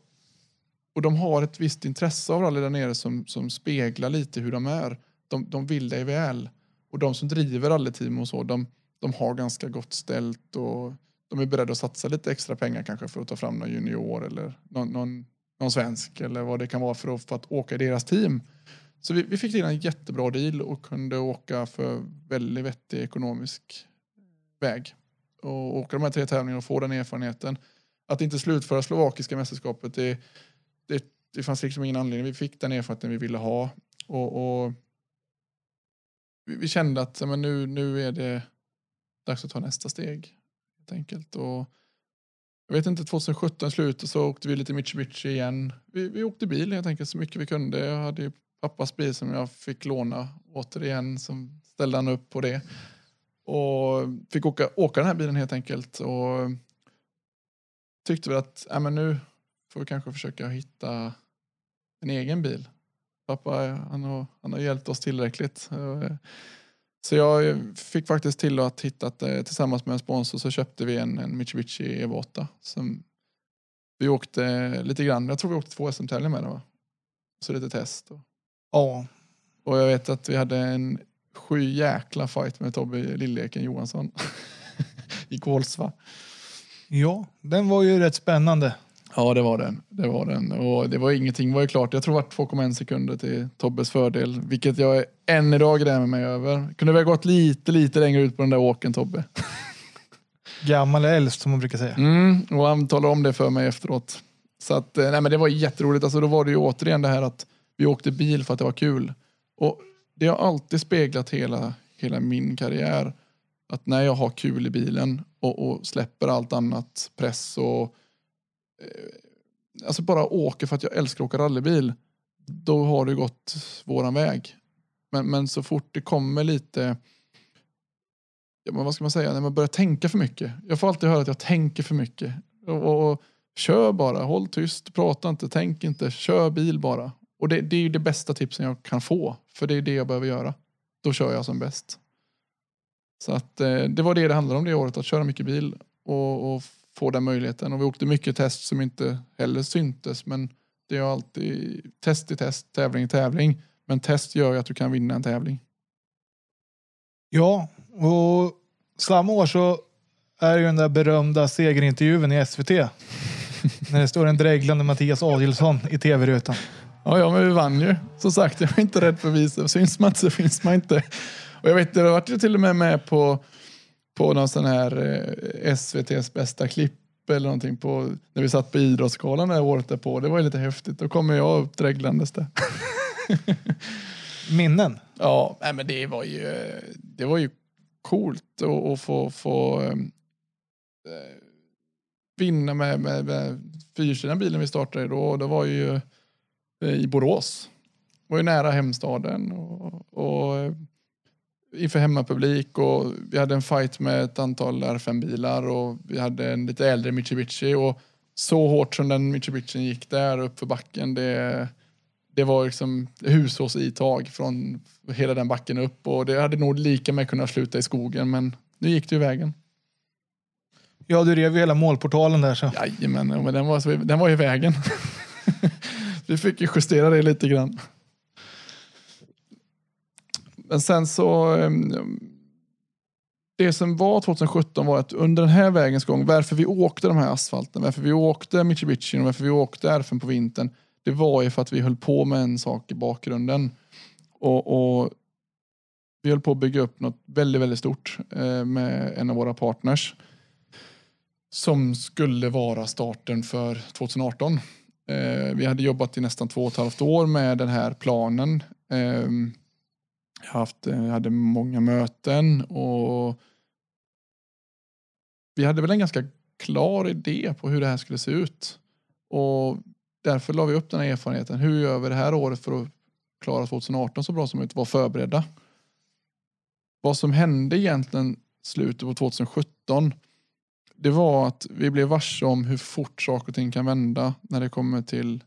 och de har ett visst intresse av rally där nere som, som speglar lite hur de är. De, de vill dig väl. Och de som driver rallyteam och så, de, de har ganska gott ställt och de är beredda att satsa lite extra pengar kanske för att ta fram någon junior eller någon, någon, någon svensk eller vad det kan vara för att, för att åka i deras team. Så vi, vi fick till en jättebra deal och kunde åka för väldigt vettig ekonomisk väg. Och åka de här tre tävlingarna och få den erfarenheten. Att inte slutföra slovakiska mästerskapet, det, det, det fanns liksom ingen anledning. Vi fick den erfarenheten vi ville ha. Och, och vi, vi kände att men nu, nu är det dags att ta nästa steg. Helt enkelt. Och jag vet inte, 2017 slut och så åkte vi lite Mitsubishi igen. Vi, vi åkte bil helt enkelt så mycket vi kunde. Jag hade ju pappas bil som jag fick låna återigen. Som ställde han upp på det. Och fick åka, åka den här bilen helt enkelt. Och tyckte väl att äh, men nu får vi kanske försöka hitta en egen bil. Pappa han har, han har hjälpt oss tillräckligt. Eh, så jag fick faktiskt till att hitta eh, tillsammans med en sponsor så köpte vi en, en Mitsubishi Evo 8. Som vi åkte lite grann, jag tror vi åkte två SM-tävlingar med den va? Så lite test. Och, Ja, och jag vet att vi hade en sju jäkla fight med Tobbe Lilleken Johansson. I Kolsva. ja, den var ju rätt spännande. Ja, det var den. Det var den. Och det var ingenting var ju klart. Jag tror var 2,1 sekunder till Tobbes fördel. Vilket jag än idag grämer mig över. Kunde vi ha gått lite, lite längre ut på den där åken Tobbe. Gammal är äldst som man brukar säga. Mm, och han talade om det för mig efteråt. Så att, eh, nej men det var jätteroligt. Alltså då var det ju återigen det här att vi åkte bil för att det var kul. Och det har alltid speglat hela, hela min karriär. Att när jag har kul i bilen och, och släpper allt annat, press och eh, alltså bara åker för att jag älskar att åka rallybil. Då har det gått våran väg. Men, men så fort det kommer lite ja, men vad ska man säga, när man börjar tänka för mycket. Jag får alltid höra att jag tänker för mycket. Och, och, och kör bara, håll tyst, prata inte, tänk inte, kör bil bara. Och det, det är ju det bästa tipsen jag kan få, för det är det jag behöver göra. Då kör jag som bäst. Så att eh, det var det det handlade om det året, att köra mycket bil och, och få den möjligheten. Och vi åkte mycket test som inte heller syntes, men det är alltid test i test, tävling i tävling. Men test gör ju att du kan vinna en tävling. Ja, och samma år så är ju den där berömda segerintervjun i SVT. när det står en dreglande Mattias Adielsson i tv-rutan. Ja, ja, men vi vann ju. Som sagt, jag är inte rädd för att visa. Syns man inte så finns man inte. Och jag vet, det har varit ju till och med med på, på någon sån här eh, SVTs bästa klipp eller någonting på, när vi satt på Idrottsgalan det året därpå. Det var ju lite häftigt. Då kommer jag upp dreglandes där. Minnen. Ja, nej, men det var ju, det var ju coolt att, få, få eh, vinna med, med, med fyrhjulsdrivna bilen vi startade då. Det var ju eh, i Borås. Det var ju nära hemstaden och, och eh, inför hemmapublik och vi hade en fight med ett antal R5-bilar och vi hade en lite äldre Mitsubishi och så hårt som den Mitsubishi gick där upp för backen det, det var liksom hushållsitag från hela den backen upp och det hade nog lika med kunnat sluta i skogen men nu gick det ju vägen. Ja, du rev ju hela målportalen där så. Jajamän, ja, men den var, den var i vägen. Vi fick ju justera det lite grann. Men sen så... Ehm, det som var 2017 var att under den här vägens gång, varför vi åkte de här asfalten, varför vi åkte Mitsubishi och varför vi åkte RFN på vintern, det var ju för att vi höll på med en sak i bakgrunden. Och, och vi höll på att bygga upp något väldigt, väldigt stort eh, med en av våra partners som skulle vara starten för 2018. Eh, vi hade jobbat i nästan två och ett halvt år med den här planen. Ehm, eh, jag haft, jag hade många möten och vi hade väl en ganska klar idé på hur det här skulle se ut. Och därför la vi upp den här erfarenheten. Hur gör vi det här året för att klara 2018 så bra som möjligt? Var förberedda. Vad som hände egentligen slutet på 2017 det var att vi blev varse om hur fort saker och ting kan vända när det kommer till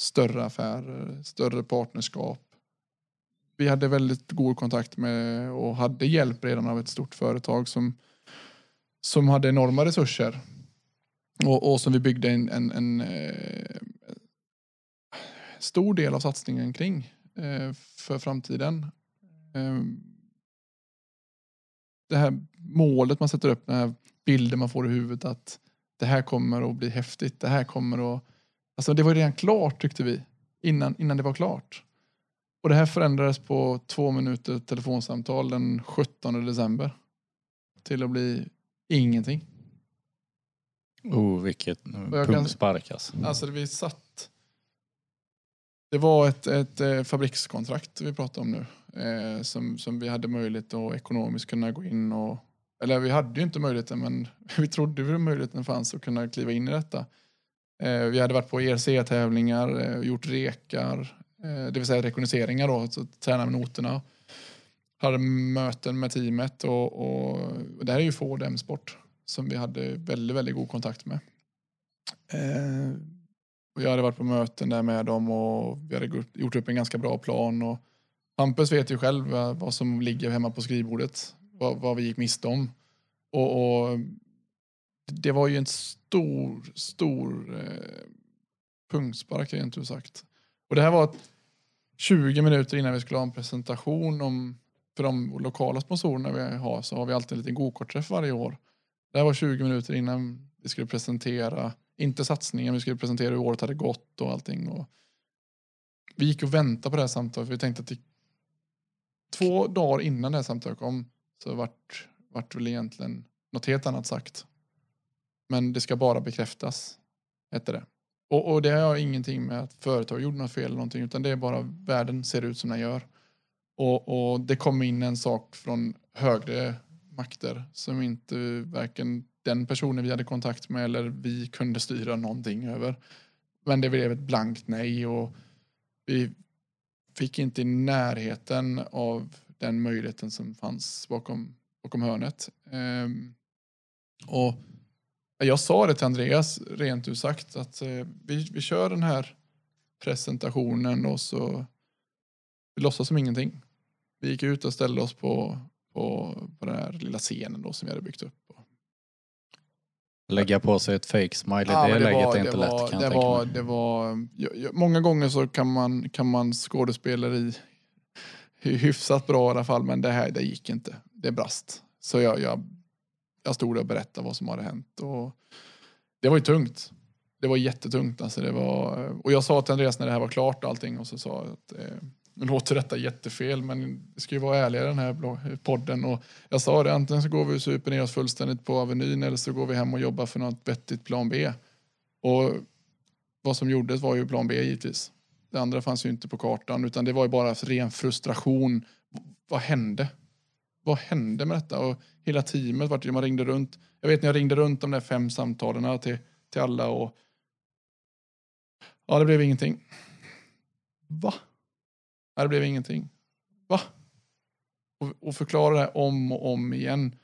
större affärer, större partnerskap. Vi hade väldigt god kontakt med och hade hjälp redan av ett stort företag som, som hade enorma resurser och, och som vi byggde en, en, en eh, stor del av satsningen kring eh, för framtiden. Eh, det här målet man sätter upp, den här bilden man får i huvudet att det här kommer att bli häftigt, det här kommer att... Alltså det var redan klart tyckte vi, innan, innan det var klart. Och det här förändrades på två minuter telefonsamtal den 17 december. Till att bli ingenting. Oh, vilket pumpspark alltså. Alltså vi satt Det var ett, ett eh, fabrikskontrakt vi pratar om nu. Eh, som, som vi hade möjlighet att ekonomiskt kunna gå in och... Eller vi hade ju inte möjligheten men vi trodde att möjligheten fanns att kunna kliva in i detta. Eh, vi hade varit på ERC-tävlingar, eh, gjort rekar, eh, det vill säga rekognoseringar då, alltså träna med noterna. Hade möten med teamet och, och, och det här är ju Ford M-sport som vi hade väldigt, väldigt god kontakt med. Eh, och jag hade varit på möten där med dem och vi hade gjort upp en ganska bra plan. Och Hampus vet ju själv vad som ligger hemma på skrivbordet, vad, vad vi gick miste om. Och, och, det var ju en stor, stor eh, pungspark rent ut sagt. Och det här var 20 minuter innan vi skulle ha en presentation om, för de lokala sponsorerna vi har så har vi alltid en liten gokartträff varje år. Det här var 20 minuter innan vi skulle presentera, inte satsningen, vi skulle presentera hur året hade gått och allting. Och vi gick och väntade på det här samtalet för vi tänkte att det, två dagar innan det här samtalet kom så vart, vart väl egentligen något helt annat sagt. Men det ska bara bekräftas, hette det. Och, och det har ingenting med att företag gjorde något fel eller någonting utan det är bara världen ser ut som den gör. Och, och det kom in en sak från högre makter som inte varken den personen vi hade kontakt med eller vi kunde styra någonting över. Men det blev ett blankt nej och vi fick inte i närheten av den möjligheten som fanns bakom, bakom hörnet. Um, och jag sa det till Andreas rent ut sagt att uh, vi, vi kör den här presentationen och så vi låtsas som ingenting. Vi gick ut och ställde oss på, på, på den här lilla scenen då som vi hade byggt upp. Lägga på sig ett fake smiley, ja, det, det läget var, är inte det lätt var, kan det jag var, mig. det var, Många gånger så kan man, kan man skådespeleri hyfsat bra i alla fall men det här det gick inte. Det brast. Så jag, jag, jag stod där och berättade vad som hade hänt. Och det var ju tungt. Det var jättetungt. Alltså det var, och jag sa till Andreas när det här var klart och allting och så sa jag att eh, nu låter detta jättefel men det ska ju vara ärligare den här podden. Och jag sa det, antingen så går vi och super ner oss fullständigt på Avenyn eller så går vi hem och jobbar för något vettigt plan B. Och vad som gjordes var ju plan B givetvis. Det andra fanns ju inte på kartan utan det var ju bara ren frustration. Vad hände? Vad hände med detta? Och hela teamet, vart man ringde runt. Jag vet när jag ringde runt de där fem samtalen till, till alla och ja, det blev ingenting. Va? Nej, det blev ingenting. Va? Och, och förklara det om och om igen.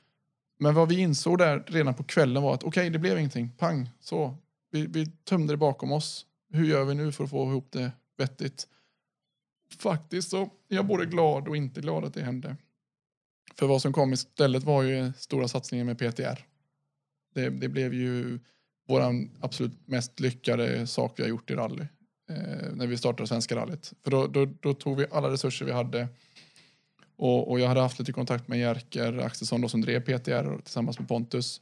Men vad vi insåg där redan på kvällen var att okej, okay, det blev ingenting. Pang, så. Vi, vi tömde det bakom oss. Hur gör vi nu för att få ihop det vettigt? Faktiskt så är jag både glad och inte glad att det hände. För vad som kom istället var ju stora satsningen med PTR. Det, det blev ju vår absolut mest lyckade sak vi har gjort i rally eh, när vi startade Svenska rallyt. För då, då, då, tog vi alla resurser vi hade och, och jag hade haft lite kontakt med Jerker Axelsson då, som drev PTR tillsammans med Pontus.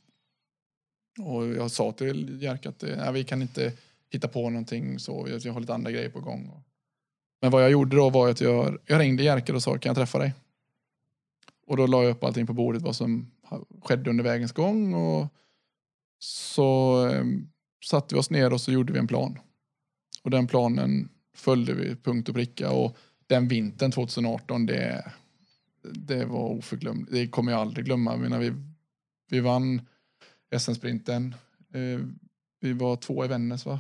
Och jag sa till Jerker att nej, vi kan inte hitta på någonting så, jag har lite andra grejer på gång. Men vad jag gjorde då var att jag, jag ringde Jerker och sa kan jag träffa dig? Och då la jag upp allting på bordet vad som skedde under vägens gång och så eh, satte vi oss ner och så gjorde vi en plan. Och den planen följde vi punkt och pricka och den vintern 2018 det, det var oförglömligt. Det kommer jag aldrig glömma. Jag vi, vi vann SM-sprinten. Eh, vi var två i Vännäs va?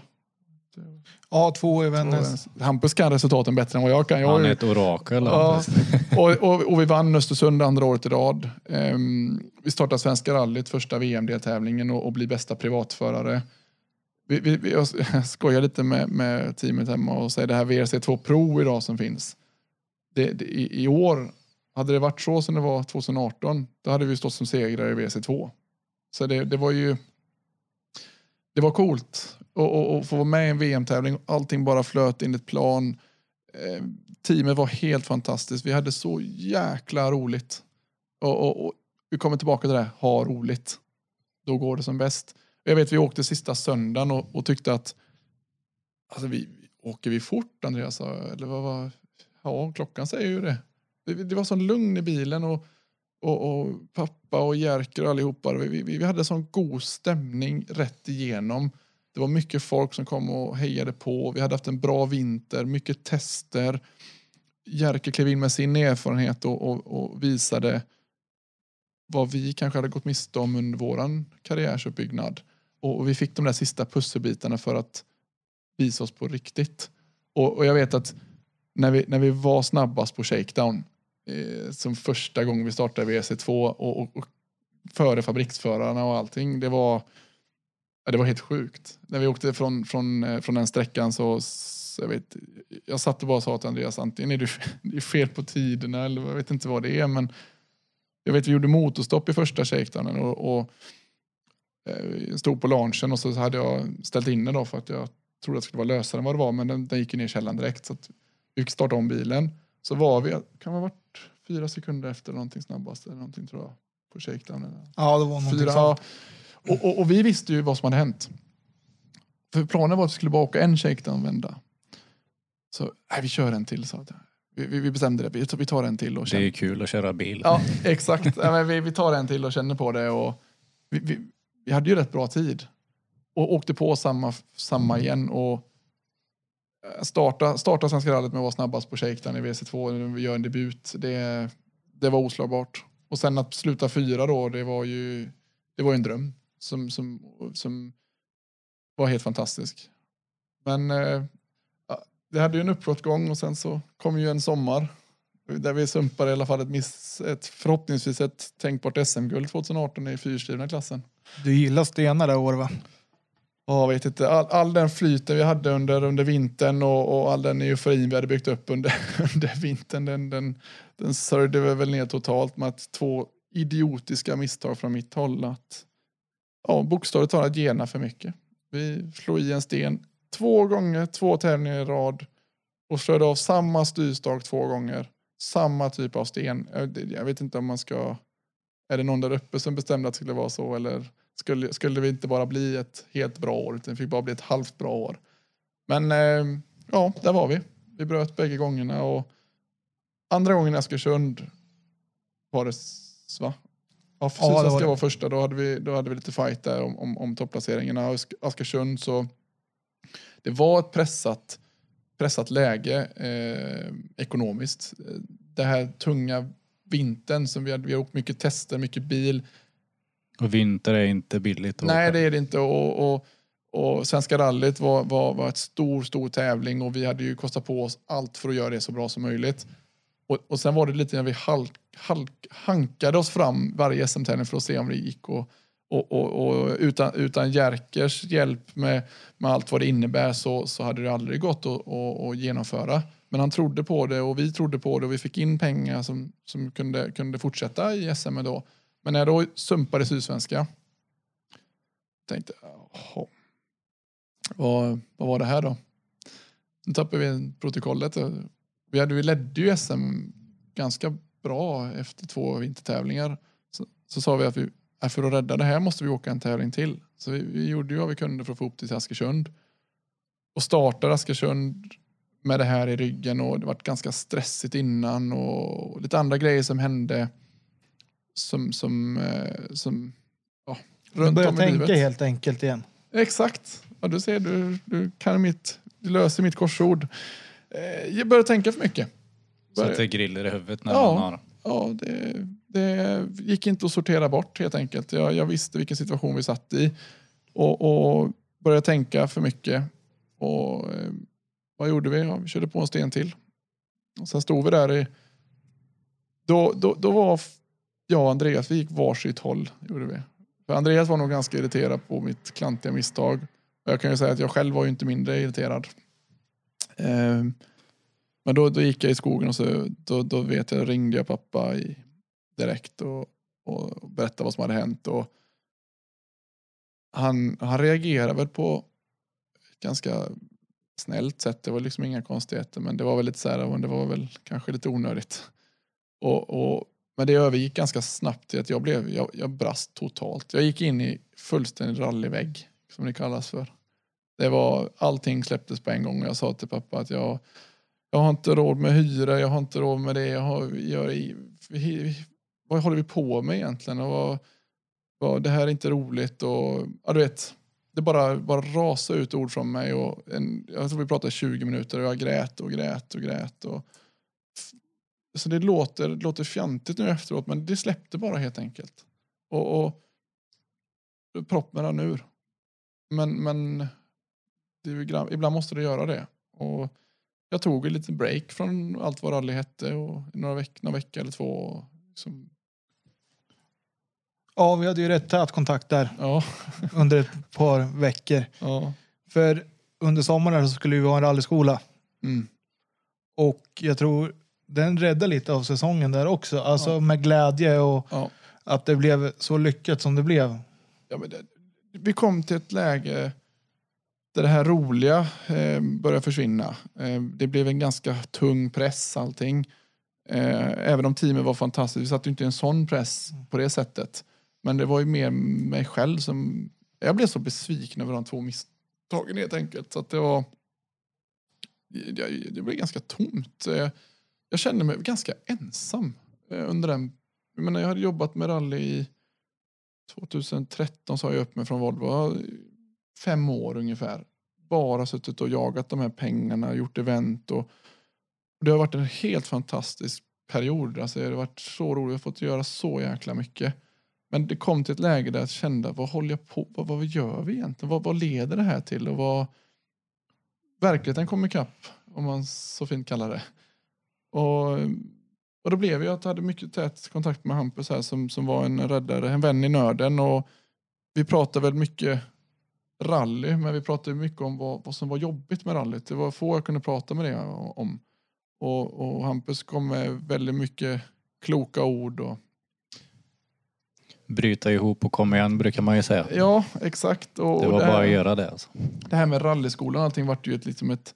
Ja, två i Vännäs. Hampus kan resultaten bättre än vad jag kan. Jag Han är ett orakel. Ja, och, och, och, vi vann Östersund andra året i rad. Um, vi startade Svenska rallyt, första VM-deltävlingen och, och blir bästa privatförare vi, vi, vi, jag skojar lite med, med teamet hemma och säger det här VRC2 Pro idag som finns. Det, det, i, I år, hade det varit så som det var 2018, då hade vi stått som segrare i VRC2. Så det, det var ju det var coolt att få vara med i en VM-tävling. Allting bara flöt enligt plan. Eh, teamet var helt fantastiskt. Vi hade så jäkla roligt. Och, och, och vi kommer tillbaka till det, ha roligt. Då går det som bäst. Jag vet vi åkte sista söndagen och, och tyckte att alltså vi, åker vi fort Andreas? Eller vad var, ja, klockan säger ju det. Det, det var sån lugn i bilen och, och, och pappa och Jerker och allihopa. Vi, vi, vi hade sån god stämning rätt igenom. Det var mycket folk som kom och hejade på. Vi hade haft en bra vinter, mycket tester. Jerker klev in med sin erfarenhet och, och, och visade vad vi kanske hade gått miste om under våran karriärsuppbyggnad. Och, och vi fick de där sista pusselbitarna för att visa oss på riktigt. Och, och jag vet att när vi, när vi var snabbast på shakedown, eh, som första gången vi startade WC2 och, och, och före fabriksförarna och allting, det var, ja, det var helt sjukt. När vi åkte från, från, eh, från den sträckan så, så jag, vet, jag satt och bara sa till Andreas, antingen är det fel på tiderna eller jag vet inte vad det är, men jag vet vi gjorde motorstopp i första shakedownen och, och eh, stod på launchen och så hade jag ställt in den då för att jag trodde att det skulle vara lösare än vad det var men den, den gick ner i källaren direkt så att vi fick starta om bilen. Så var vi, kan ha varit fyra sekunder efter någonting snabbast eller någonting tror jag på shakedownen. Ja, det var någonting Fyra. Och, och, och vi visste ju vad som hade hänt. För planen var att vi skulle bara åka en shakedown-vända. Så nej, vi kör en till, sa jag. Vi, vi, bestämde det, vi tar- en till och Det är kul att köra bil. Ja, exakt. Ja, vi, vi tar en till och känner på det. Och vi, vi, vi hade ju rätt bra tid. Och åkte på samma, samma igen. Och eh, starta, starta Svenska rallyt med att vara snabbast på shakedown i WC2 när vi gör en debut. Det, det var oslagbart. Och sen att sluta fyra då, det var ju det var ju en dröm som, som, som var helt fantastisk. Men eh, det hade ju en uppåtgång och sen så kom ju en sommar där vi sumpade i alla fall ett, miss, ett förhoppningsvis ett tänkbart SM-guld 2018 i fyrstyrna klassen. Du gillar stenar det året va? Ja, vet inte. All, all den flyten vi hade under, under vintern och, och all den euforin vi hade byggt upp under, under vintern, den, den, den sörjde väl ner totalt med att två idiotiska misstag från mitt håll. Att, ja, bokstavligt talat gena för mycket. Vi slog i en sten två gånger, två tävlingar i rad och slöt av samma styrstag två gånger. Samma typ av sten. Jag, vet inte om man ska... Är det någon där uppe som bestämde att det skulle vara så eller skulle, skulle vi inte bara bli ett helt bra år utan det fick bara bli ett halvt bra år. Men eh, ja, där var vi. Vi bröt bägge gångerna och andra gången i Askersund var det va? Ja, för Ja, det var det. var första, då hade vi, då hade vi lite fight där om, om, om topplaceringarna. Askersund så det var ett pressat, pressat läge eh, ekonomiskt. Det här tunga vintern som vi hade, vi har åkt mycket tester, mycket bil. Och vinter är inte billigt. att Nej, åka. det är det inte. Och, och, och Svenska rallyt var, var, var ett stor, stor tävling och vi hade ju kostat på oss allt för att göra det så bra som möjligt. Och, och sen var det lite när vi halk, halk, hankade oss fram varje SM-tävling för att se om det gick. Och, och, och, och utan, utan Jerkers hjälp med, med allt vad det innebär så, så hade det aldrig gått att, att, att genomföra. Men han trodde på det och vi trodde på det och vi fick in pengar som, som kunde, kunde fortsätta i SM då. Men när jag då sumpade Sydsvenska tänkte jag... vad, vad var det här då? Nu tappade vi protokollet. Vi, hade, vi ledde ju SM ganska bra efter två vintertävlingar. Så, så sa vi att vi, "Nej, för att rädda det här måste vi åka en tävling till. Så vi, vi gjorde ju vad vi kunde för att få upp till Askersund. Och startade Askersund med det här i ryggen och det var ganska stressigt innan och lite andra grejer som hände som, som, eh, som ja, Du runt börjar om i tänka livet. helt enkelt igen. Exakt. Ja, du ser, du, du kan mitt, du löser mitt korsord. Eh, jag börjar tänka för mycket. Sätter griller i huvudet när Ja. man har. Ja, det, det gick inte att sortera bort helt enkelt. Jag, jag visste vilken situation vi satt i och, och började tänka för mycket. Och eh, vad gjorde vi? Ja, vi körde på en sten till. Och sen stod vi där i... Då, då, då var jag och Andreas, vi gick varsitt håll. Gjorde vi. För Andreas var nog ganska irriterad på mitt klantiga misstag. Och jag kan ju säga att jag själv var ju inte mindre irriterad. Eh, men då, då gick jag i skogen och så, då, då vet jag, ringde jag pappa i, direkt och, och berättade vad som hade hänt. Och han, han reagerade väl på ett ganska snällt sätt. Det var liksom inga konstigheter men det var väl lite så här, det var väl kanske lite onödigt. Och, och, men det övergick ganska snabbt till att jag blev, jag, jag brast totalt. Jag gick in i fullständig rallyvägg som det kallas för. Det var, allting släpptes på en gång och jag sa till pappa att jag, jag har inte råd med hyra, jag har inte råd med det, jag har, jag, vad håller vi på med egentligen? Och vad, vad, det här är inte roligt och ja, du vet. det bara, bara rasade ut ord från mig. Och en, jag tror vi pratade 20 minuter och jag grät och grät och grät. Och, så det låter, det låter fjantigt nu efteråt men det släppte bara helt enkelt. Och, och proppen rann ur. Men, men det är ju, ibland måste det göra det. Och jag tog en liten break från allt vad rally hette och några veck, några vecka eller två. Liksom, Ja, vi hade ju rätt tät kontakt där ja, under ett par veckor. ja. För under sommaren så skulle vi vara en rallyskola. Mm. Och jag tror den räddade lite av säsongen där också. Alltså Ja. med glädje och att det blev så lyckat som det blev. Ja, men det, vi kom till ett läge där det här roliga eh, började försvinna. Eh, det blev en ganska tung press allting. Eh, även om teamet var fantastiskt. Vi satte inte i en sån press på det sättet. Men det var ju mer mig själv som... Jag blev så besviken över de två misstagen helt enkelt. Så att det var... Det, det blev ganska tomt. Eh, jag kände mig ganska ensam eh, under den... Jag, menar, jag hade jobbat med rally i 2013 sa jag upp mig från Volvo. Fem år ungefär. Bara suttit och jagat de här pengarna, gjort event och och det har varit en helt fantastisk period. Alltså det har varit så roligt, jag har fått göra så jäkla mycket. Men det kom till ett läge där jag kände, vad håller jag på vad, vad gör vi egentligen? Vad, vad leder det här till? Och vad... Verkligheten kom ikapp, om man så fint kallar det. Och, och då blev jag att jag hade mycket tät kontakt med Hampus här som, som var en räddare, en vän i nörden. Och vi pratade väl mycket rally, men vi pratade mycket om vad, vad som var jobbigt med rallyt. Det var få jag kunde prata med det om. Och, och Hampus kom med väldigt mycket kloka ord. Och, Bryta ihop och komma igen brukar man ju säga. ja, exakt. Och, Det var här, bara att göra det. Alltså. det här med rallyskolan allting vart ju ett, liksom ett...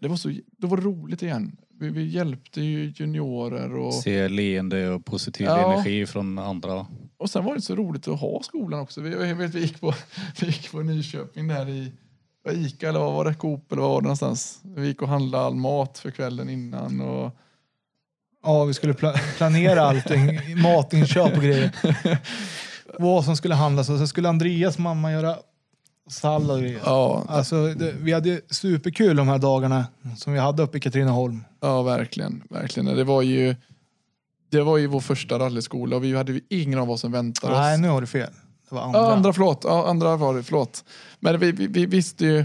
Det var, så, det var roligt igen. Vi, vi hjälpte ju juniorer och, Se leende och positiv Ja. energi från andra. och sen var det så roligt att ha skolan också. Vi, jag vet, vi, gick på, vi gick på Nyköping där i var Ica eller vad var det? Coop eller vad var det någonstans? Vi gick och handlade all mat för kvällen innan. Och, Ja, vi skulle pla planera allting. Matinköp och grejer. Vad som skulle handlas och så skulle Andreas mamma göra sallad och grejer. ja, Alltså, det, vi hade superkul de här dagarna som vi hade uppe i Katrineholm. Ja, verkligen. verkligen. Det var ju det var ju vår första rallyskola och vi hade ju ingen av oss som väntade oss. Nej, nu har du fel. Det var andra. Ja, andra, förlåt. Ja, andra var det, förlåt. Men vi, vi, vi visste ju...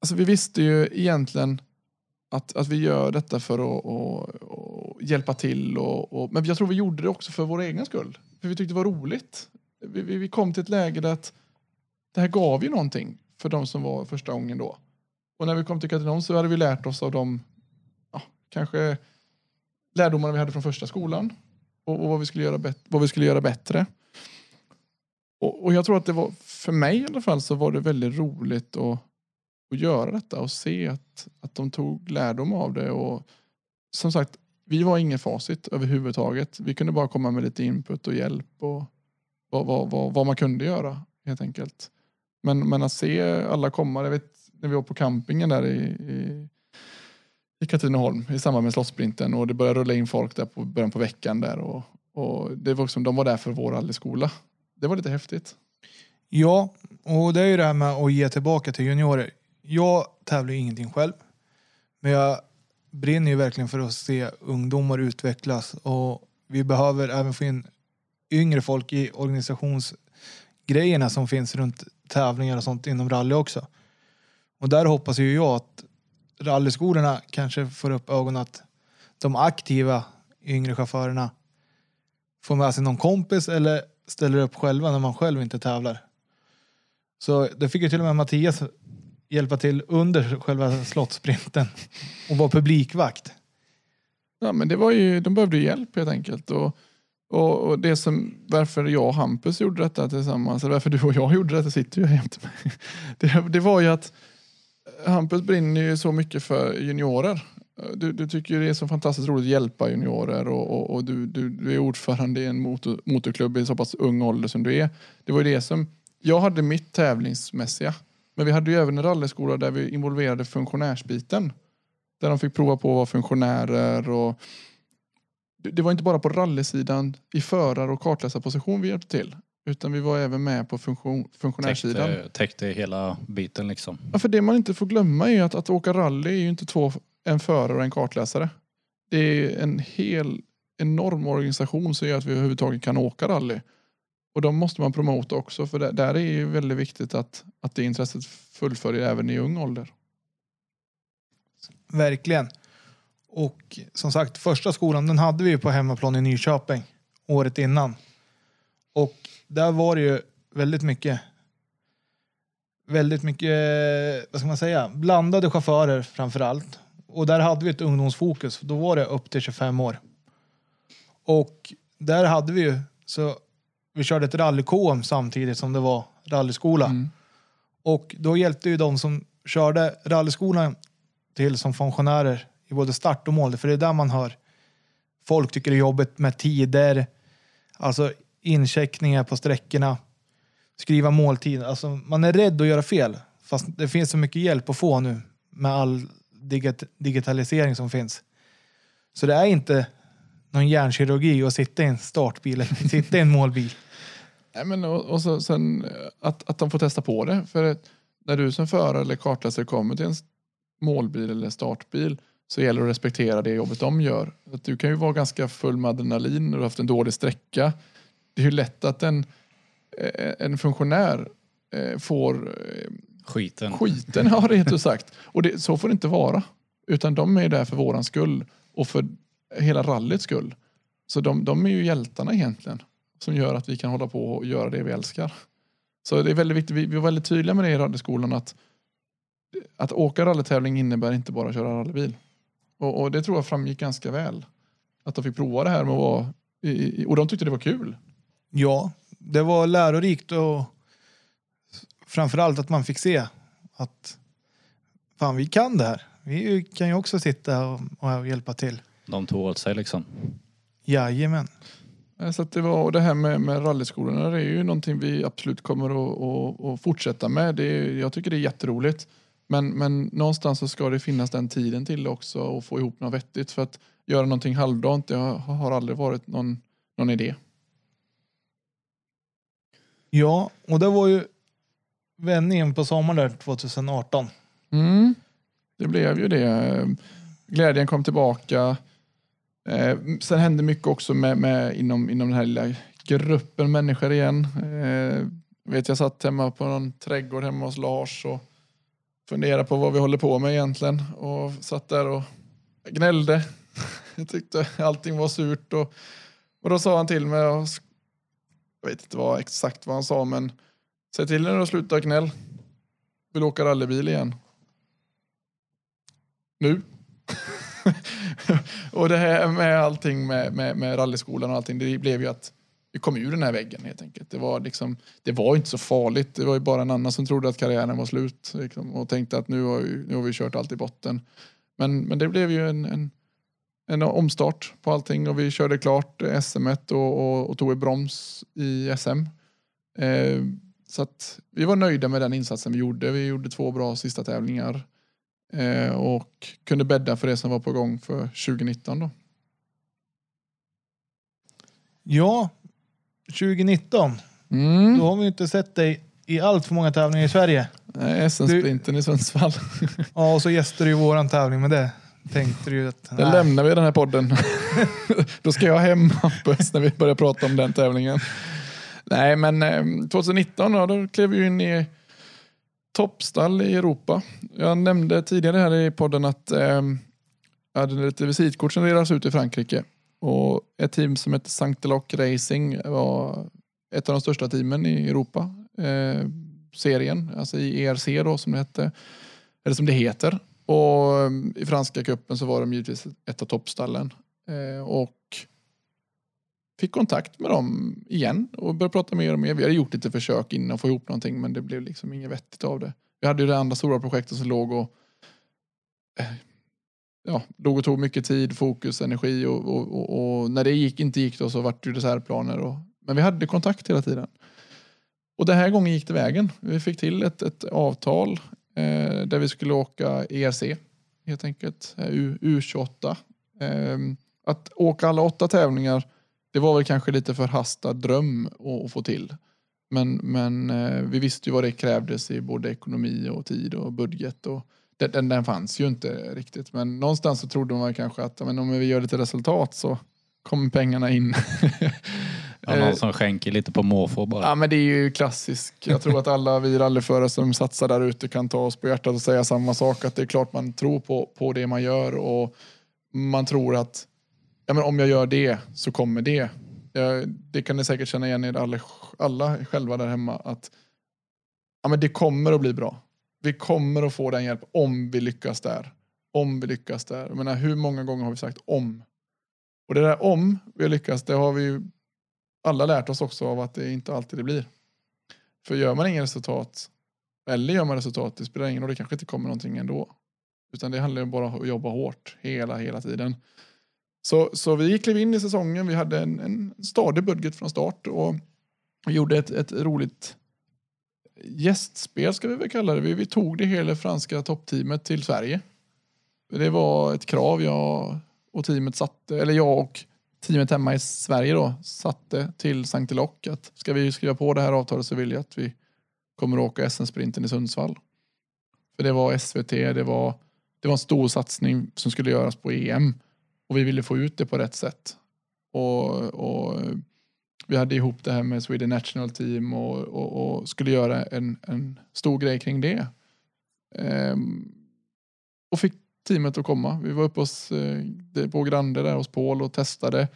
Alltså vi visste ju egentligen att, att vi gör detta för att och, och hjälpa till. Och, och, men jag tror vi gjorde det också för vår egen skull. För vi tyckte det var roligt. Vi, vi, vi kom till ett läge där att det här gav ju någonting för de som var första gången då. Och när vi kom till Katrineholm så hade vi lärt oss av de ja, kanske lärdomarna vi hade från första skolan och, och vad, vi skulle göra bet- vad vi skulle göra bättre. Och, och jag tror att det var, för mig i alla fall, så var det väldigt roligt att, att göra detta och se att, att de tog lärdom av det. Och som sagt, vi var ingen facit överhuvudtaget. Vi kunde bara komma med lite input och hjälp och vad, vad, vad, vad man kunde göra helt enkelt. Men, men att se alla komma, jag vet när vi var på campingen där i, i, i Katrineholm i samband med Slottssprinten och det började rulla in folk där på början på veckan där och, och det var också, de var där för vår rallyskola. Det var lite häftigt. Ja, och det är ju det här med att ge tillbaka till juniorer. Jag tävlar ju ingenting själv. Men jag brinner ju verkligen för att se ungdomar utvecklas och vi behöver även få in yngre folk i organisations grejerna som finns runt tävlingar och sånt inom rally också. Och där hoppas ju jag att rallyskolorna kanske får upp ögonen att de aktiva yngre chaufförerna får med sig någon kompis eller ställer upp själva när man själv inte tävlar. Så det fick ju till och med Mattias hjälpa till under själva slottsprinten och vara publikvakt. Ja, men det var ju, de behövde ju hjälp helt enkelt. Och, och, och det som, varför jag och Hampus gjorde detta tillsammans, eller varför du och jag gjorde detta, sitter ju här jämte mig. Det, det var ju att Hampus brinner ju så mycket för juniorer. Du, du tycker ju det är så fantastiskt roligt att hjälpa juniorer och, och, och du, du, du är ordförande i en motor, motorklubb i så pass ung ålder som du är. Det var ju det som, jag hade mitt tävlingsmässiga. Men vi hade ju även en rallyskola där vi involverade funktionärsbiten. Där de fick prova på att vara funktionärer och det var inte bara på rallysidan i förar och kartläsarposition vi hjälpte till. Utan vi var även med på funktion, funktionärssidan. Täckte, täckte hela biten liksom. Ja, för det man inte får glömma är att, att åka rally är ju inte två, en förare och en kartläsare. Det är en hel enorm organisation som gör att vi överhuvudtaget kan åka rally. Och de måste man promota också för det, där är ju väldigt viktigt att, att det intresset fullföljer även i ung ålder. Verkligen. Och som sagt, första skolan den hade vi ju på hemmaplan i Nyköping året innan. Och där var det ju väldigt mycket väldigt mycket, vad ska man säga, blandade chaufförer framför allt. Och där hade vi ett ungdomsfokus. Då var det upp till 25 år. Och där hade vi ju, så vi körde ett rally-KM samtidigt som det var rallyskola. Mm. Och då hjälpte ju de som körde rallyskolan till som funktionärer i både start och mål. För det är där man hör folk tycker det är jobbigt med tider, alltså incheckningar på sträckorna, skriva måltid. Alltså man är rädd att göra fel. Fast det finns så mycket hjälp att få nu med all digit digitalisering som finns. Så det är inte någon hjärnkirurgi att sitta i en startbil eller sitta i en målbil. Nej, men och, och så, sen att, att de får testa på det. För när du som förare eller kartläsare kommer till en målbil eller startbil så gäller det att respektera det jobbet de gör. Att du kan ju vara ganska full med adrenalin och du har haft en dålig sträcka. Det är ju lätt att en, eh, en funktionär eh, får eh, Skiten. skiten, ja rent ut sagt. Och det, så får det inte vara. Utan de är där för våran skull och för hela rallyts skull. Så de, de är ju hjältarna egentligen. Som gör att vi kan hålla på och göra det vi älskar. Så det är väldigt viktigt, vi, vi var väldigt tydliga med det i rallyskolan att att åka rallytävling innebär inte bara att köra rallybil. Och, och det tror jag framgick ganska väl. Att de fick prova det här med att vara i, och de tyckte det var kul. Ja, det var lärorikt och framförallt att man fick se att fan, vi kan det här. Vi kan ju också sitta och, och hjälpa till. De tog åt sig liksom. Jajamän. Så att det var och det här med, med rallyskolorna det är ju någonting vi absolut kommer att, att, att fortsätta med. Det är, jag tycker det är jätteroligt. Men, men någonstans så ska det finnas den tiden till också och få ihop något vettigt. För att göra någonting halvdant det har, har aldrig varit någon, någon idé. Ja, och det var ju vändningen på sommaren där 2018. Mm. Det blev ju det. Glädjen kom tillbaka. Eh, sen hände mycket också med, med inom, inom den här lilla gruppen människor igen. Eh, vet jag satt hemma på någon trädgård hemma hos Lars och funderade på vad vi håller på med egentligen. Och satt där och gnällde. Jag tyckte allting var surt. Och, och då sa han till mig, och, jag vet inte vad, exakt vad han sa, men säg till när du slutar gnäll. Vill åka rallybil igen nu. och det här med allting med, med, med rallyskolan och allting, det blev ju att vi kom ur den här väggen helt enkelt. Det var, liksom, det var inte så farligt. Det var ju bara en annan som trodde att karriären var slut liksom, och tänkte att nu har, vi, nu har vi kört allt i botten. Men, men det blev ju en, en, en omstart på allting och vi körde klart SM och, och, och tog i broms i SM. Eh, så att vi var nöjda med den insatsen vi gjorde. Vi gjorde två bra sista tävlingar. Eh, och kunde bädda för det som var på gång för 2019 då. Ja, 2019. Mm. Då har vi inte sett dig i allt för många tävlingar i Sverige. Nej, SM-sprinten i Sundsvall. Ja, och så gäster du ju våran tävling med det. Tänkte du att... Den lämnar vi den här podden. då ska jag hem Hampus när vi börjar prata om den tävlingen. Nej men eh, 2019 då, då klev vi in i toppstall i Europa. Jag nämnde tidigare här i podden att eh, jag hade lite visitkort som delades ut i Frankrike. Och ett team som heter Sancteloc Racing var ett av de största teamen i Europa. Eh, serien, alltså i ERC då som det hette. Eller som det heter. Och eh, i franska kuppen så var de givetvis ett av toppstallen. Eh, och fick kontakt med dem igen och började prata mer och mer. Vi hade gjort lite försök innan att få ihop någonting men det blev liksom inget vettigt av det. Vi hade ju det andra stora projektet som låg och eh, ja, låg och tog mycket tid, fokus, energi och, och, och, och när det gick, inte gick då så vart det ju reservplaner. Och, men vi hade kontakt hela tiden. Och den här gången gick det vägen. Vi fick till ett, ett avtal eh, där vi skulle åka ERC helt enkelt, eh, U, U28. Eh, att åka alla åtta tävlingar det var väl kanske lite förhastad dröm att, att få till. Men, men eh, vi visste ju vad det krävdes i både ekonomi och tid och budget. Och den, den, fanns ju inte riktigt. Men någonstans så trodde man kanske att men om vi gör lite resultat så kommer pengarna in. Ja, någon som skänker lite på måfå bara. Ja men det är ju klassiskt. Jag tror att alla vi rallyförare som satsar där ute kan ta oss på hjärtat och säga samma sak. Att det är klart man tror på, på det man gör och man tror att ja, men om jag gör det så kommer det. Ja, det kan ni säkert känna igen er alla, alla själva där hemma. Att ja, men det kommer att bli bra. Vi kommer att få den hjälp om vi lyckas där. Om vi lyckas där. Jag menar, hur många gånger har vi sagt om? Och det där om vi har lyckats, det har vi ju alla lärt oss också av att det inte alltid det blir. För gör man inga resultat, eller gör man resultat, det spelar ingen roll, det kanske inte kommer någonting ändå. Utan det handlar ju bara om att jobba hårt hela, hela tiden. Så, så vi klev in i säsongen, vi hade en, en stadig budget från start och gjorde ett, ett roligt gästspel ska vi väl kalla det. Vi, vi tog det hela franska toppteamet till Sverige. Det var ett krav jag och teamet satte, eller jag och teamet hemma i Sverige då satte till Sankt Lock att ska vi skriva på det här avtalet så vill jag att vi kommer att åka SM-sprinten i Sundsvall. För det var SVT, det var, det var en stor satsning som skulle göras på EM och vi ville få ut det på rätt sätt. Och, och vi hade ihop det här med Sweden National Team och, och, och skulle göra en, en stor grej kring det. Ehm, och fick teamet att komma. Vi var uppe hos, eh, på Grande där hos Paul och testade.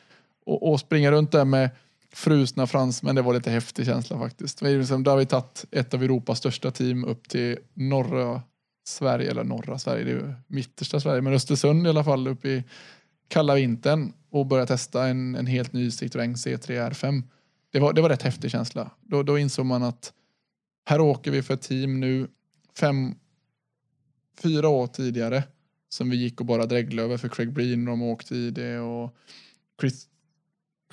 Och, och springa runt där med frusna fransmän, det var lite häftig känsla faktiskt. Vi, liksom, där har vi tagit ett av Europas största team upp till norra Sverige, eller norra Sverige, det är ju mittersta Sverige, men Östersund i alla fall upp i kalla vintern och börja testa en, en helt ny Citroën C3 R5. Det var, det var rätt häftig känsla. Då, då insåg man att här åker vi för ett team nu fem, fyra år tidigare som vi gick och bara dreglade över för Craig Breen de åkte i det och Chris,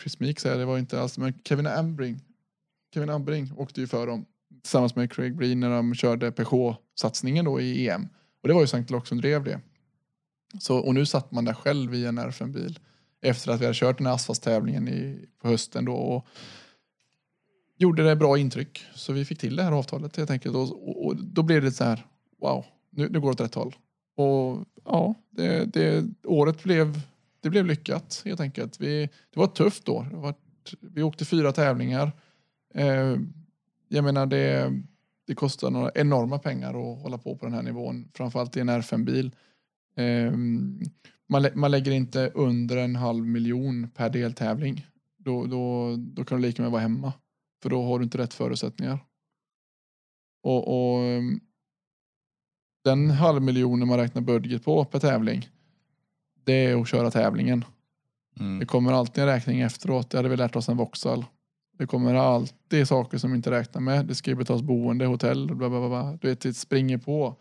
Chris Meek säger det var inte alls, men Kevin Ambring Kevin Ambring åkte ju för dem tillsammans med Craig Breen när de körde Peugeot-satsningen då i EM. Och det var ju Sankt Lock som drev det. Så, och nu satt man där själv i en RFM-bil efter att vi hade kört den här asfaltstävlingen i, på hösten då och gjorde det bra intryck. Så vi fick till det här avtalet helt enkelt och, och, och då blev det så här, wow, nu, nu går det åt rätt håll. Och ja, det, det, året blev, det blev lyckat helt enkelt. Vi, det var ett tufft år. Det var, vi åkte fyra tävlingar. Eh, jag menar det, det kostar några enorma pengar att hålla på på den här nivån. Framförallt i en R5-bil. Eh, man, man lägger inte under en halv miljon per deltävling. Då, då, då kan du lika med vara hemma. För då har du inte rätt förutsättningar. Och, och den halvmiljonen man räknar budget på per tävling. Det är att köra tävlingen. Mm. Det kommer alltid en räkning efteråt. Det hade vi lärt oss en Vauxhall. Det kommer alltid saker som vi inte räknar med. Det ska ju betalas boende, hotell, bla bla bla. Du vet, det springer på.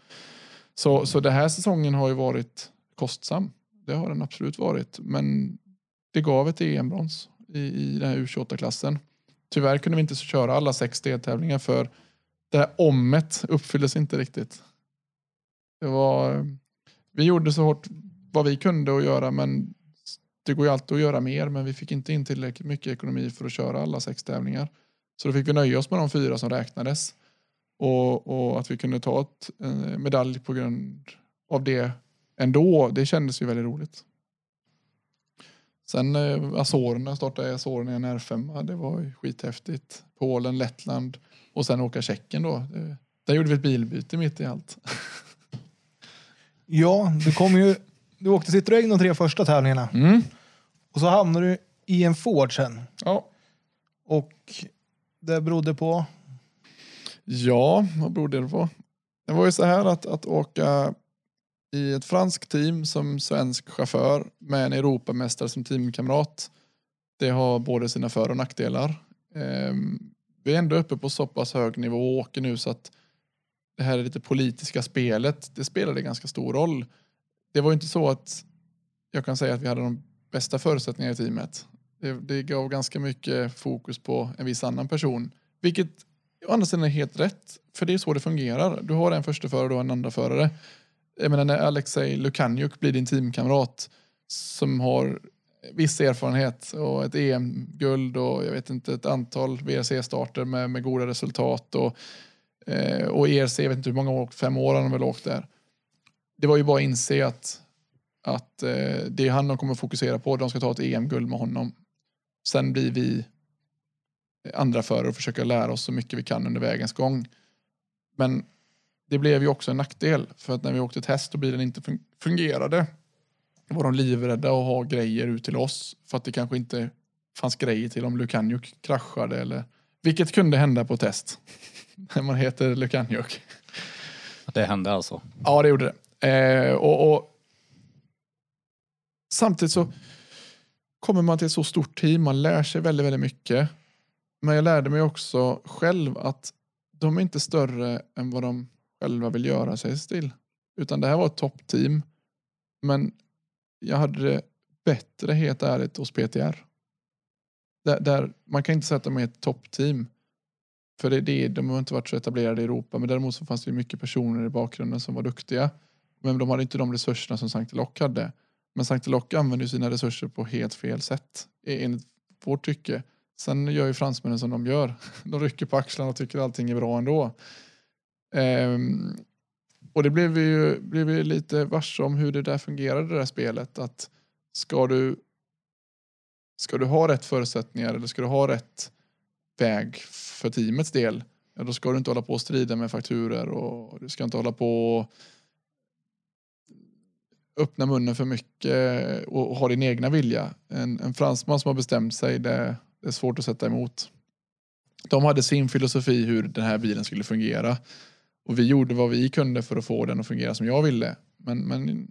Så, så den här säsongen har ju varit kostsam. Det har den absolut varit. Men det gav ett EM-brons i, i den här U28-klassen. Tyvärr kunde vi inte köra alla sex deltävlingar för det här ommet uppfylldes inte riktigt. Det var, vi gjorde så hårt vad vi kunde att göra men det går ju alltid att göra mer men vi fick inte in tillräckligt mycket ekonomi för att köra alla sex tävlingar. Så då fick vi nöja oss med de fyra som räknades. Och, och att vi kunde ta ett eh, medalj på grund av det ändå, det kändes ju väldigt roligt. Sen eh, Azorerna, startade Azorerna i en R5, det var ju skithäftigt. Polen, Lettland och sen åka Tjeckien då. Det, där gjorde vi ett bilbyte mitt i allt. Ja, du kom ju... Du åkte Citroën de tre första tävlingarna. Mm. Och så hamnade du i en Ford sen. Ja. Och det berodde på? Ja, vad berodde det på? Det var ju så här att, att åka i ett franskt team som svensk chaufför med en Europamästare som teamkamrat. Det har både sina för och nackdelar. Ehm, vi är ändå uppe på så pass hög nivå och åker nu så att det här lite politiska spelet, det spelade ganska stor roll. Det var ju inte så att jag kan säga att vi hade de bästa förutsättningarna i teamet. Det, det gav ganska mycket fokus på en viss annan person, vilket å andra sidan är helt rätt, för det är så det fungerar. Du har en första förare och en andra förare. Jag menar när Alexej Lukanjuk blir din teamkamrat som har viss erfarenhet och ett EM-guld och jag vet inte ett antal VRC-starter med, med goda resultat och, eh, och ERC, jag vet inte hur många år, fem år har han väl åkt där. Det var ju bara att inse att, att eh, det är han de kommer fokusera på, de ska ta ett EM-guld med honom. Sen blir vi andra förare och försöka lära oss så mycket vi kan under vägens gång. Men det blev ju också en nackdel för att när vi åkte test och bilen inte fungerade var de livrädda att ha grejer ut till oss för att det kanske inte fanns grejer till om Lukanjuk kraschade eller vilket kunde hända på test när man heter Lukanjuk. Det hände alltså? Ja, det gjorde det. Eh, och, och, Samtidigt så kommer man till ett så stort team, man lär sig väldigt, väldigt mycket. Men jag lärde mig också själv att de är inte större än vad de själva vill göra sig till. Utan det här var ett toppteam. Men jag hade det bättre helt ärligt hos PTR. Där, där man kan inte säga att de är ett toppteam. För det, det, de har inte varit så etablerade i Europa. Men däremot så fanns det mycket personer i bakgrunden som var duktiga. Men de hade inte de resurserna som Sankte Lock hade. Men Sankte Lock använde sina resurser på helt fel sätt. E-, enligt vårt tycke. Sen gör ju fransmännen som de gör. De rycker på axlarna och tycker allting är bra ändå. Ehm, och det blev vi ju blev vi lite varse om hur det där fungerade det där spelet. Att ska du, ska du ha rätt förutsättningar eller ska du ha rätt väg för teamets del. Ja, då ska du inte hålla på och strida med fakturer och du ska inte hålla på och öppna munnen för mycket och ha din egna vilja. En, en fransman som har bestämt sig, det, det är svårt att sätta emot. De hade sin filosofi hur den här bilen skulle fungera. Och vi gjorde vad vi kunde för att få den att fungera som jag ville. Men, men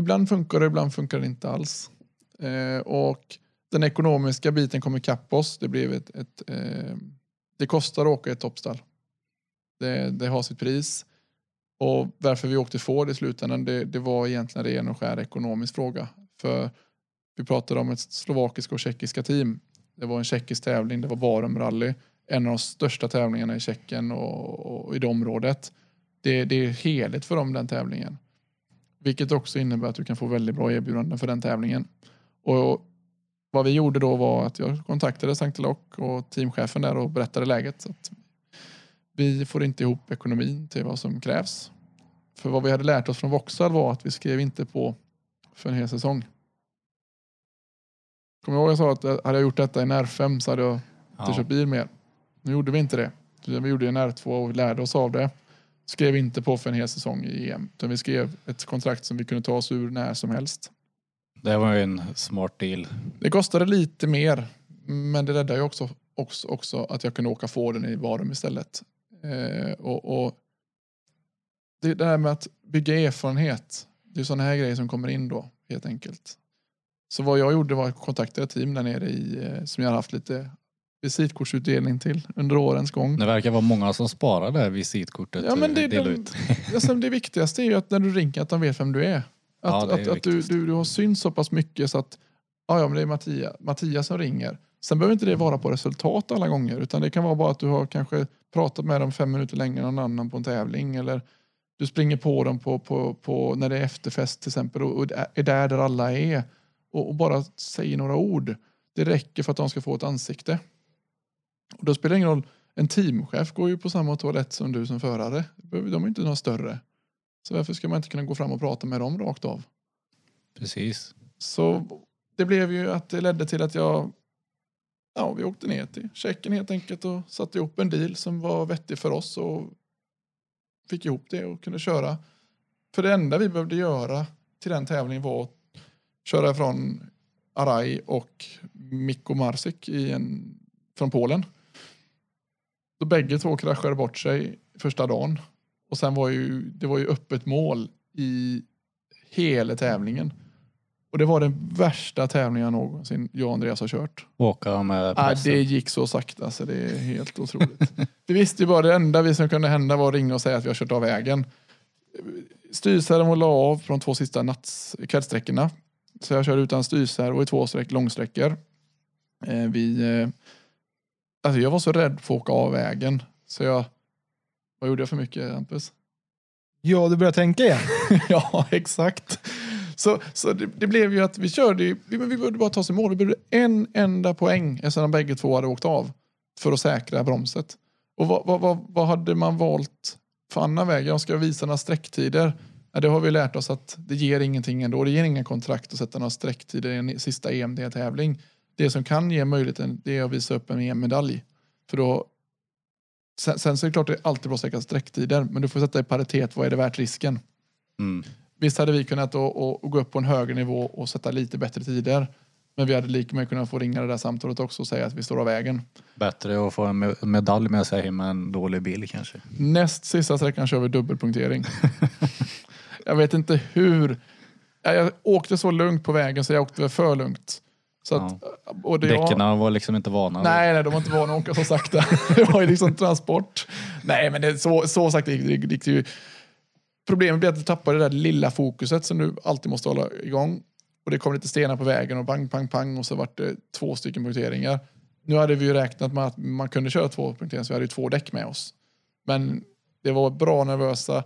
ibland funkar det, ibland funkar det inte alls. Eh, och den ekonomiska biten kom ikapp oss. Det blev ett, ett eh, det kostar att åka i ett toppstall. Det, det, har sitt pris. Och varför vi åkte Ford i slutändan, det, det var egentligen ren och skär ekonomisk fråga. För vi pratade om ett slovakiska och tjeckiska team. Det var en tjeckisk tävling, det var Barum rally en av de största tävlingarna i Tjeckien och, och, i det området. Det, det är heligt för dem den tävlingen. Vilket också innebär att du kan få väldigt bra erbjudanden för den tävlingen. Och vad vi gjorde då var att jag kontaktade Sankt Lock och teamchefen där och berättade läget. Att vi får inte ihop ekonomin till vad som krävs. För vad vi hade lärt oss från Vauxhall var att vi skrev inte på för en hel säsong. Kommer du ihåg jag sa att hade jag gjort detta i NR5 så hade jag inte ja. köpt bil mer. Nu gjorde vi inte det. Vi gjorde en R2 och lärde oss av det. Skrev inte på för en hel säsong i EM. Utan vi skrev ett kontrakt som vi kunde ta oss ur när som helst. Det var ju en smart deal. Det kostade lite mer. Men det räddade ju också, också, också att jag kunde åka Forden i Varum istället. Eh, och, och det, här med att bygga erfarenhet. Det är sådana här grejer som kommer in då helt enkelt. Så vad jag gjorde var att kontakta ett team där nere i, eh, som jag har haft lite visitkortsutdelning till under årens gång. Det verkar vara många som sparar det här visitkortet. Ja, men det, de, ut. alltså, det viktigaste är ju att när du ringer att de vet vem du är. Att, ja, är att, att du, du, du har synts så pass mycket så att ja, ja, men det är Mattias, Mattias som ringer. Sen behöver inte det vara på resultat alla gånger utan det kan vara bara att du har kanske pratat med dem fem minuter längre än någon annan på en tävling eller du springer på dem på, på, på när det är efterfest till exempel och, och är där där alla är och, och bara säger några ord. Det räcker för att de ska få ett ansikte. Och då spelar det ingen roll. En teamchef går ju på samma toalett som du som förare. De är inte några större. Så varför ska man inte kunna gå fram och prata med dem rakt av? Precis. Så det blev ju att det ledde till att jag Ja, vi åkte ner till Tjeckien helt enkelt och satte ihop en deal som var vettig för oss och fick ihop det och kunde köra. För det enda vi behövde göra till den tävlingen var att köra från Araj och Mikko Marsik i en, från Polen. Så bägge två kraschade bort sig första dagen. Och sen var ju, det var ju öppet mål i hela tävlingen. Och det var den värsta tävlingen någonsin jag och Andreas har kört. Åka med pressen. det gick så sakta så det är helt otroligt. vi visste ju bara det enda vi som kunde hända var att ringa och säga att vi har kört av vägen. Styrserven var la av de två sista natts, kvällsträckorna. Så jag körde utan styrservo i två sträck, långsträckor. Eh, vi eh, Alltså jag var så rädd för att åka av vägen. Så jag... Vad gjorde jag för mycket Hampus? Ja, du började tänka igen. ja, exakt. så så det, det blev ju att vi körde vi, vi behövde bara ta oss i mål. Vi behövde en enda poäng eftersom de bägge två hade åkt av. För att säkra bromset. Och vad, vad, vad, vad hade man valt för annan väg? Jag ska visa några sträcktider. Ja, det har vi lärt oss att det ger ingenting ändå. Det ger inga kontrakt att sätta några sträcktider i en sista EMD-tävling. Det som kan ge möjligheten det är att visa upp en EM-medalj. För då, sen, sen så är det klart att det är alltid bra att säkra sträcktider, men du får sätta i paritet, vad är det värt risken? Mm. Visst hade vi kunnat å, å gå upp på en högre nivå och sätta lite bättre tider. Men vi hade lika med kunnat få ringa det där samtalet också och säga att vi står av vägen. Bättre att få en me- medalj med sig hem än en dålig bil kanske. Näst sista sträckan kör vi dubbelpunktering. jag vet inte hur. Ja, Jag åkte så lugnt på vägen så jag åkte för lugnt. Så att, och det jag- Däcken var liksom inte vana. Nej, nej, de var inte vana att åka så sakta. det var ju liksom transport. Nej, men det, så, så sakta gick, gick, gick det ju. Problemet blir att du tappar det där lilla fokuset som du alltid måste hålla igång. Och det kom lite stenar på vägen och pang, pang, pang och så vart det två stycken punkteringar. Nu hade vi ju räknat med att man kunde köra två punkteringar så vi hade ju två däck med oss. Men det var bra nervösa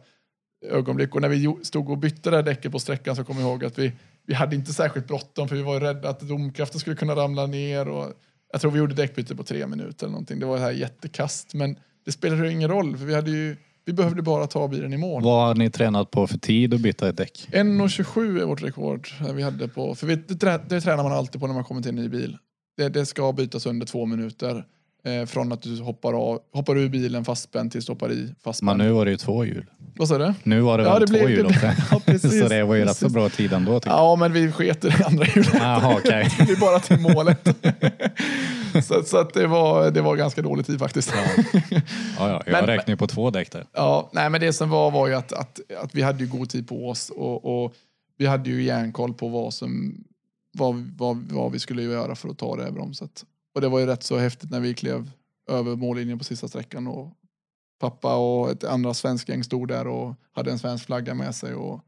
ögonblick och när vi stod och bytte det här däcket på sträckan så kom jag ihåg att vi, vi hade inte särskilt bråttom för vi var rädda att domkraften skulle kunna ramla ner och jag tror vi gjorde däckbyte på tre minuter eller någonting. Det var det här jättekast men det spelade ju ingen roll för vi hade ju vi behövde bara ta bilen i mål. Vad har ni tränat på för tid att byta ett däck? 1.27 är vårt rekord vi hade på, för vi, det, det tränar man alltid på när man kommer till en ny bil. Det, det ska bytas under två minuter. Eh, från att du hoppar, av, hoppar ur bilen fastspänd tills du hoppar i Men fastspänd. nu var det ju två hjul. Vad sa du? Nu var det Ja, väl det två blev- hjul också. ja, precis, Så det var ju rätt så bra tid ändå. Ja, men vi sket i det andra hjulet. Jaha, okej. Det är bara till målet. så så att det, var, det var ganska dålig tid faktiskt. Ja, ja, jag Men- räknar ju på två däck där. Ja, nej, men det som var var ju att, att, att vi hade ju god tid på oss och, och vi hade ju järnkoll på vad, som, vad, vad, vad vi skulle göra för att ta det här bromset. Och det var ju rätt så häftigt när vi klev över mållinjen på sista sträckan och pappa och ett andra svensk gäng stod där och hade en svensk flagga med sig. Och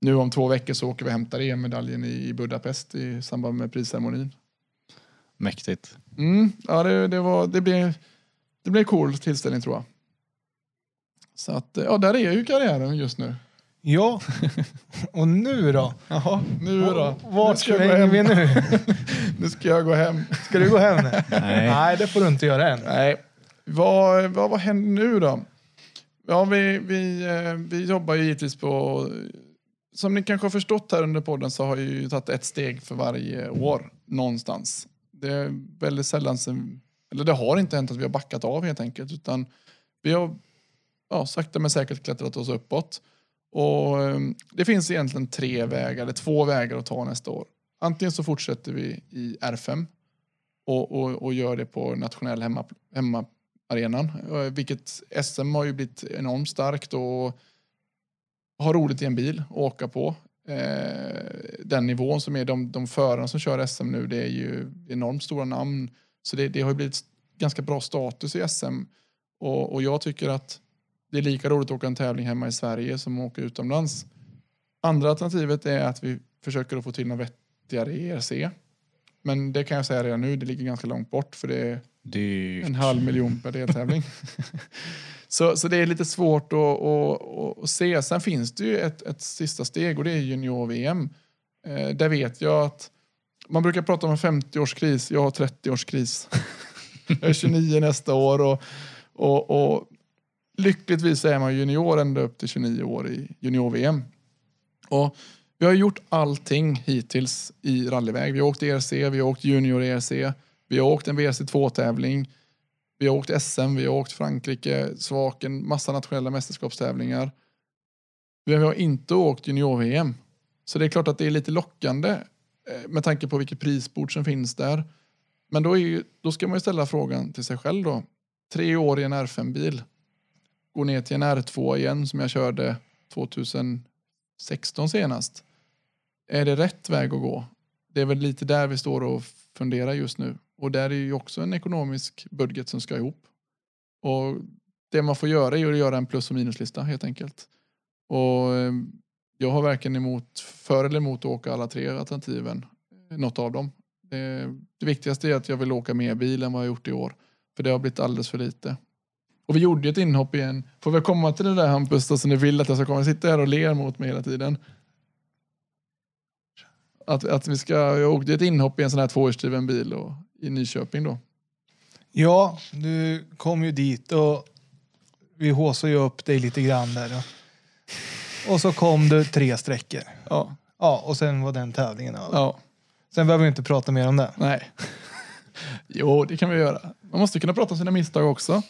nu om två veckor så åker vi och hämtar EM-medaljen i Budapest i samband med prisceremonin. Mäktigt. Mm, ja, det, det, var, det, blev, det blev cool tillställning tror jag. Så att, ja, där är ju karriären just nu. Ja, och nu då? Jaha, nu då? Vart ska hem. vi nu? Nu ska jag gå hem. Ska du gå hem nu? Nej. Nej, det får du inte göra än. Nej, vad, vad, vad händer nu då? Ja, vi, vi, eh, vi jobbar ju givetvis på... Som ni kanske har förstått här under podden så har jag ju tagit ett steg för varje år någonstans. Det är väldigt sällan sen, eller det har inte hänt att vi har backat av helt enkelt utan vi har ja, sakta men säkert klättrat oss uppåt. Och ehm, det finns egentligen tre vägar, eller två vägar att ta nästa år. Antingen så fortsätter vi i R5 och, och, och gör det på nationell hemma, hemmaarenan. Eh, vilket SM har ju blivit enormt starkt och ha roligt i en bil och åka på. Eh, den nivån som är de, de förarna som kör SM nu, det är ju enormt stora namn. Så det, det har ju blivit ganska bra status i SM. Och, och jag tycker att det är lika roligt att åka en tävling hemma i Sverige som att åka utomlands. Andra alternativet är att vi försöker att få till något vettigare ERC. Men det kan jag säga redan nu, det ligger ganska långt bort för det är Dyrt. en halv miljon per deltävling. så, så det är lite svårt att, att, att, att se. Sen finns det ju ett, ett sista steg och det är junior-VM. Eh, där vet jag att man brukar prata om en 50-årskris. Jag har 30-årskris. jag är 29 nästa år och, och, och lyckligtvis är man junior ända upp till 29 år i junior-VM. Och vi har gjort allting hittills i rallyväg. Vi har åkt ERC, vi har åkt junior ERC, vi har åkt en WRC2-tävling, vi har åkt SM, vi har åkt Frankrike, Svaken, massa nationella mästerskapstävlingar. Men vi har inte åkt junior-VM. Så det är klart att det är lite lockande eh, med tanke på vilket prisbord som finns där. Men då, är ju, då ska man ju ställa frågan till sig själv då. Tre år i en R5-bil. Gå ner till en R2 igen som jag körde 2016 senast. Är det rätt väg att gå? Det är väl lite där vi står och funderar just nu. Och där är ju också en ekonomisk budget som ska ihop. Och det man får göra är ju att göra en plus och minuslista helt enkelt. Och ehm, jag har varken emot, för eller emot att åka alla tre alternativen. Något av dem. Det viktigaste är att jag vill åka mer bil än vad jag gjort i år. För det har blivit alldeles för lite. Och vi gjorde ett inhopp igen. Får vi komma till det där Hampus då, som du vill att jag ska komma sitta här och ler mot mig hela tiden? Att, att vi ska, jag åkte ett inhopp i en sån här tvåhjulsdriven bil och, i Nyköping då. Ja, du kom ju dit och vi håsade ju upp dig lite grann där. Och, och så kom du tre sträckor. Ja, Ja, och sen var den tävlingen över. ja, Sen behöver vi inte prata mer om det. nej. jo, det kan vi göra. Man måste kunna prata om sina misstag också.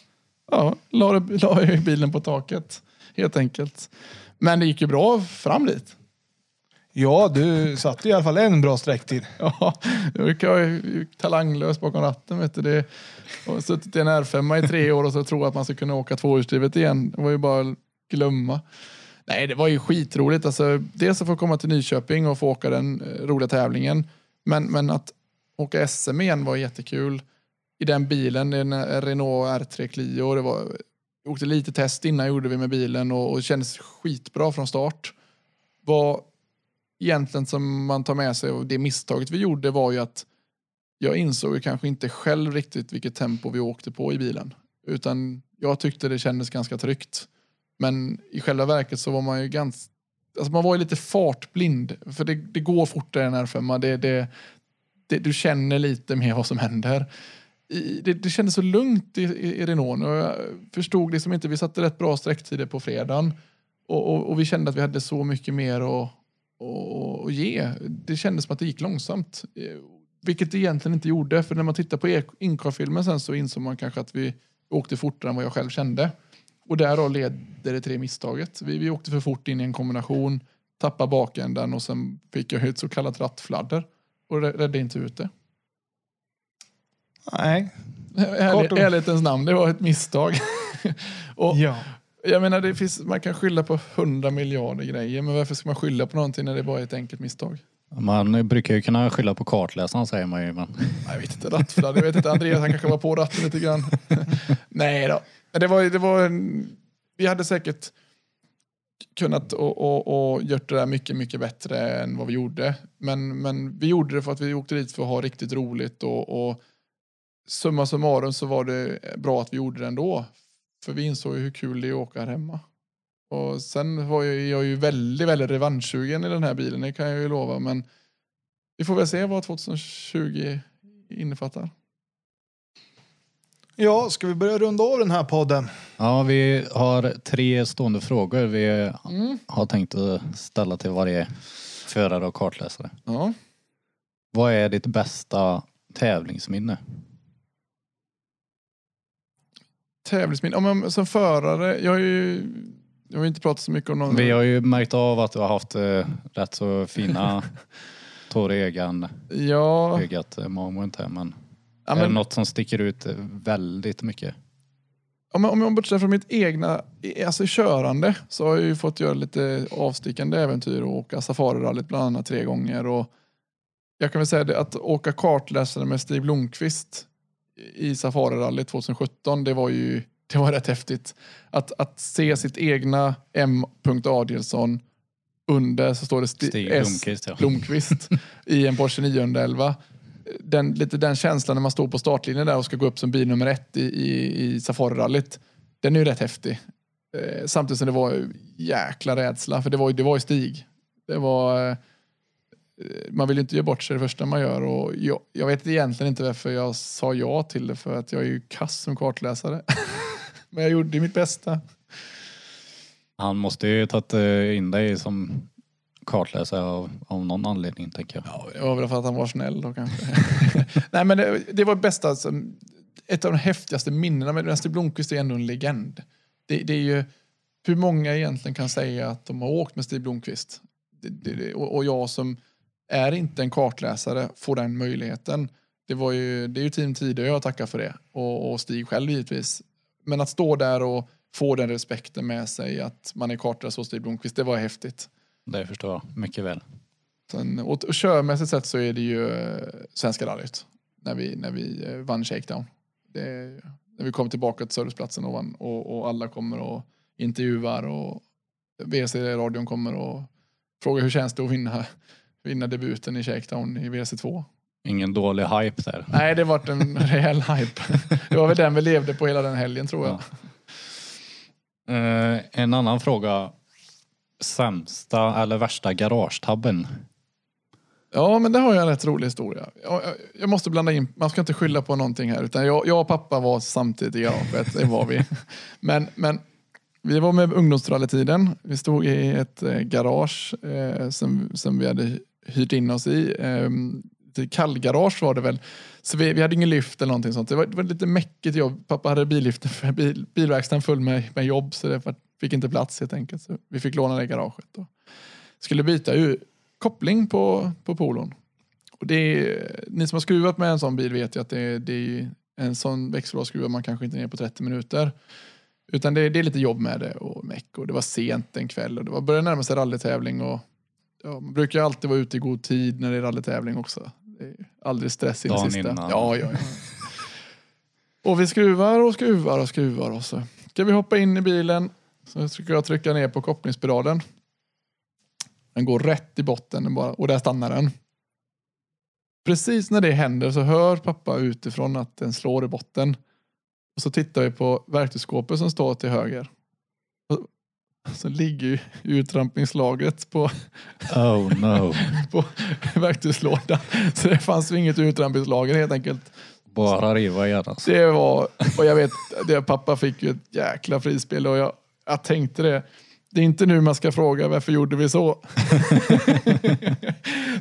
Ja, la, la jag bilen på taket, helt enkelt. Men det gick ju bra fram dit. Ja, du satte i alla fall en bra sträcktid. Ja, jag ju talanglös bakom ratten. Vet du. Det, jag har suttit i en R5 i tre år och så tror att man ska kunna åka tvåhjulsdrivet igen. Det var ju bara att glömma. Nej, det var ju skitroligt. Alltså, dels att få komma till Nyköping och få åka den eh, roliga tävlingen. Men, men att åka SM igen var jättekul. I den bilen, en Renault R3 Clio. Det var, jag åkte lite test innan gjorde vi med bilen och, och kändes skitbra från start. Vad egentligen som man tar med sig och det misstaget vi gjorde var ju att jag insåg ju kanske inte själv riktigt vilket tempo vi åkte på i bilen. Utan jag tyckte det kändes ganska tryggt. Men i själva verket så var man ju ganska Alltså man var ju lite fartblind. För det, det går fortare än R5. Det, det, det, du känner lite mer vad som händer. I, det, det kändes så lugnt i, i, i Renault. Och jag förstod liksom inte. Vi satte rätt bra sträcktider på fredagen. Och, och, och vi kände att vi hade så mycket mer att, att, att ge. Det kändes som att det gick långsamt. Vilket det egentligen inte gjorde. För när man tittar på e- Incar-filmen sen så insåg man kanske att vi åkte fortare än vad jag själv kände. Och därav leder det till det misstaget. Vi, vi åkte för fort in i en kombination, tappade bakändan och sen fick jag ett så kallat rattfladder och räddade inte ut det. Nej. Ärlig, och- ärlighetens namn, det var ett misstag. och Ja. jag menar, det finns, man kan skylla på hundra miljarder grejer, men varför ska man skylla på någonting när det bara är ett enkelt misstag? Man brukar ju kunna skylla på kartläsaren säger man ju. Men Jag vet inte, rattfladder, jag vet inte, Andreas han kanske var på ratten lite grann. Nej då, det var, det var en, vi hade säkert kunnat och, och, och gjort det där mycket, mycket bättre än vad vi gjorde. Men, men vi gjorde det för att vi åkte dit för att ha riktigt roligt och, och summa summarum så var det bra att vi gjorde det ändå. För vi insåg ju hur kul det är att åka här hemma. Och sen var jag, jag är ju väldigt, väldigt revanschsugen i den här bilen, det kan jag ju lova. Men vi får väl se vad 2020 innefattar. ja, ska vi börja runda av den här podden? ja, vi har tre stående frågor vi Mm. har tänkt att ställa till varje förare och kartläsare. Ja. Vad är ditt bästa tävlingsminne? Tävlingsminne. Ja, men som förare, jag har ju jag har inte pratat så mycket om någon... Vi har ju märkt av att du har haft eh, rätt så fina tår i ögan, Ja, ögat eh, moment här men, ja, är det men, något som sticker ut eh, väldigt mycket? om, jag, om jag bortser från mitt egna alltså körande så har jag ju fått göra lite avstickande äventyr och åka safarirallyt bland annat tre gånger. Och jag kan väl säga det att åka kartläsare med Stig Blomqvist i safarirallyt 2017, det var ju det var rätt häftigt. Att, att se sitt egna M. Adielsson under så står det Sti- Stig S. Blomqvist ja. Blomqvist i en Porsche 911. Den, lite den känslan när man står på startlinjen där och ska gå upp som bil nummer ett i, i, i Safarirallyt. Den är ju rätt häftig. Eh, samtidigt som det var jäkla rädsla, för det var det var ju Stig. Det var... Eh, man vill ju inte ge bort sig det första man gör och jag, jag vet egentligen inte varför jag sa ja till det för att jag är ju kass som kartläsare. Men jag gjorde mitt bästa. Han måste ju tagit eh, in dig som kartläsare av, av någon anledning tänker jag. Ja, det var väl för att han var snäll då kanske. Nej men det, det var bästa, alltså, ett av de häftigaste minnena med Stig Blomqvist är ändå en legend. Det, det är ju hur många egentligen kan säga att de har åkt med Stig Blomqvist. Det, och, och jag som är inte en kartläsare får den möjligheten. Det, var ju, det är ju Team Tidö jag tackar för det. Och, och Stig själv givetvis. Men att stå där och få den respekten med sig att man är kartläsare hos Stig Blomqvist, det var häftigt. Det förstår jag mycket väl. Sen, och, och körmässigt sett så är det ju eh, Svenska rallyt. När vi, när vi eh, vann Shakedown. Det, är- när vi kom tillbaka till serviceplatsen och, vann, och, och alla kommer och intervjuar och WC-radion kommer och frågar hur känns det att vinna, vinna debuten i Shakedown i WC2. Ingen dålig hype där. Nej, det vart en rejäl hype. Det var väl den vi levde på hela den helgen tror jag. Eh, en annan fråga. Sämsta eller värsta garagetabben? Ja, men det har jag en rätt rolig historia. Jag, jag, jag måste blanda in, man ska inte skylla på någonting här. Utan jag, jag och pappa var samtidigt i garaget, det var vi. Men, men vi var med ungdomsrallytiden. Vi stod i ett eh, garage eh, som, som vi hade hyrt in oss i. Eh, ett kallgarage var det väl. Så vi, vi hade ingen lyft eller någonting sånt. Det var, det var lite mäckigt jobb. Pappa hade billiften för bil, bilverkstaden full med, med jobb så det fick inte plats helt enkelt. Så vi fick låna det garaget. Och skulle byta ur, koppling på, på polon. Och det är, ni som har skruvat med en sån bil vet ju att det, det är en sån växellås skruvar man kanske inte ner på 30 minuter. Utan det, det, är lite jobb med det och meck och det var sent en kväll och det var började närma sig rallytävling och ja, man brukar alltid vara ute i god tid när det är rallytävling också. Det är aldrig stress i det sista. Innan. Ja, ja, ja. och vi skruvar och skruvar och skruvar och så ska vi hoppa in i bilen så ska jag trycka ner på kopplingspedalen. Den går rätt i botten bara, och där stannar den. Precis när det händer så hör pappa utifrån att den slår i botten. Och så tittar vi på verktygsskåpet som står till höger. Så ligger uttrampningslagret på, Oh no. på verktygslådan. Så det fanns ju inget uttrampningslager helt enkelt. Bara riva igen alltså. Det var, och jag vet, det, pappa fick ju ett jäkla frispel och jag, jag tänkte det. Det är inte nu man ska fråga varför gjorde vi så?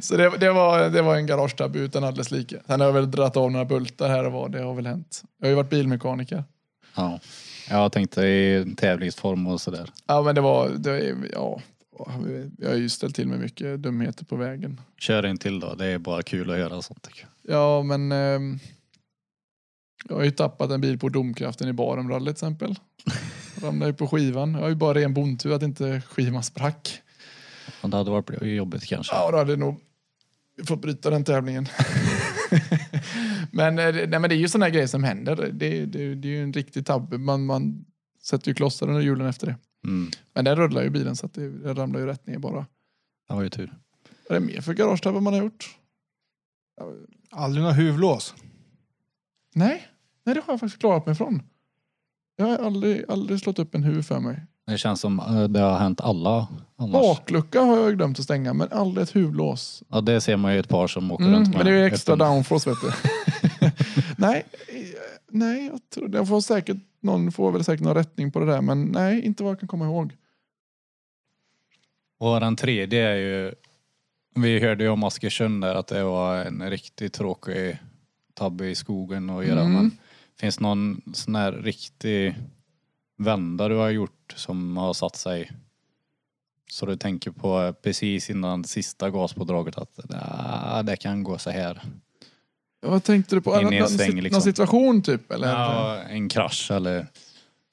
så det, det, var, det var en garagetabbe utan alldeles lika. Sen har jag väl dragit av några bultar här och var. Det har väl hänt. Jag har ju varit bilmekaniker. Ja. Jag tänkte i tävlingsform och sådär. Ja men det var, det, ja. Jag har ju ställt till med mycket dumheter på vägen. Kör in till då. Det är bara kul att göra sånt tycker jag. Ja men eh, jag har ju tappat en bil på domkraften i Barumrally till exempel. Ramlade ju på skivan. Jag har ju bara ren bondtur att inte skivan sprack. Ja, det hade varit jobbigt kanske. Ja, då hade jag nog fått bryta den tävlingen. men, eh, nej, men det är ju sådana grejer som händer. Det, det, det är ju en riktig tabbe. Man, man sätter ju klossar under hjulen efter det. Mm. Men den rullar ju bilen så att det, det ramlar ju rätt ner bara. Det var ju tur. Vad är det mer för garagetabbar man har gjort? Aldrig några huvlås. Nej, nej det har jag faktiskt klarat mig från. Jag har aldrig, aldrig slått upp en huv för mig. Det känns som eh, det har hänt alla annars. Baklucka har jag glömt att stänga men aldrig ett huvlås. Ja, det ser man ju ett par som åker Mm, runt med. men det är ju extra Utan- downforce vet du. nej, eh, nej, jag tror det. Jag får säkert, någon får väl säkert någon rättning på det där men nej, inte vad jag kan komma ihåg. Och den tredje är ju... Vi hörde ju om Askersund där att det var en riktigt tråkig tabbe i skogen att göra. Mm. Men finns någon sån här riktig vända du har gjort som har satt sig så du tänker på precis innan sista gaspådraget att "Ah, det kan gå så här. Vad tänkte du på? En någon, sväng, någon liksom. situation typ? Eller? Ja, en krasch eller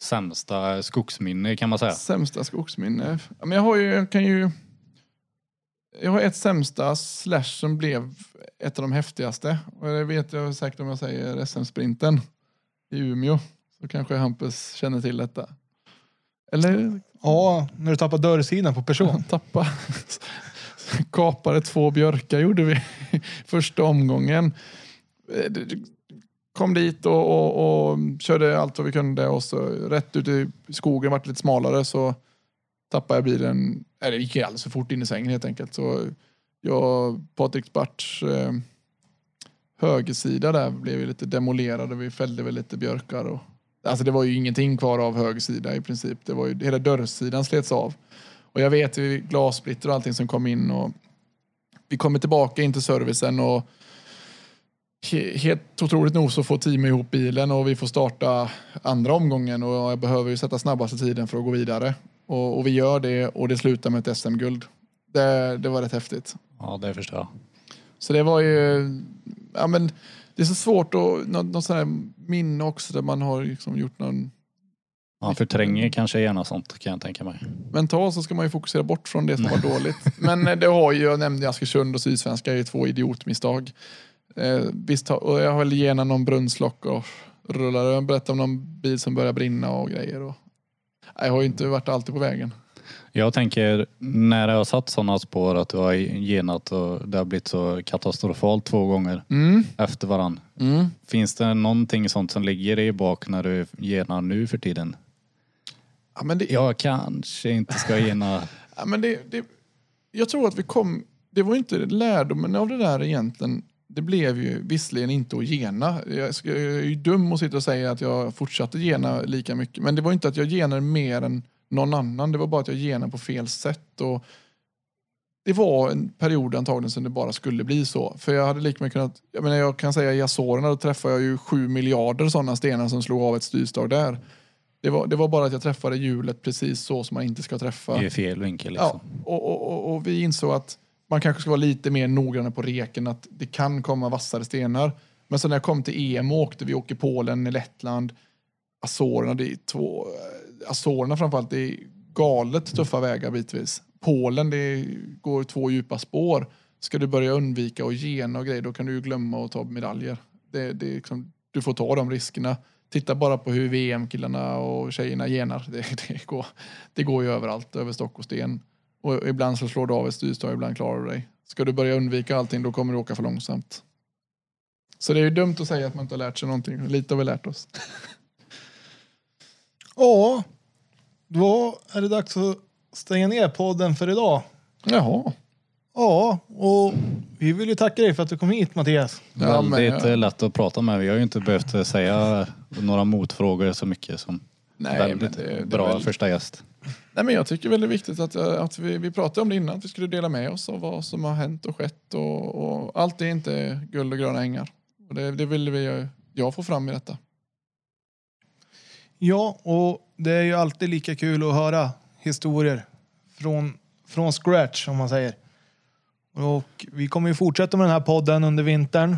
sämsta skogsminne kan man säga. Sämsta skogsminne? Men jag har ju, jag kan ju... Jag har ett sämsta slash som blev ett av de häftigaste. Och det vet jag säkert om jag säger SM-sprinten i Umeå. Så kanske Hampus känner till detta. Eller Ja, när du tappar dörrsidan på person. tappa. Kapade två björkar gjorde vi första omgången. Eh, Kom dit och, och, och körde allt vad vi kunde och så rätt ut i skogen, vart lite smalare så tappade jag bilen. Eller det gick alldeles för fort in i svängen helt enkelt. Så jag Patrik Barts eh, högersida där blev ju lite demolerad och vi fällde väl lite björkar. Och, alltså det var ju ingenting kvar av högersida i princip. Det var ju, hela dörrsidan slets av. Och jag vet ju glassplitter och allting som kom in och vi kommer tillbaka in till servicen och he- helt otroligt nog så får teamet ihop bilen och vi får starta andra omgången och jag behöver ju sätta snabbaste tiden för att gå vidare. Och, och vi gör det och det slutar med ett SM-guld. Det, det var rätt häftigt. Ja, det förstår jag. Så det var ju, ja men det är så svårt att, något, något sånt här minne också där man har liksom gjort någon Man förtränger kanske gärna sånt kan jag tänka mig. mentalt så ska man ju fokusera bort från det som var dåligt. Men eh, det har ju, jag nämnde Askersund och Sydsvenska är ju två idiotmisstag. Eh, visst, har- och jag höll igenom någon brunnslock och rullade. Berättade om någon bil som började brinna och grejer. Och, jag har ju inte varit alltid på vägen. Jag tänker när det har satt sådana spår att du har genat och det har blivit så katastrofalt två gånger Mm. efter varann. Mm. Finns det någonting sånt som ligger i bak när du genar nu för tiden? Ja, men det, Jag kanske inte ska gena. Ja, men det, det, jag tror att vi kom... det var inte lärdomen av det där egentligen. Det blev ju visserligen inte att gena. Jag, är ju dum att sitta och säga att jag fortsatte gena lika mycket. Men det var inte att jag genade mer än någon annan. Det var bara att jag genade på fel sätt. Och det var en period antagligen som det bara skulle bli så. För jag hade lika mycket kunnat, jag menar jag kan säga i Azorerna då träffade jag ju sju miljarder sådana stenar som slog av ett styrstag där. Det var, det var bara att jag träffade hjulet precis så som man inte ska träffa. I fel vinkel liksom. Ja, och, och, och, och vi insåg att man kanske ska vara lite mer noggranna på reken, att det kan komma vassare stenar. Men så när jag kom till EM och åkte, vi åker Polen, Lettland, Azorerna, det är två, Azorerna framförallt, det är galet tuffa vägar bitvis. Polen, det går två djupa spår. Ska du börja undvika och gena och grejer, då kan du ju glömma att ta medaljer. Det, det är liksom, du får ta de riskerna. Titta bara på hur VM-killarna och tjejerna genar. Det, det, går, det går ju överallt, över stock och sten. Och ibland så slår du av ett styrstag, ibland klarar du dig. Ska du börja undvika allting, då kommer du åka för långsamt. Så det är ju dumt att säga att man inte har lärt sig någonting. Lite har vi lärt oss. Ja, då är det dags att stänga ner podden för idag. Jaha. Ja, och vi vill ju tacka dig för att du kom hit Mattias. Ja, men, Väldigt ja. eh, lätt att prata med. Vi har ju inte behövt säga några motfrågor så mycket som Nej, väldigt det, det bra väl- första gäst. Nej, men jag tycker väl det är viktigt att, eh, att vi, vi pratade om det innan, att vi skulle dela med oss av vad som har hänt och skett. Och, och allt är inte guld och gröna ängar. Och det, det vill vi, jag få fram i detta. Ja, och det är ju alltid lika kul att höra historier från, från scratch om man säger. Och vi kommer ju fortsätta med den här podden under vintern.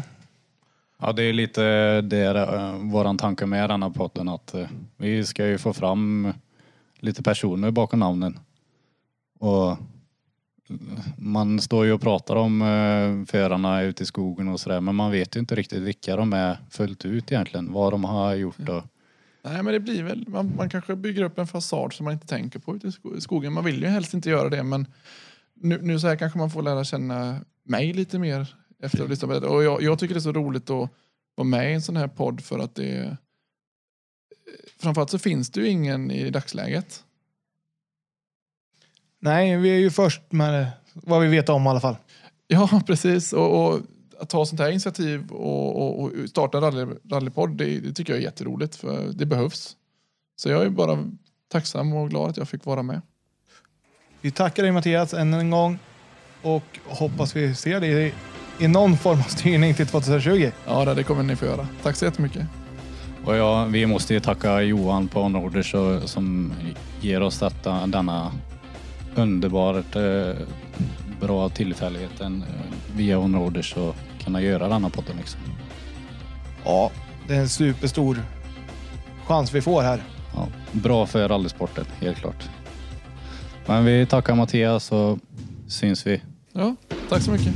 Ja, det är lite det uh, våran tanke med den här podden att eh, vi ska ju få fram lite personer bakom namnen. Och eh, man står ju och pratar om förarna ute i skogen och sådär men man vet ju inte riktigt vilka de är fullt ut egentligen. Vad de har gjort och Nej, men det blir väl, man, man kanske bygger upp en fasad som man inte tänker på ute i sko- i skogen. Man vill ju helst inte göra det, men nu, nu så här kanske man får lära känna mig lite mer efter att ha lyssnat på det. Och jag, jag tycker det är så roligt att vara med i en sån här podd för att det Framförallt så finns det ju ingen i dagsläget. Nej, vi är ju först med vad vi vet om i alla fall. Ja, precis. Och, och att ta sånt här initiativ och, och, och starta rally, rallypodd, det, det tycker jag är jätteroligt för det behövs. Så jag är bara tacksam och glad att jag fick vara med. Vi tackar dig Mattias än en gång och hoppas vi ser dig i, någon form av styrning till 2020. Ja, det kommer ni få göra. Tack så jättemycket. Och ja, vi måste ju tacka Johan på Norders som ger oss detta, denna underbart eh, bra tillfälligheten eh, via Onroaders och kunna göra denna podden liksom. Ja, det är en superstor chans vi får här. Ja, bra för rallysporten, helt klart. Men vi tackar Mattias och syns vi. Ja, tack så mycket.